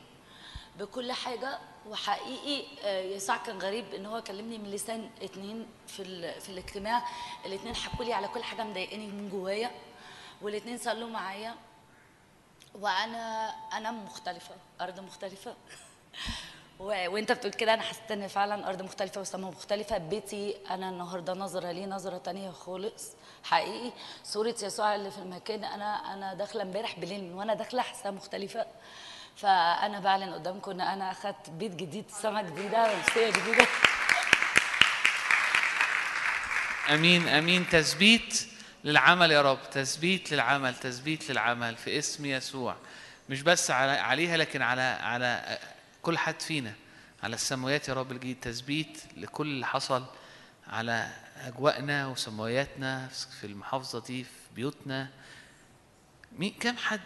بكل حاجة. وحقيقي آه، يسوع كان غريب إن هو كلمني من لسان اتنين في في الاجتماع. الاتنين حكوا لي على كل حاجة مضايقاني من جوايا والاتنين صلوا معايا. وأنا أنا مختلفة أرض مختلفة. وانت بتقول كده أنا حسيت ان فعلا أرض مختلفة وسما مختلفة. بيتي أنا النهارده نظرة ليه نظرة تانية خالص حقيقي. صورة يسوع اللي في المكان أنا أنا داخلة امبارح بالليل من وأنا داخلة حاسة مختلفة. فأنا بعلن قدامكم إن أنا أخدت بيت جديد سما جديدة ونفسيه جديدة. أمين أمين. تثبيت للعمل يا رب تثبيت للعمل تثبيت للعمل في اسم يسوع. مش بس عليها لكن على على كل حد فينا على السماوات يا رب الجديد تثبيت لكل اللي حصل على أجواءنا وسماوياتنا في المحافظة دي في بيوتنا. مين كم حد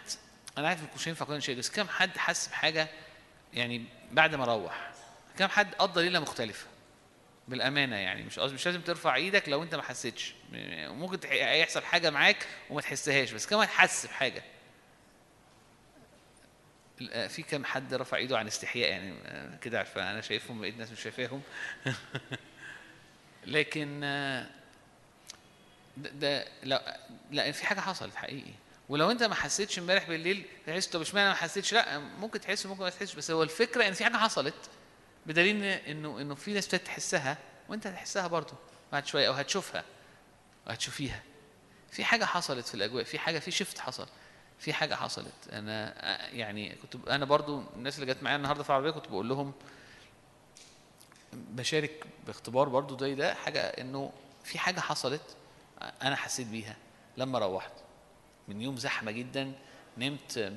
أنا عارف مش هينفع شيء بس كم حد حس بحاجة يعني بعد ما روح؟ كم حد قضى ليلة مختلفة؟ بالأمانة يعني مش مش لازم ترفع إيدك لو أنت ما حسيتش. ممكن يحصل حاجة معاك وما تحسهاش بس كمان حس بحاجة؟ ال- في كم حد رفع ايده عن استحياء يعني آه، كده عارفة أنا شايفهم بقيت ناس مش شايفاهم. لكن آه، ده, ده لا لا في حاجة حصلت حقيقي. ولو انت ما حسيتش امبارح بالليل تحس طب اشمعنى ما حسيتش؟ لا ممكن تحس ممكن ما تحسش بس هو الفكرة إن في حاجة حصلت بدليل إنه إنه في ناس ابتدت تحسها وانت هتحسها برضه بعد شوية أو هتشوفها وهتشوفيها في حاجة حصلت في الأجواء في حاجة في شفت حصل. في حاجة حصلت. أنا يعني كنت أنا برضو الناس اللي جت معايا النهارده في العربية كنت بقول لهم بشارك باختبار برضو زي ده حاجة إنه في حاجة حصلت أنا حسيت بيها لما روحت. من يوم زحمة جدا نمت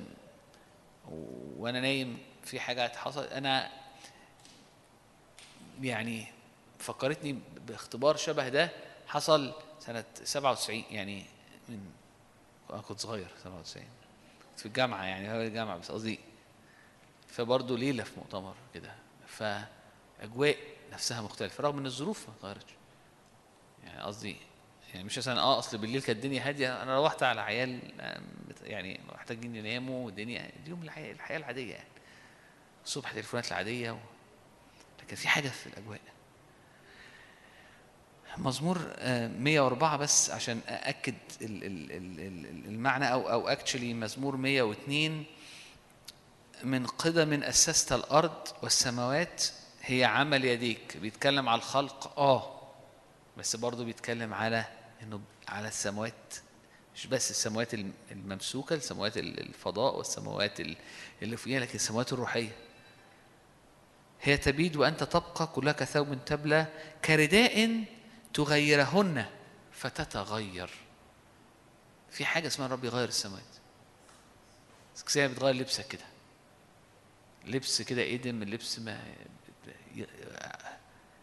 وأنا نايم في حاجة حصلت. أنا يعني فكرتني باختبار شبه ده حصل سنة 97 يعني من أنا كنت صغير 97 كنت في الجامعة يعني هو الجامعة بس قصدي فبرضه ليلة في مؤتمر كده. فأجواء نفسها مختلفة رغم إن الظروف ما اتغيرتش. يعني قصدي يعني مش مثلا آه أصل بالليل كانت الدنيا هادية أنا روحت على عيال يعني محتاجين يناموا والدنيا اليوم الحياة العادية يعني. الصبح تليفونات العادية و... لكن في حاجة في الأجواء. مزمور آه، 104 بس عشان أأكد ال- ال- ال- ال- المعنى أو أو اكشلي مزمور 102 من قدم أسست الأرض والسماوات هي عمل يديك. بيتكلم على الخلق آه بس برضه بيتكلم على إنه على السماوات مش بس السماوات الم- الممسوكة السماوات ال- الفضاء والسماوات ال- اللي فوقيها لكن السماوات الروحية. هي تبيد وأنت تبقى كلها كثوب تبلى كرداء تغيرهن فتتغير. في حاجة اسمها الرب يغير السماوات. زي بتغير لبسك كده. لبس كده آدم اللبس ما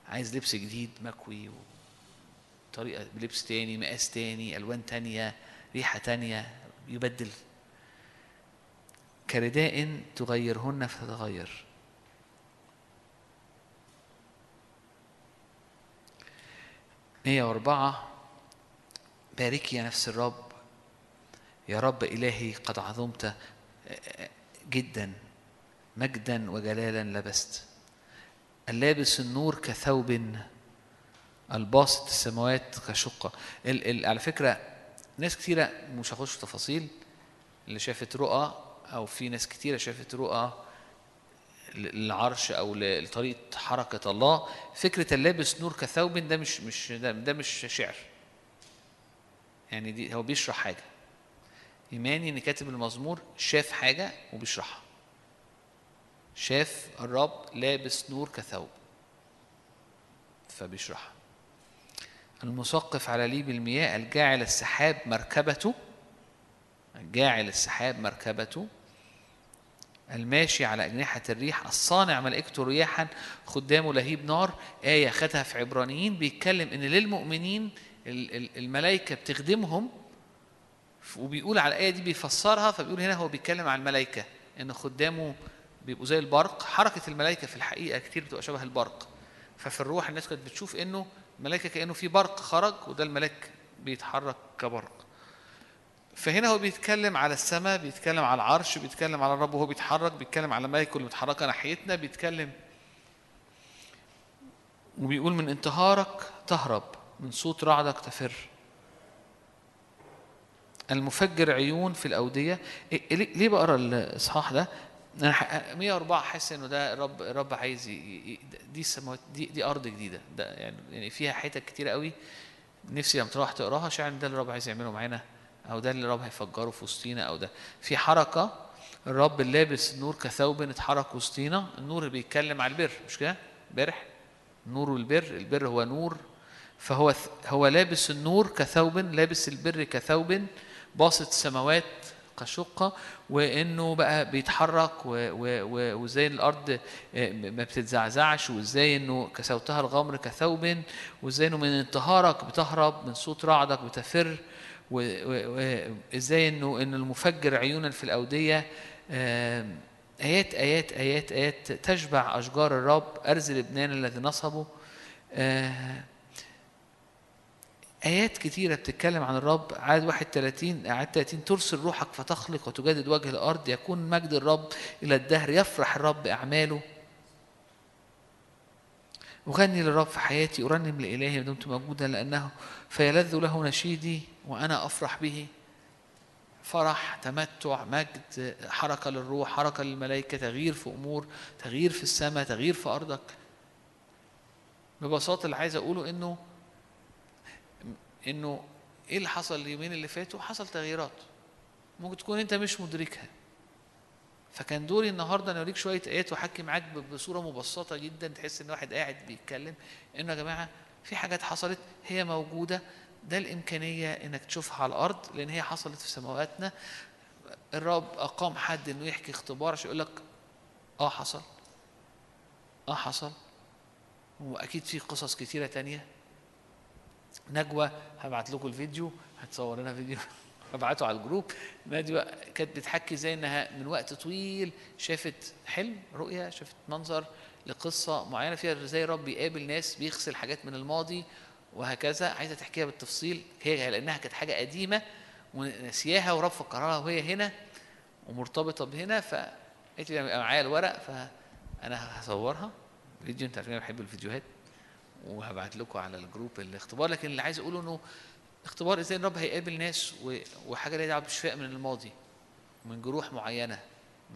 عايز لبس جديد مكوي طريقة بلبس تاني مقاس تاني ألوان تانية ريحة تانية يبدل. كرداء تغيرهن فتتغير. مية وأربعة باركي يا نفس الرب. يا رب إلهي قد عظمت جدا مجدا وجلالا لبست. اللابس النور كثوب الباسط السماوات كشقة. ال ال على فكرة ناس كتيرة مش هخش في تفاصيل اللي شافت رؤى أو في ناس كتيرة شافت رؤى للعرش أو لطريقة حركة الله فكرة اللابس نور كثوب ده مش مش ده, ده مش شعر. يعني دي هو بيشرح حاجة. إيماني إن كاتب المزمور شاف حاجة وبيشرحها. شاف الرب لابس نور كثوب فبيشرحها. المثقف على ليب المياه الجاعل السحاب مركبته الجاعل السحاب مركبته الماشي على أجنحة الريح الصانع ملائكته رياحا خدامه لهيب نار آية خدها في عبرانيين بيتكلم إن للمؤمنين ال- ال- الملائكة بتخدمهم وبيقول على الآية دي بيفسرها فبيقول هنا هو بيتكلم عن الملائكة إن خدامه بيبقوا زي البرق حركة الملائكة في الحقيقة كتير بتبقى شبه البرق ففي الروح الناس كانت بتشوف إنه الملائكة كأنه في برق خرج وده الملاك بيتحرك كبرق. فهنا هو بيتكلم على السماء بيتكلم على العرش بيتكلم على الرب وهو بيتحرك بيتكلم على الملائكة اللي متحركة ناحيتنا بيتكلم وبيقول من انتهارك تهرب من صوت رعدك تفر. المفجر عيون في الأودية. إيه- ليه ليه بقرأ الإصحاح ده؟ أنا ح- 104 حاسس إنه ده الرب الرب عايز دي السماوات دي دي أرض جديدة. ده يعني يعني فيها حتت كتيرة قوي نفسي لما تروح تقراها شاعر ده اللي الرب عايز يعمله معانا. أو ده اللي الرب هيفجره في وسطينا أو ده. في حركة الرب اللابس النور كثوب اتحرك وسطينا النور اللي بيتكلم على البر مش كده؟ برح النور والبر البر هو نور. فهو هو لابس النور كثوب لابس البر كثوب باسط السماوات كشقة وإنه بقى بيتحرك و- و- و- وإزاي الأرض آه، ما بتتزعزعش وإزاي إنه كسوتها الغمر كثوب وإزاي إنه من انتهارك بتهرب من صوت رعدك بتفر. وازاي انه ان المفجر عيونا في الأودية آيات آيات آيات آيات تشبع أشجار الرب أرز لبنان الذي نصبه. آه، آيات كتيرة بتتكلم عن الرب. عدد 31 عدد 30 ترسل روحك فتخلق وتجدد وجه الأرض. يكون مجد الرب إلى الدهر يفرح الرب أعماله أغني للرب في حياتي أرنم لإلهي ما دمت موجودا لأنه فيلذ له نشيدي. وأنا أفرح به. فرح تمتع مجد حركة للروح حركة للملائكة تغيير في أمور تغيير في السماء تغيير في أرضك. ببساطة اللي عايز أقوله إنه إنه إيه اللي حصل اليومين اللي فاتوا؟ حصل تغييرات. ممكن تكون أنت مش مدركها. فكان دوري النهارده أنا أوريك شوية آيات وأحكي معاك بصورة مبسطة جدا تحس إن واحد قاعد بيتكلم إنه يا جماعة في حاجات حصلت هي موجودة ده الإمكانية إنك تشوفها على الأرض لأن هي حصلت في سماواتنا. الرب أقام حد إنه يحكي اختبار عشان يقول لك آه حصل. آه حصل. وأكيد في قصص كتيرة تانية. نجوى هبعت لكم الفيديو. هتصور لنا فيديو. هبعته على ال group. نجوى كانت بتحكي زي إنها من وقت طويل شافت حلم رؤية شافت منظر لقصة معينة فيها زي رب بيقابل ناس بيغسل حاجات من الماضي. وهكذا. عايزة تحكيها بالتفصيل. هي لأنها كانت حاجة قديمة ونسياها ورب فكرها وهي هنا ومرتبطة بهنا فقالت لي معايا الورق فانا هصورها. فيديو انت عارفين أنا بحب الفيديوهات وهبعت لكم على ال group الاختبار لكن اللي عايز أقوله إنه اختبار إزاي الرب هيقابل ناس وحاجة ليها دعوة بشفاء من الماضي من جروح معينة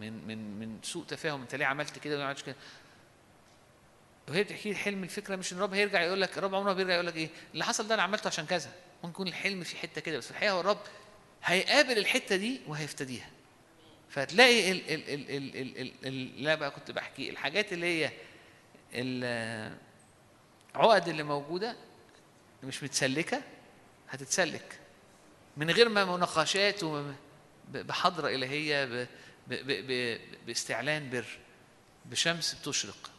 من من من سوء تفاهم. أنت ليه عملت كده وما عملتش كده؟ وهي بتحكي لي الحلم الفكرة مش إن الرب هيرجع يقول لك الرب عمره بيرجع يقول لك إيه؟ اللي حصل ده أنا عملته عشان كذا. ممكن يكون الحلم في حتة كده بس الحقيقة هو الرب هيقابل الحتة دي وهيفتديها. فتلاقي ال ال ال ال ال ال ال لا بقى كنت بحكي الحاجات اللي هي العقد اللي موجودة مش متسلكة هتتسلك. من غير ما مناقشات بحضرة إلهية باستعلان بر بشمس بتشرق.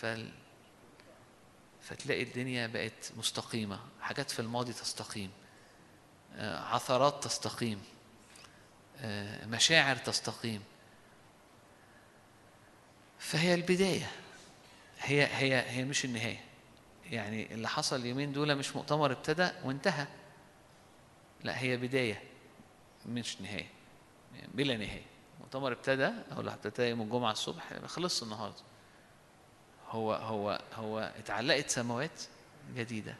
فال فتلاقي الدنيا بقت مستقيمة. حاجات في الماضي تستقيم. آه، عثرات تستقيم. آه، مشاعر تستقيم. فهي البداية. هي هي هي مش النهاية. يعني اللي حصل اليومين دول مش مؤتمر ابتدى وانتهى. لا هي بداية. مش نهاية. بلا نهاية. مؤتمر ابتدى أو اللي ابتدى يوم الجمعة الصبح خلص النهاردة. هو هو هو اتعلقت سماوات جديدة.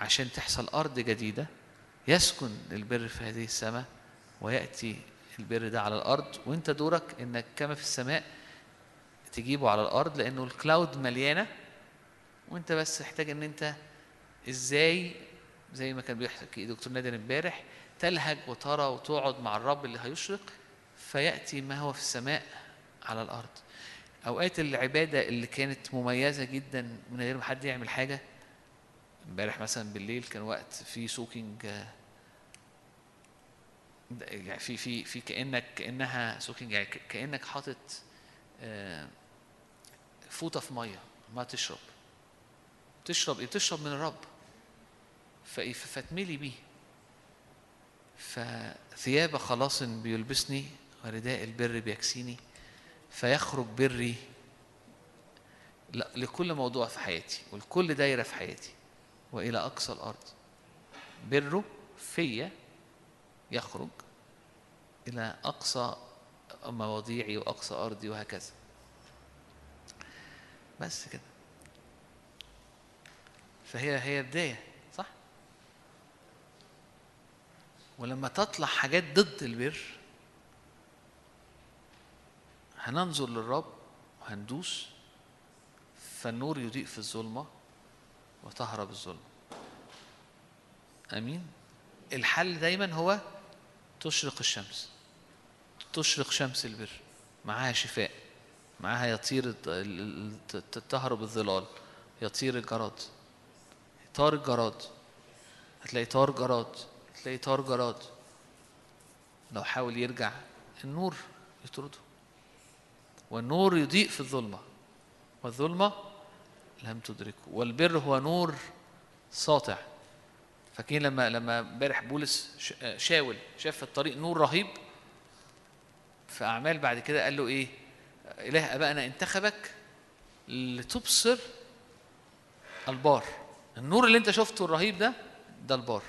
عشان تحصل أرض جديدة يسكن البر في هذه السماء ويأتي البر ده على الأرض وأنت دورك إنك كما في السماء تجيبه على الأرض لأنه ال cloud مليانة وأنت بس محتاج إن أنت إزاي زي ما كان بيحكي دكتور نادر امبارح تلهج وترى وتقعد مع الرب اللي هيشرق فيأتي ما هو في السماء على الأرض. أوقات العبادة اللي كانت مميزة جدا من غير ما حد يعمل حاجة امبارح مثلا بالليل كان وقت في soaking آه، يعني في في في كأنك كأنها soaking يعني كأنك حاطط آه، فوطه في مية ما تشرب. تشرب إيه؟ تشرب من الرب؟ فتملي بيه. فثياب خلاص بيلبسني ورداء البر بيكسيني. فيخرج بري لكل موضوع في حياتي ولكل دايرة في حياتي وإلى أقصى الأرض. بره فيا يخرج إلى أقصى مواضيعي وأقصى أرضي وهكذا. بس كده. فهي هي بداية صح؟ ولما تطلع حاجات ضد البر هننظر للرب وهندوس فالنور يضيء في الظلمة وتهرب الظلمة أمين؟ الحل دايما هو تشرق الشمس. تشرق شمس البر. معاها شفاء. معاها يطير تهرب الظلال. يطير الجراد. طار الجراد. هتلاقي طار جراد. هتلاقي طار جراد. لو حاول يرجع النور يطرده. والنور يضيء في الظلمة. والظلمة لم تدركه. والبر هو نور ساطع. فاكرين لما لما امبارح بولس شاول شاف في الطريق نور رهيب؟ في أعمال بعد كده قال له إيه؟ إله أبائنا انتخبك لتبصر البار. النور اللي أنت شفته الرهيب ده ده البار.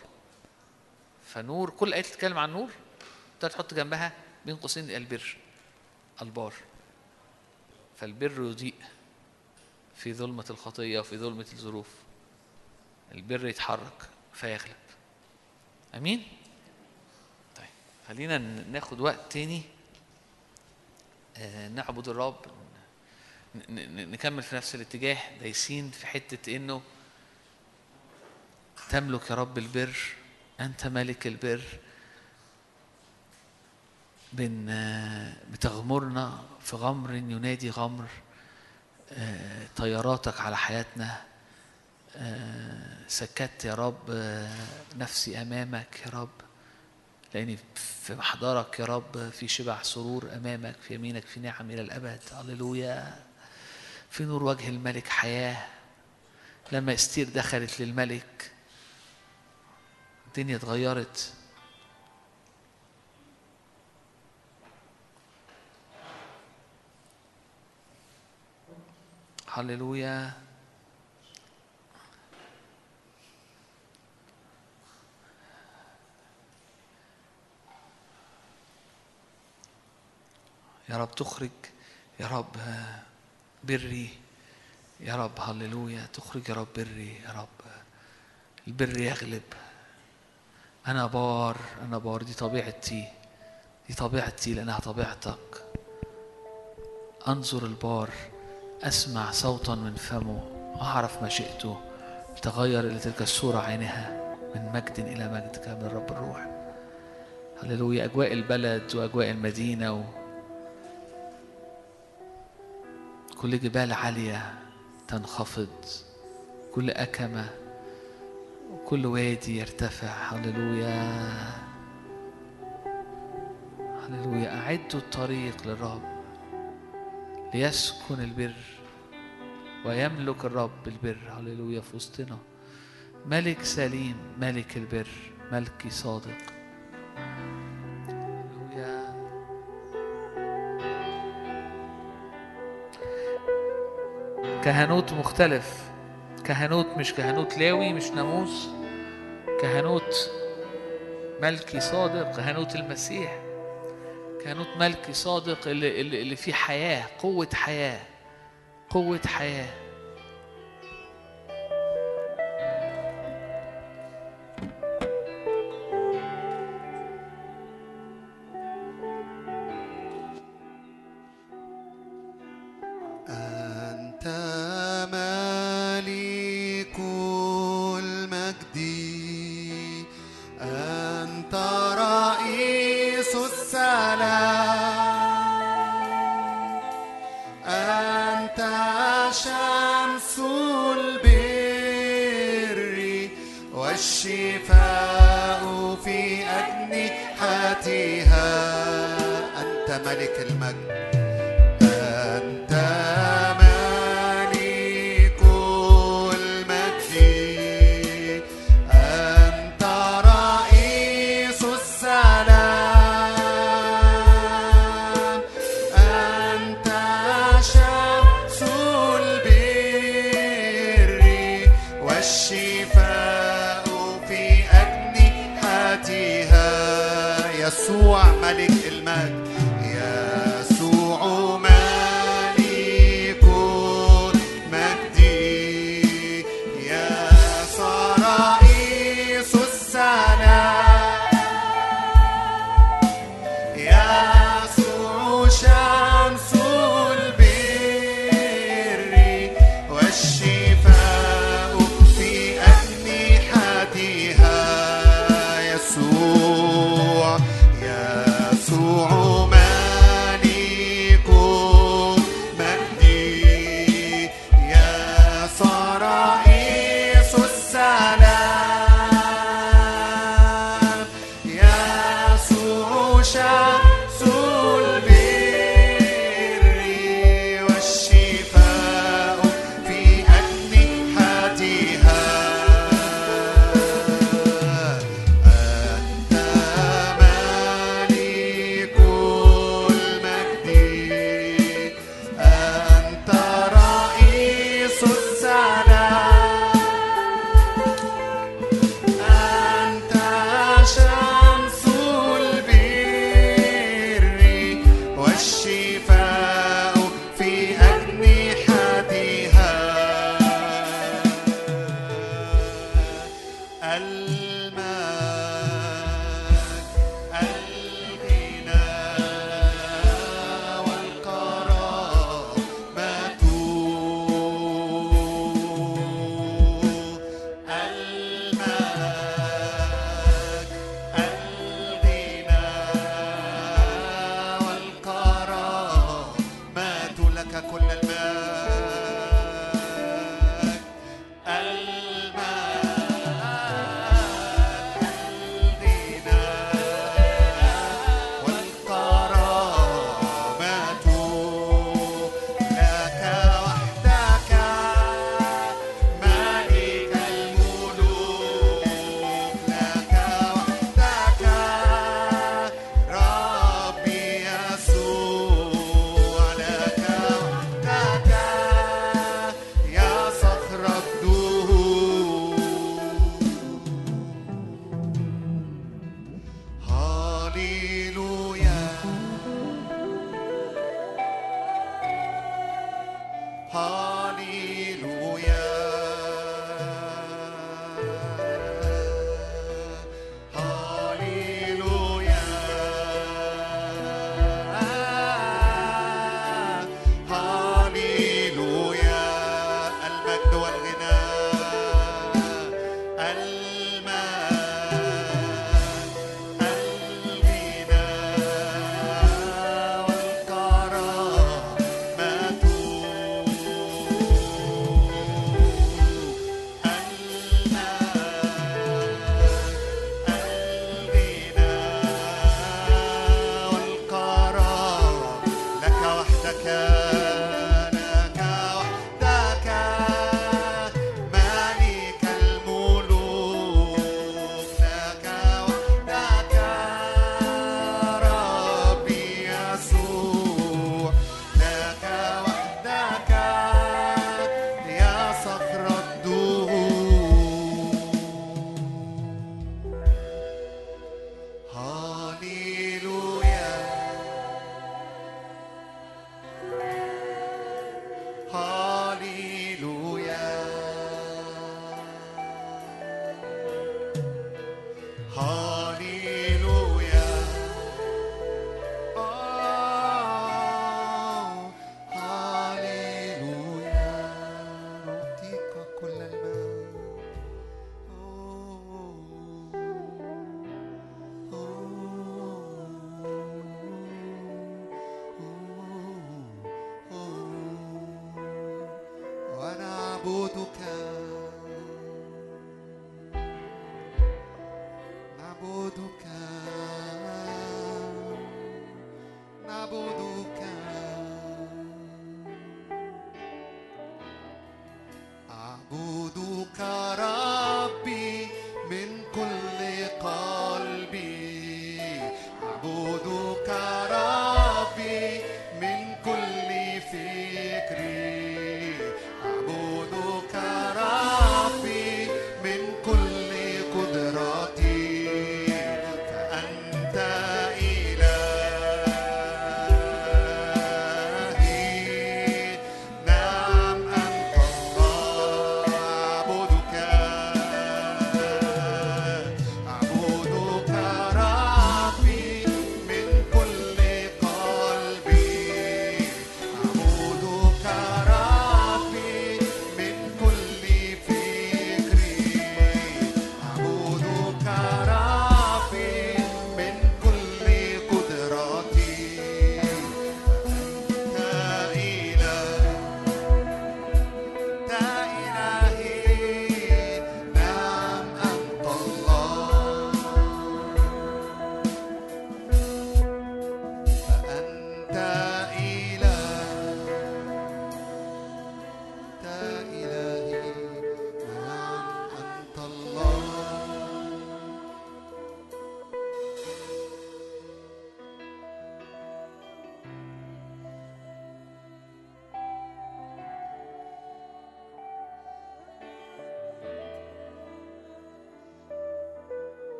فنور كل آية تتكلم عن نور تحط جنبها بين قوسين البر البار. فالبر يضيء في ظلمة الخطية وفي ظلمة الظروف. البر يتحرك فيغلب. أمين؟ طيب خلينا ناخد وقت تاني آه، نعبد الرب نكمل في نفس الاتجاه. دايسين في حتة إنه تملك يا رب البر أنت ملك البر بن بتغمرنا في غمر ينادي غمر آه، طياراتك على حياتنا آه، سكت يا رب آه، نفسي أمامك يا رب لأني في محضرك يا رب في شبع سرور أمامك في يمينك في نعم إلى الأبد هللويا. في نور وجه الملك حياة. لما استير دخلت للملك الدنيا اتغيرت. هللويا يا رب تخرج يا رب بري يا رب هللويا تخرج يا رب بري يا رب البر يغلب. أنا بار أنا بار دي طبيعتي دي طبيعتي لأنها طبيعتك. أنظر البار. أسمع صوتا من فمه أعرف ما شئته تغير إلى تلك الصورة عينها من مجد إلى مجد كما من الرب الروح. هللويا. أجواء البلد وأجواء المدينة و... كل جبال عالية تنخفض. كل أكمة وكل وادي يرتفع. هللويا. هللويا. أعدوا الطريق للرب. ليسكن البر ويملك الرب البر. هللويا في وسطنا. ملك سليم ملك البر ملكي صادق. هللويا. كهنوت مختلف. كهنوت مش كهنوت لاوي مش ناموس. كهنوت ملكي صادق. كهنوت المسيح. كهنوت ملكي صادق اللي, اللي, اللي فيه حياة قوة حياة قوة حياة.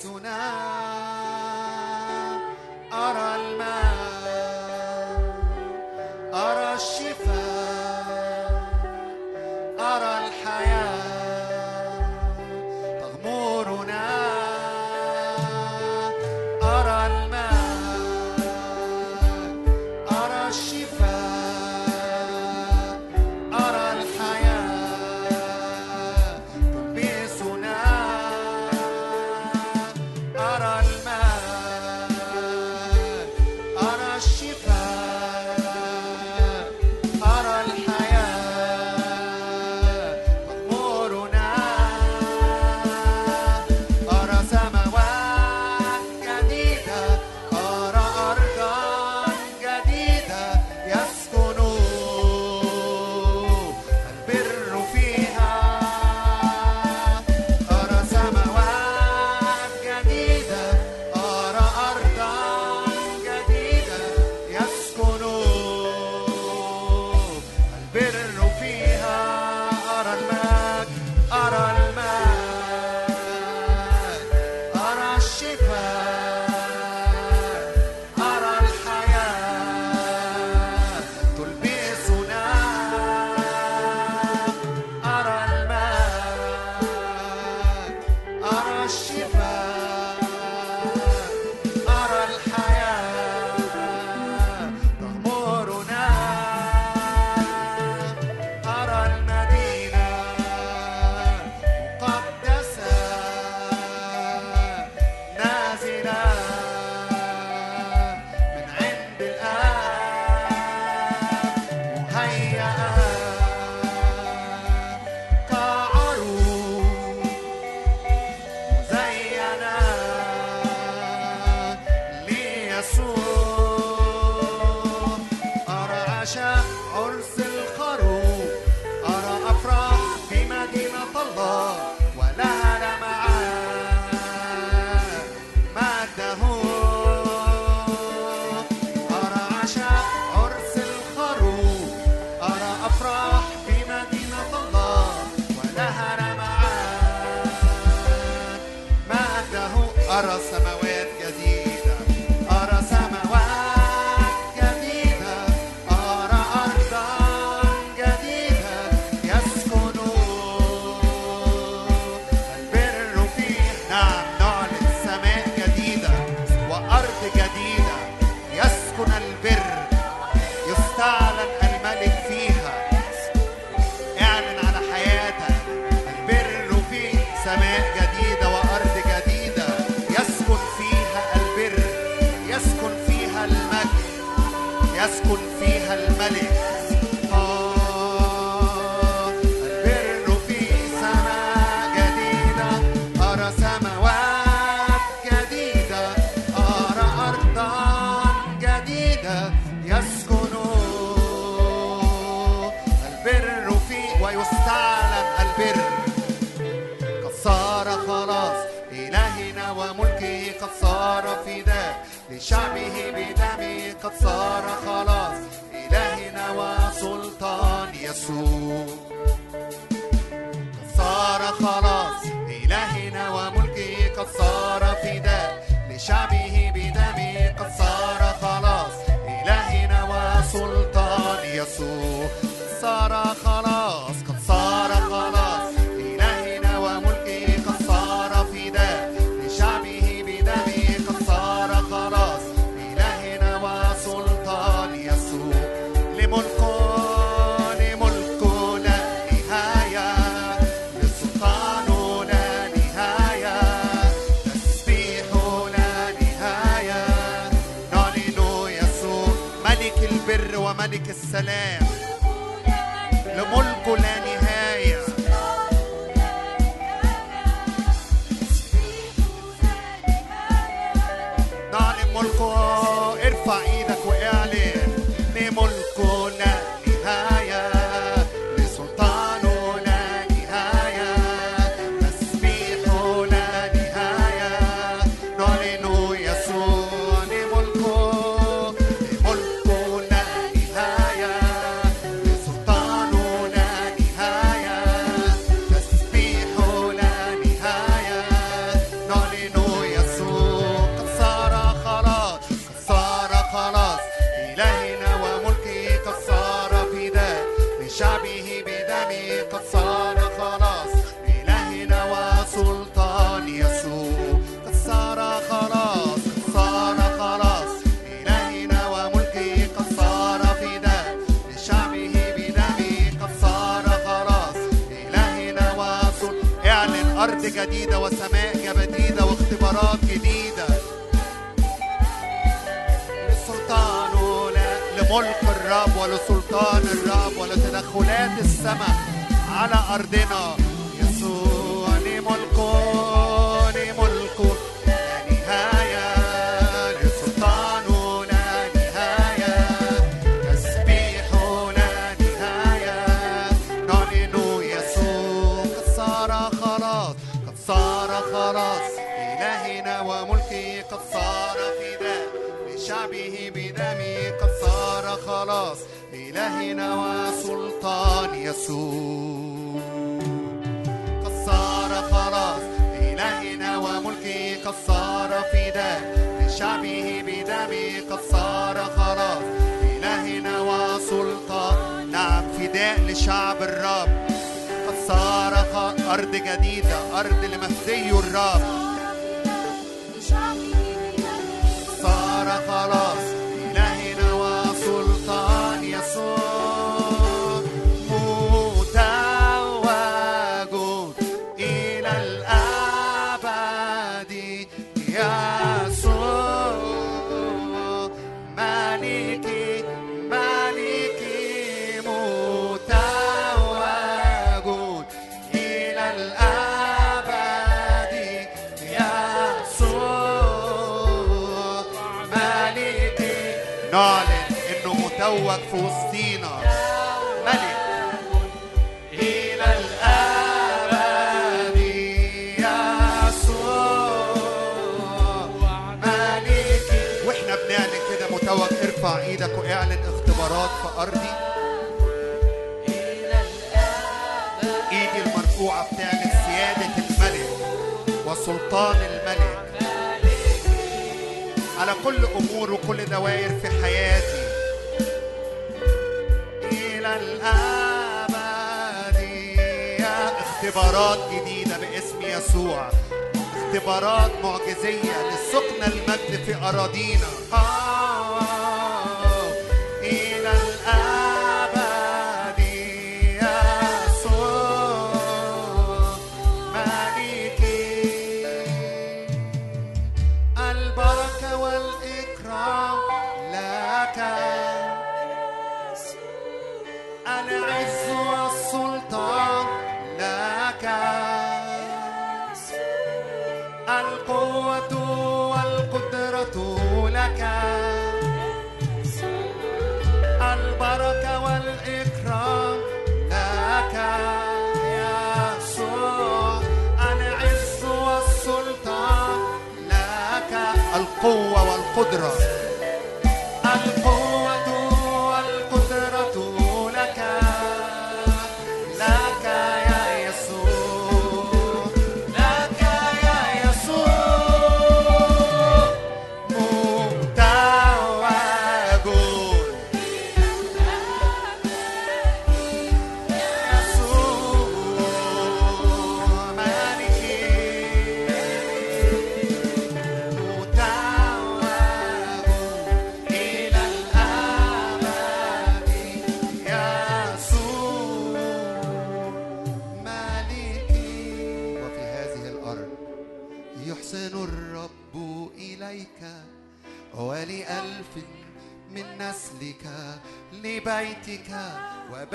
تلبسنا يسوع. قد صار خلاص إلهنا وملكه قد صار فداء لشعبه بدمه قد صار خلاص إلهنا وسلطان. نعم فداء لشعب الرب. قد صار أرض جديدة أرض لمفدي الرب. كل أمور وكل دوائر في حياتي. إلى الأبد يا اختبارات جديدة باسم يسوع. اختبارات معجزية لسكن المجد في أراضينا. آه، القوة والقدرة.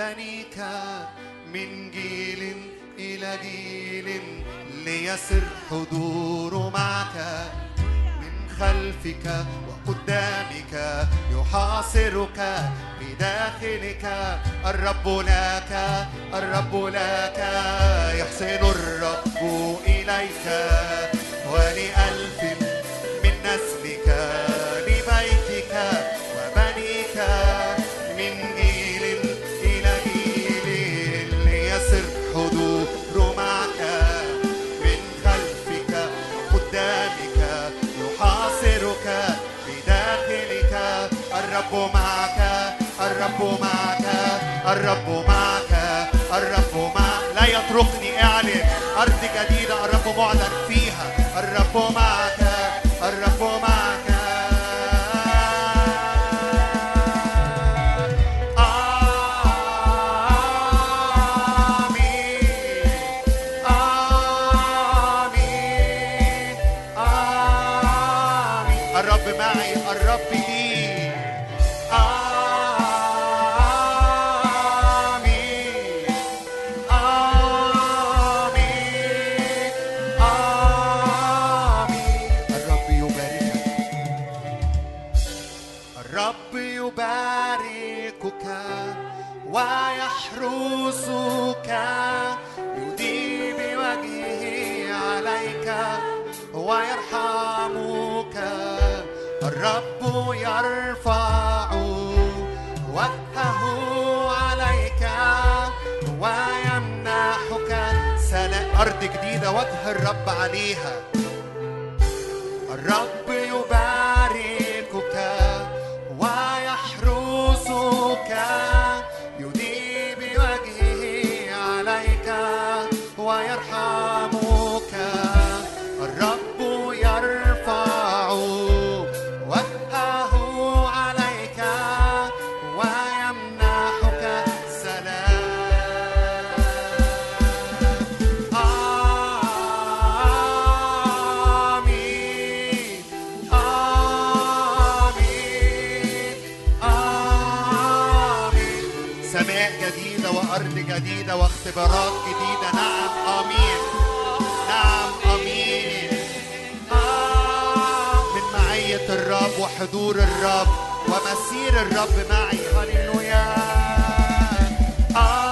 وبنيك من جيل إلى جيل ليسر حضور معك. من خلفك وقدامك يحاصرك بداخلك الرب لك الرب لك. يحسن الرب إليك ولألف الرب معك الرب معك الرب معك. لا يتركني أعلن أرض جديدة الرب معلن فيها. الرب معك. وجهه عليك سلام أرض جديدة وجه الرب عليها. الرب يبارك حضور الرب ومسير الرب معي. هللويا. آه.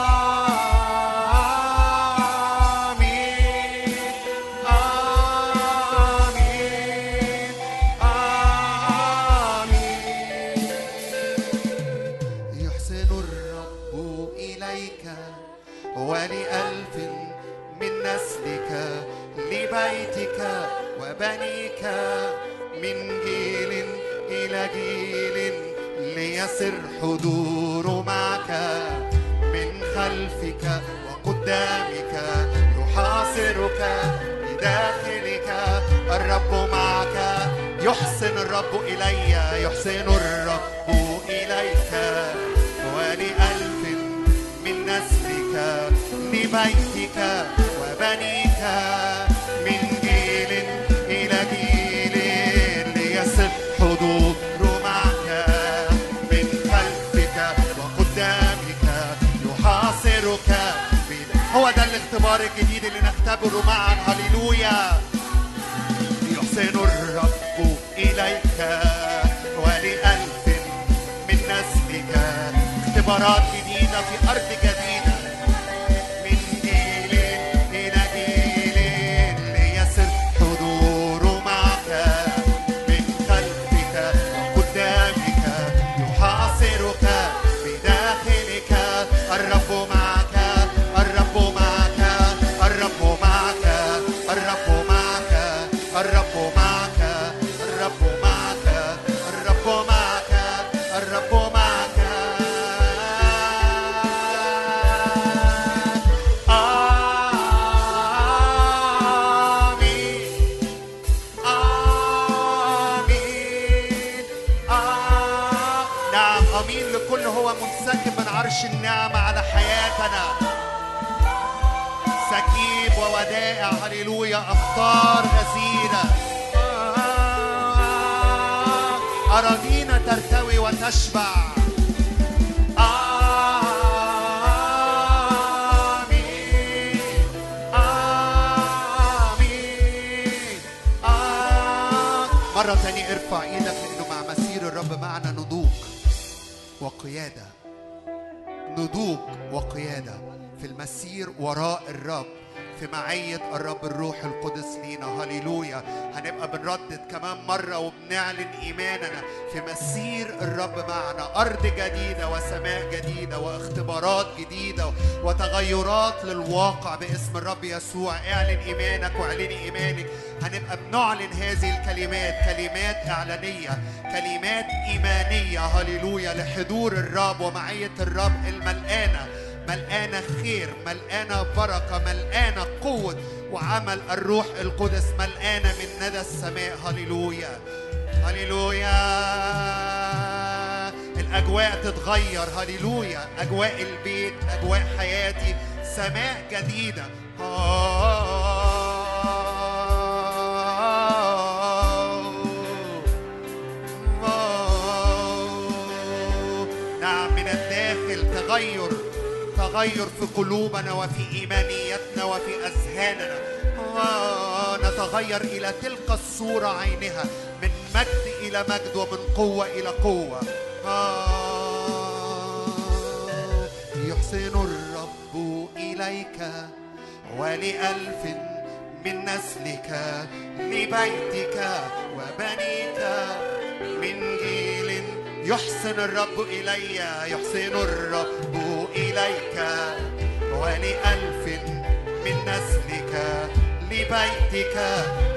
جديدة وسماء جديدة واختبارات جديدة وتغيرات للواقع باسم الرب يسوع. اعلن إيمانك واعلني إيمانك. هنبقى بنعلن هذه الكلمات كلمات إعلانية كلمات إيمانية هللويا لحضور الرب ومعية الرب الملقانة ملقانة خير ملقانة بركة ملقانة قوة وعمل الروح القدس. ملقانة من ندى السماء. هللويا هللويا. أجواء تتغير. هللويا. أجواء البيت أجواء حياتي. سماء جديدة. نعم من الداخل. تغير. تغير في قلوبنا وفي إيمانيتنا وفي أذهاننا. نتغير إلى تلك الصورة عينها. من مجد إلى مجد ومن قوة إلى قوة. يحسن الرب إليك ولألف من نسلك لبيتك وبنيك من جيل. يحسن الرب إلي يحسن الرب إليك ولألف من نسلك لبيتك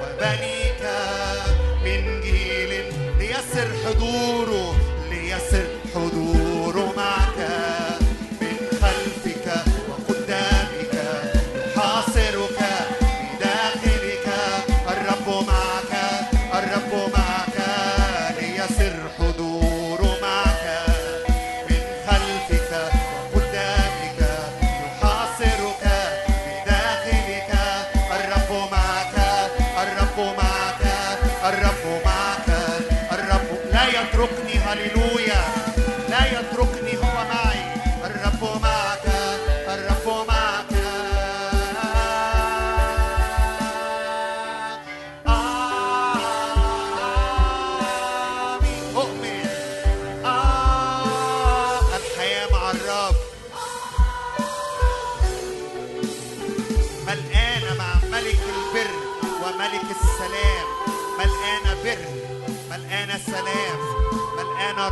وبنيك من جيل. ليسر حضوره ليسر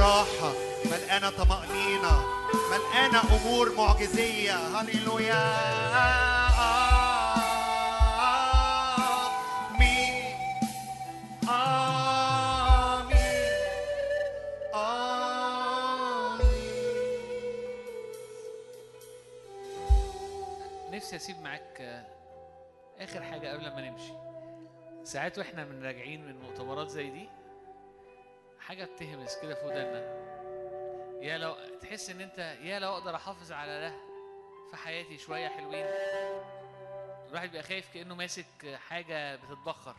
راحة. ملقانة طمأنينة. ملقانة أمور معجزية. هللويا. آمين. آمين. آمين. نفسي أسيب معاك آه، آخر حاجة قبل ما نمشي. ساعات وإحنا من راجعين من مؤتمرات زي دي حاجة بتهمس كده في ودنا يا لو تحس إن أنت يا لو أقدر أحافظ على ده في حياتي شوية حلوين. الواحد بيبقى خايف كأنه ماسك حاجة بتتبخر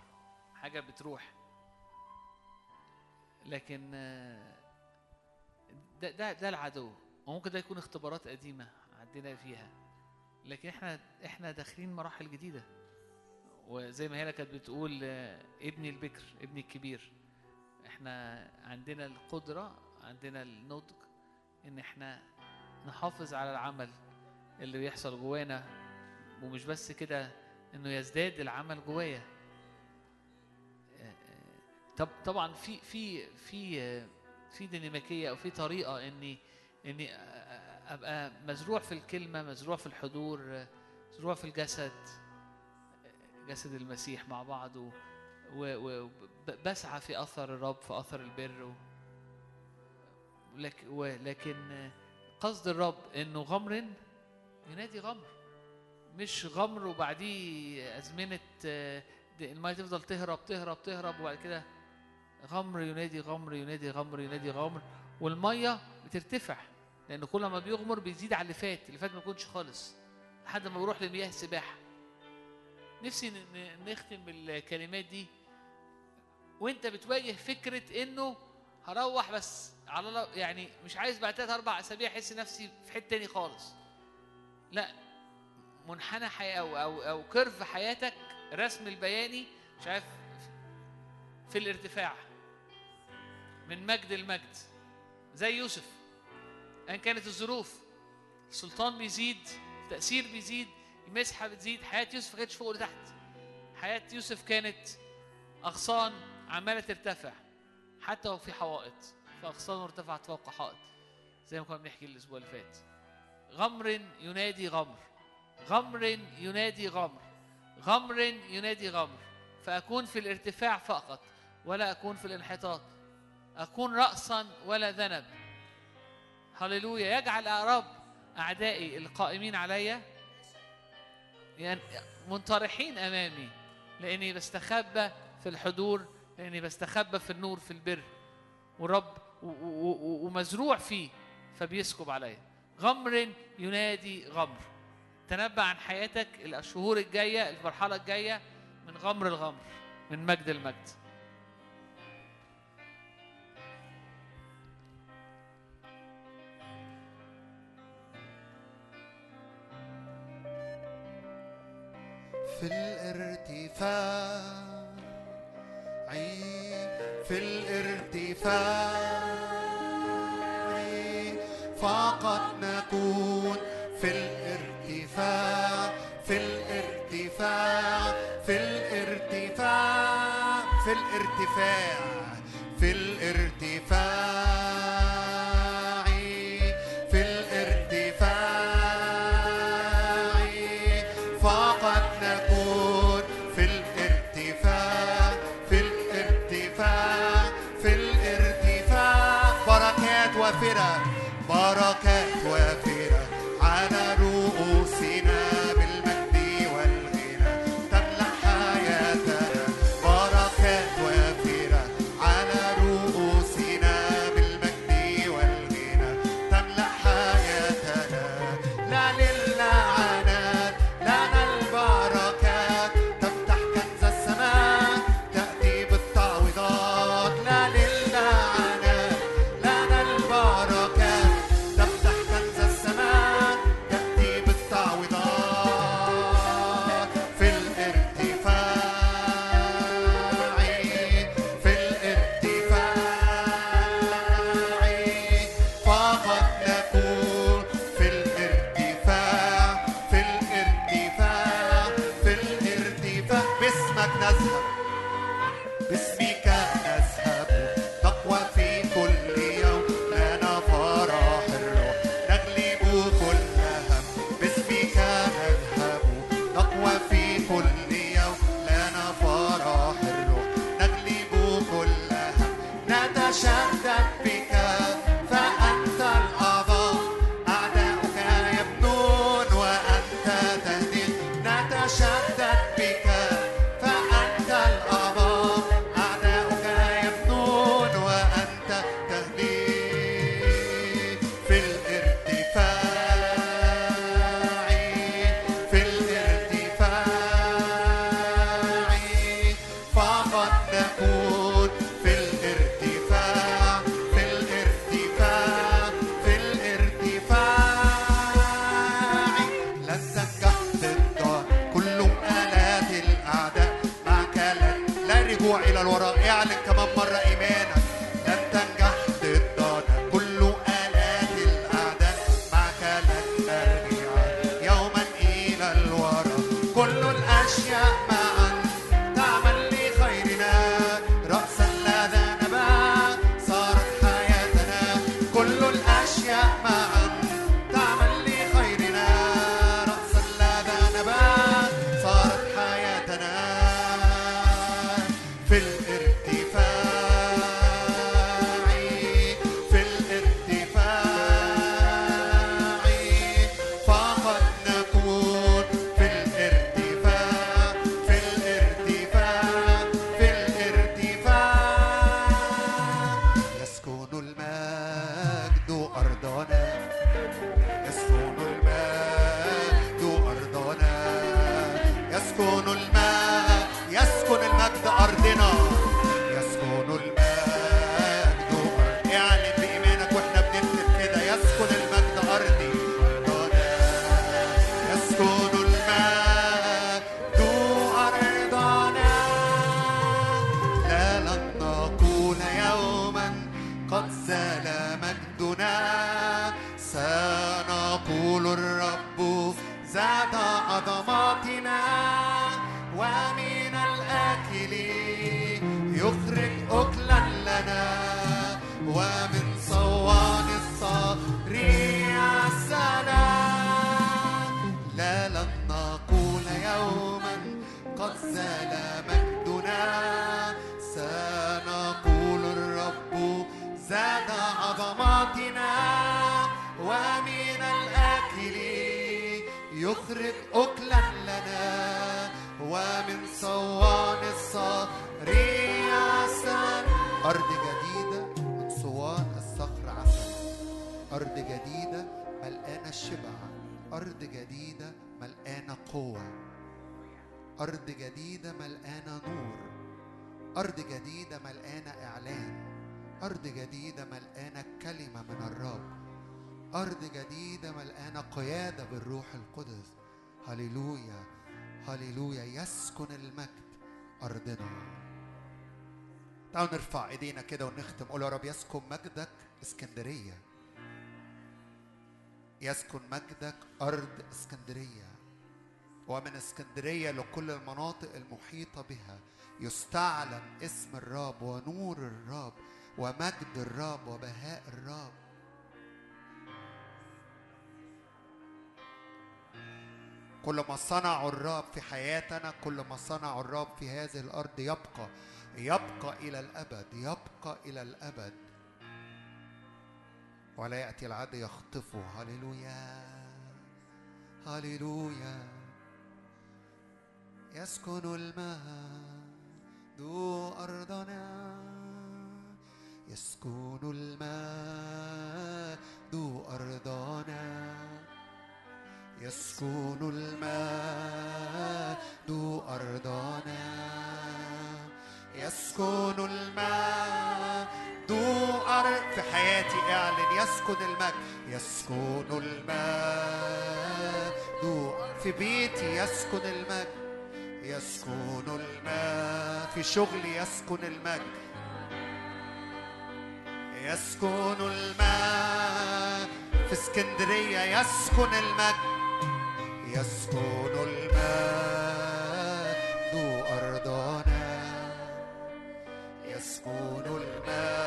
حاجة بتروح. لكن ده ده ده العدو. وممكن ده يكون اختبارات قديمة عدينا فيها. لكن إحنا إحنا داخلين مراحل جديدة. وزي ما هي كانت بتقول ابني البكر ابني الكبير. إحنا عندنا القدرة عندنا النضج إن إحنا نحافظ على العمل اللي بيحصل جوانا ومش بس كده إنه يزداد العمل جوايا. طب طبعا في في في في ديناميكية أو في طريقة إني إني أبقى مزروع في الكلمة مزروع في الحضور مزروع في الجسد جسد المسيح مع بعض و- و- وبسعى في أثر الرب في أثر البر ولكن قصد الرب إنه غمر ينادي غمر مش غمر وبعديه أزمنة المية تفضل تهرب تهرب تهرب وبعد كده غمر ينادي غمر ينادي غمر ينادي غمر والمية بترتفع لأن كل ما بيغمر بيزيد على اللي فات اللي فات ما يكونش خالص لحد ما بروح لمياه السباحة. نفسي نختم بالكلمات دي وانت بتواجه فكرة انه هروح بس على يعني مش عايز بعد ثلاث أربع أسابيع أحس نفسي في حتة تاني خالص. لا منحنى حياه أو أو أو كيرف حياتك رسم البياني مش عارف في الارتفاع من مجد لمجد زي يوسف. ان كانت الظروف السلطان بيزيد التأثير بيزيد المسحة بتزيد حياة يوسف ما كانتش فوق لتحت حياة يوسف كانت أغصان عمالة ترتفع. حتى وفي حوائط. فاغصانه ارتفعت فوق حائط. زي ما كنا بنحكي الأسبوع اللي فات. غمر ينادي غمر. غمر ينادي غمر. غمر ينادي غمر. فأكون في الارتفاع فقط ولا أكون في الانحطاط. أكون رأسا ولا ذنب. هللويا. يجعل أعراب أعدائي القائمين علي يعني منطرحين أمامي لأني بستخبى في الحضور لأني بستخبى في النور في البر. ورب ومزروع فيه فبيسكب عليا. غمر ينادي غمر. تنبأ عن حياتك الشهور الجاية المرحلة الجاية من غمر الغمر من مجد المجد. في الارتفاع في الارتفاع فقط نكون في الارتفاع في الارتفاع في الارتفاع في الارتفاع. شبع أرض جديدة ملقانة قوة. أرض جديدة ملقانة نور. أرض جديدة ملقانة إعلان. أرض جديدة ملقانة كلمة من الرب. أرض جديدة ملقانة قيادة بالروح القدس. هللويا. هللويا. يسكن المجد أرضنا. تعالوا نرفع إيدينا كده ونختم. قول يا رب يسكن مجدك إسكندرية. يسكن مجدك أرض اسكندرية. ومن اسكندرية لكل المناطق المحيطة بها يستعلن اسم الرب ونور الرب ومجد الرب وبهاء الرب. كل ما صنعه الرب في حياتنا كل ما صنعه الرب في هذه الأرض يبقى يبقى إلى الأبد يبقى إلى الأبد. ولا يأتي العدو يخطفه. هللويا. هللويا. يسكن المجد أرضنا. يسكن المجد أرضنا. يسكن المجد أرضنا. يسكن المجد أرض في حياتي إعلن يسكن المجد. يسكن المجد. في بيتي يسكن المجد. يسكن المجد. في شغلي يسكن المجد. يسكن المجد. في اسكندرية يسكن المجد. يسكن المجد. أرضنا يسكن المجد.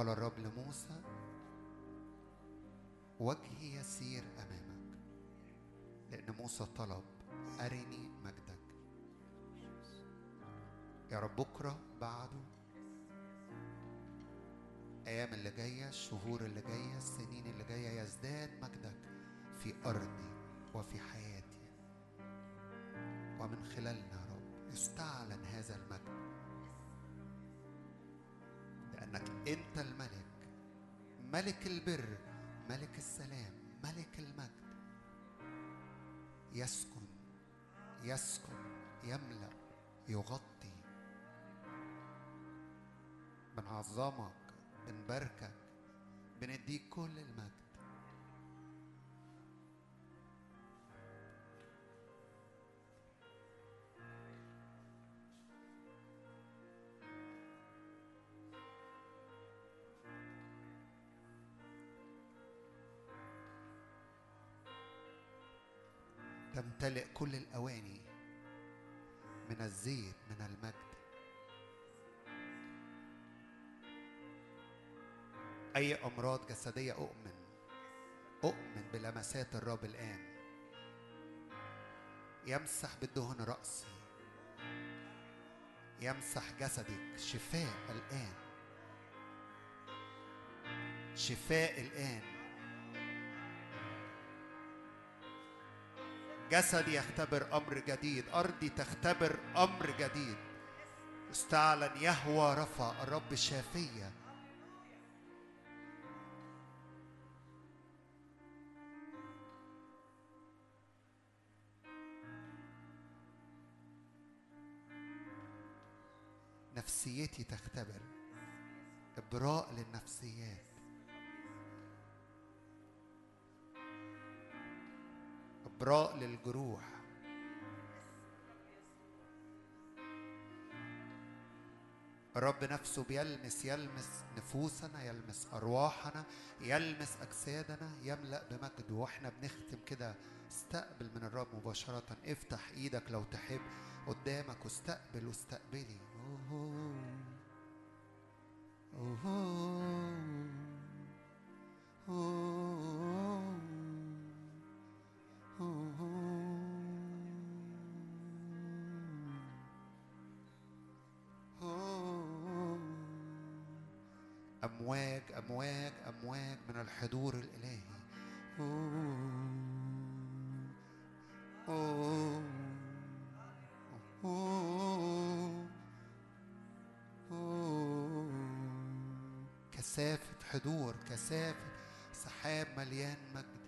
قال الرب لموسى وجهي يسير أمامك لأن موسى طلب أرني مجدك. يا رب بكرة بعده. أيام اللي جاية الشهور اللي جاية السنين اللي جاية يزداد مجدك في أرضي وفي حياتي. ومن خلالنا يا رب يستعلن هذا المجد. لأنك أنت الملك. ملك البر ملك السلام ملك المجد. يسكن يسكن يملأ يغطي. بنعظمك بنباركك بنديك كل المجد. تمتلئ كل الأواني من الزيت من المجد. أي أمراض جسدية أؤمن؟ أؤمن بلمسات الرب الآن. يمسح بالدهن رأسي. يمسح جسدك شفاء الآن. شفاء الآن. جسدي يختبر أمر جديد أرضي تختبر أمر جديد. استعلن يهوى رفع الرب شافية. نفسيتي تختبر إبراء للنفسيات. إبراء للجروح الرب نفسه بيلمس يلمس نفوسنا يلمس أرواحنا يلمس أجسادنا يملأ بمجد وإحنا بنختم كده استقبل من الرب مباشرة افتح إيدك لو تحب قدامك واستقبل واستقبلي أوه. أوه. أوه. أمواج أمواج أمواج من الحضور الإلهي. كثافة حضور كثافة سحاب مليان مجد.